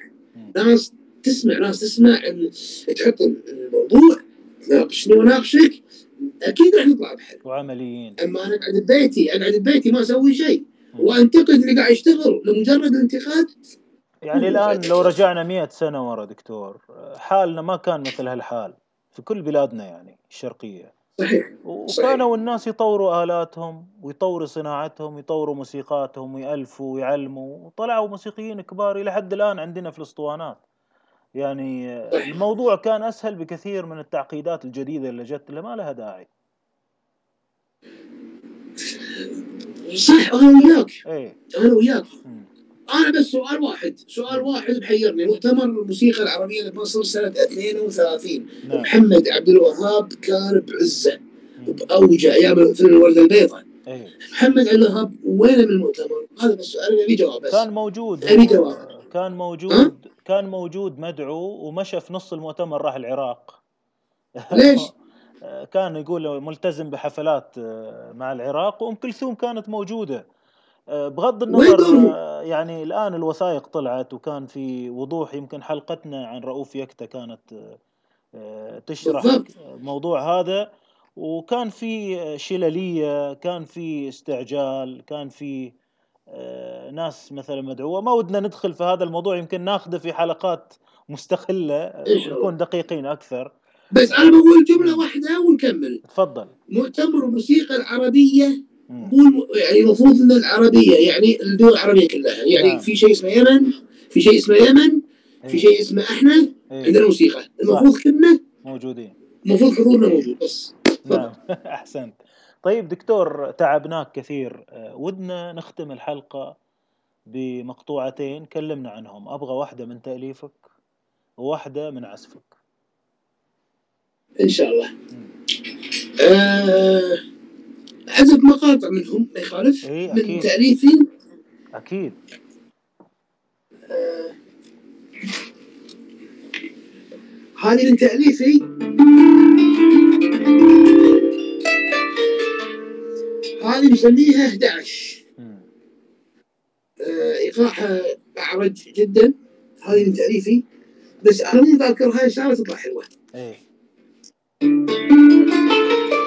ناس تسمع. ناس تسمع تحط الموضوع. تناقشني وناقشك أكيد راح نطلع بحل. وعمليين. أما أنا اقعد ببيتي اقعد ببيتي ما أسوي شيء. وأنتقد اللي قاعد يشتغل لمجرد الانتقاد؟ يعني الآن لو رجعنا مئة سنة ورا دكتور حالنا ما كان مثل هالحال في كل بلادنا يعني الشرقية. صحيح. وكانوا الناس يطوروا آلاتهم ويطوروا صناعتهم ويطوروا موسيقاتهم ويألفوا ويعلموا وطلعوا موسيقيين كبار إلى حد الآن عندنا في الأسطوانات. يعني صح. الموضوع كان أسهل بكثير من التعقيدات الجديدة اللي جت اللي ما لها داعي. صح أنا وياك. إيه. أنا وياك. أنا بس سؤال واحد سؤال واحد محيرني مؤتمر الموسيقى العربية بمصر سنة 32 نعم. محمد عبد الوهاب كان بعزة مم. وباوجه أيام فيلم الورده البيضاء. إيه. محمد عبد الوهاب وين من المؤتمر؟ هذا بس سؤال أبي جواب بس. كان موجود. أبي جواب. كان موجود كان موجود مدعو ومشى في نص المؤتمر راح العراق. ليش؟ كان يقول ملتزم بحفلات آه، مع العراق وأم كلثوم كانت موجودة آه، بغض النظر؟ آه، يعني الآن الوثائق طلعت وكان في وضوح يمكن حلقتنا عن رؤوف يكتا كانت تشرح. الموضوع هذا وكان في شلليه كان في استعجال كان في ناس مثلا مدعوة ما ودنا ندخل في هذا الموضوع يمكن ناخذه في حلقات مستقلة. نكون دقيقين أكثر بس أنا بقول جملة واحدة ونكمل. تفضل. مؤتمر الموسيقى العربية. مو يعني المفروض ان العربية يعني الدول العربية كلها. يعني نعم. في شيء اسمه يمن في شيء اسمه يمن في إيه. شيء اسمه أحنا إيه. عندنا موسيقى. المفروض كلنا موجودين. المفروض حضورنا موجود بس. نعم. أحسنت. طيب دكتور تعبناك كثير. آه، ودنا نختم الحلقة بمقطوعتين كلمنا عنهم. أبغى واحدة من تأليفك وواحدة من عزفك. إن شاء الله. آه عزف مقاطع منهم ما يخالف إيه، من أكيد. تاليفي أكيد. هذه من تأليفي. هذه نسميها 11 مم. آه، ايقاعها أعرج جدا. هذه من تأليفي. بس أنا مو ذاكرها ان شاء الله تطلع حلوة. إيه. Thank you.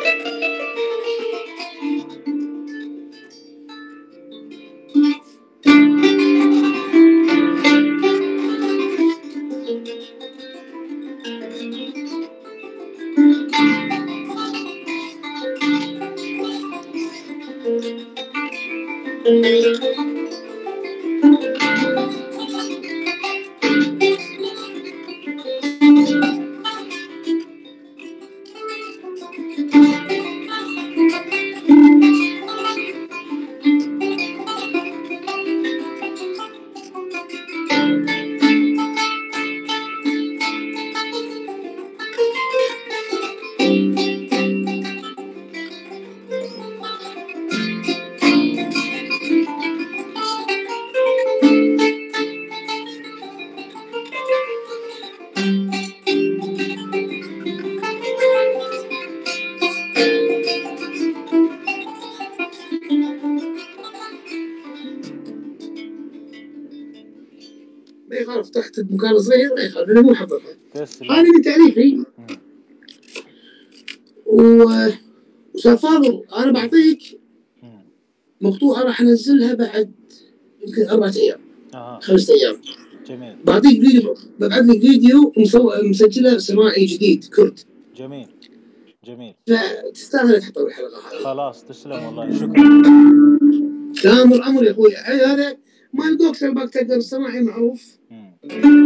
ما أنا مو حافظها تسلم هذه من مم. و... أنا بعطيك مم. مقطوعه راح انزلها بعد يمكن اربعة أيام أها خمسة أيام جميل بعطيك فيديو ببعث لك فيديو. مسجله سماعي جديد كرد جميل جميل فتستاهل تحطه بالحلقة هذه خلاص تسلم والله شكرا تامر أمر يا أخوي هذا مال جوكسل باك تقدر الصناعي معروف مم. Thank you.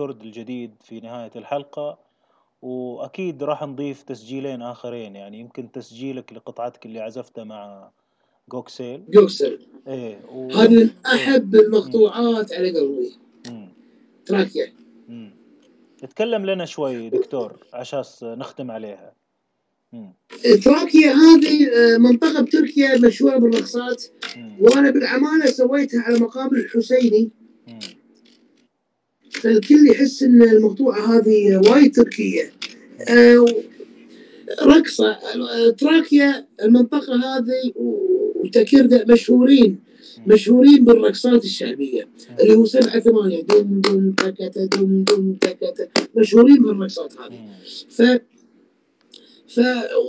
الكرد الجديد في نهاية الحلقة وأكيد راح نضيف تسجيلين آخرين يعني يمكن تسجيلك لقطعتك اللي عزفتها مع جوكسيل جوكسل إيه و... هذه من احب المقطوعات على قلبي مم. تراكيا مم. تكلم لنا شوي دكتور عشان نختم عليها مم. تراكيا هذه آه، منطقة بتركيا مشهورة بالرقصات مم. وأنا بالأمانة سويتها على مقام الحسيني مم. فالكل يحس إن المقطوعة هذه وايد تركية آه، رقصة آه، تراكيا المنطقة هذه و- وتكردا مشهورين مشهورين بالرقصات الشعبية اللي هو سبعة ثمانية دم دم تكتا دم دم تكتا مشهورين بالرقصات هذه. ف ف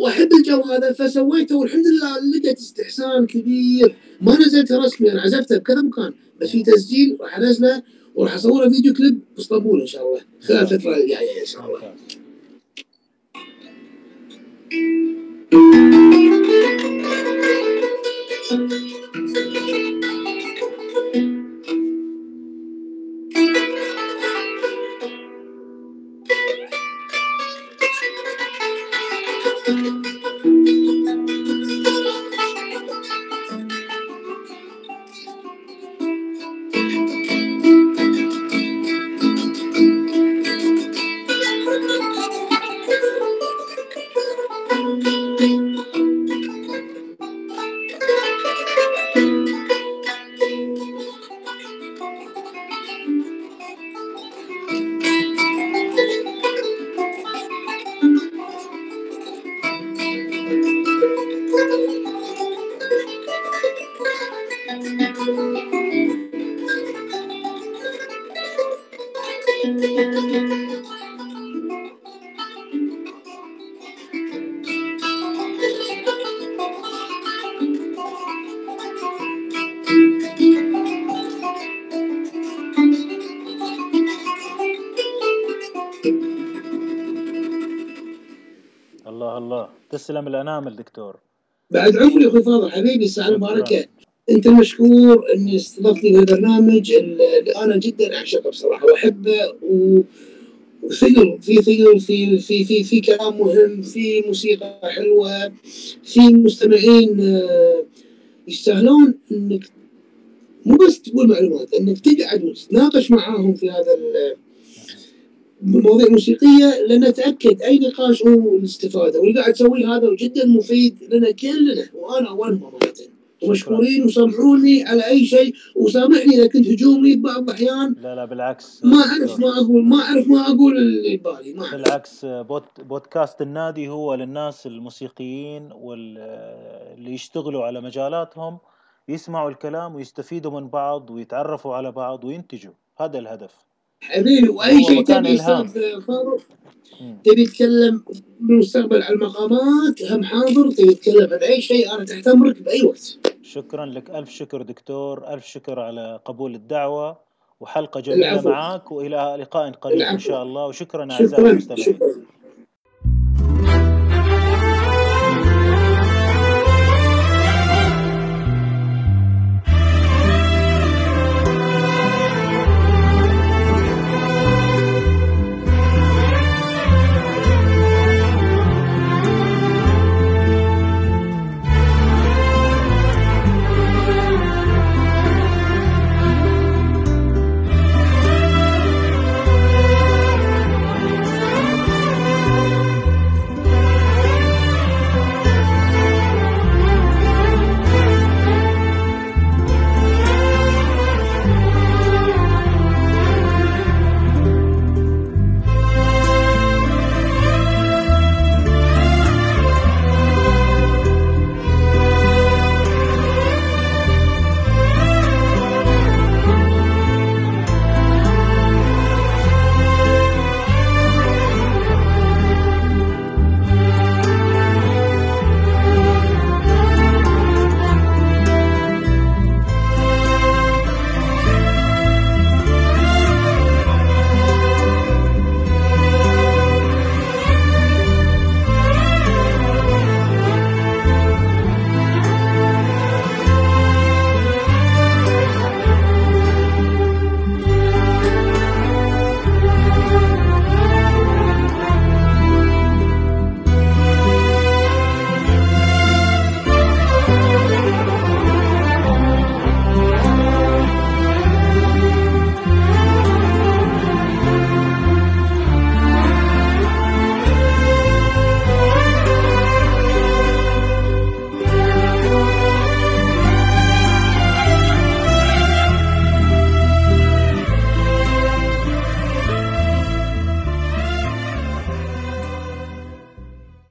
وأحب الجو هذا فسويته والحمد لله لقيت استحسان كبير ما نزلته أنا عزفته بكذا مكان بس في تسجيل راح انزله وراح اصوره فيديو كليب باسطنبول إن شاء الله. خلال الفترة الجاية إن شاء الله. ممتاز الله الله. تسلم الأنامل دكتور. بعد عمري أخوي فاضل حبيبي الساعة. المباركة. أنت المشكور إني استضفتني في البرنامج اللي أنا جدا أعشقه بصراحة وأحبه و... وثقل في ثقل في في في في كلام مهم في موسيقى حلوة في مستمعين آه، يستاهلون إنك مو بس تقول معلومات إنك تقعد وتتناقش معاهم في هذا بمواضيع موسيقية لأن تاكد أي نقاش هو الاستفادة. واللي قاعد تسويه هذا جدا مفيد لنا كلنا وأنا اولهم امانه ومشكورين وسامحوني على أي شيء وسامحني إذا كنت هجومي ببعض الأحيان. لا لا بالعكس. ما أعرف ما أقول ما أعرف ما أقول اللي ببالي ما بالعكس بوت بودكاست النادي هو للناس الموسيقيين واللي يشتغلوا على مجالاتهم يسمعوا الكلام ويستفيدوا من بعض ويتعرفوا على بعض وينتجوا. هذا الهدف. حبيبي وأي شيء تبي. أستاذ فاروق. تبي تتكلم بالمستقبل عن المقامات هم حاضر تبي تتكلم عن أي شيء أنا تحت أمرك بأي وقت شكرا لك ألف شكر دكتور ألف شكر على قبول الدعوة وحلقة جميلة العفو. معك وإلى لقاء قريب العفو. شاء الله وشكرا أعزائي شكرا المستمعين شكرا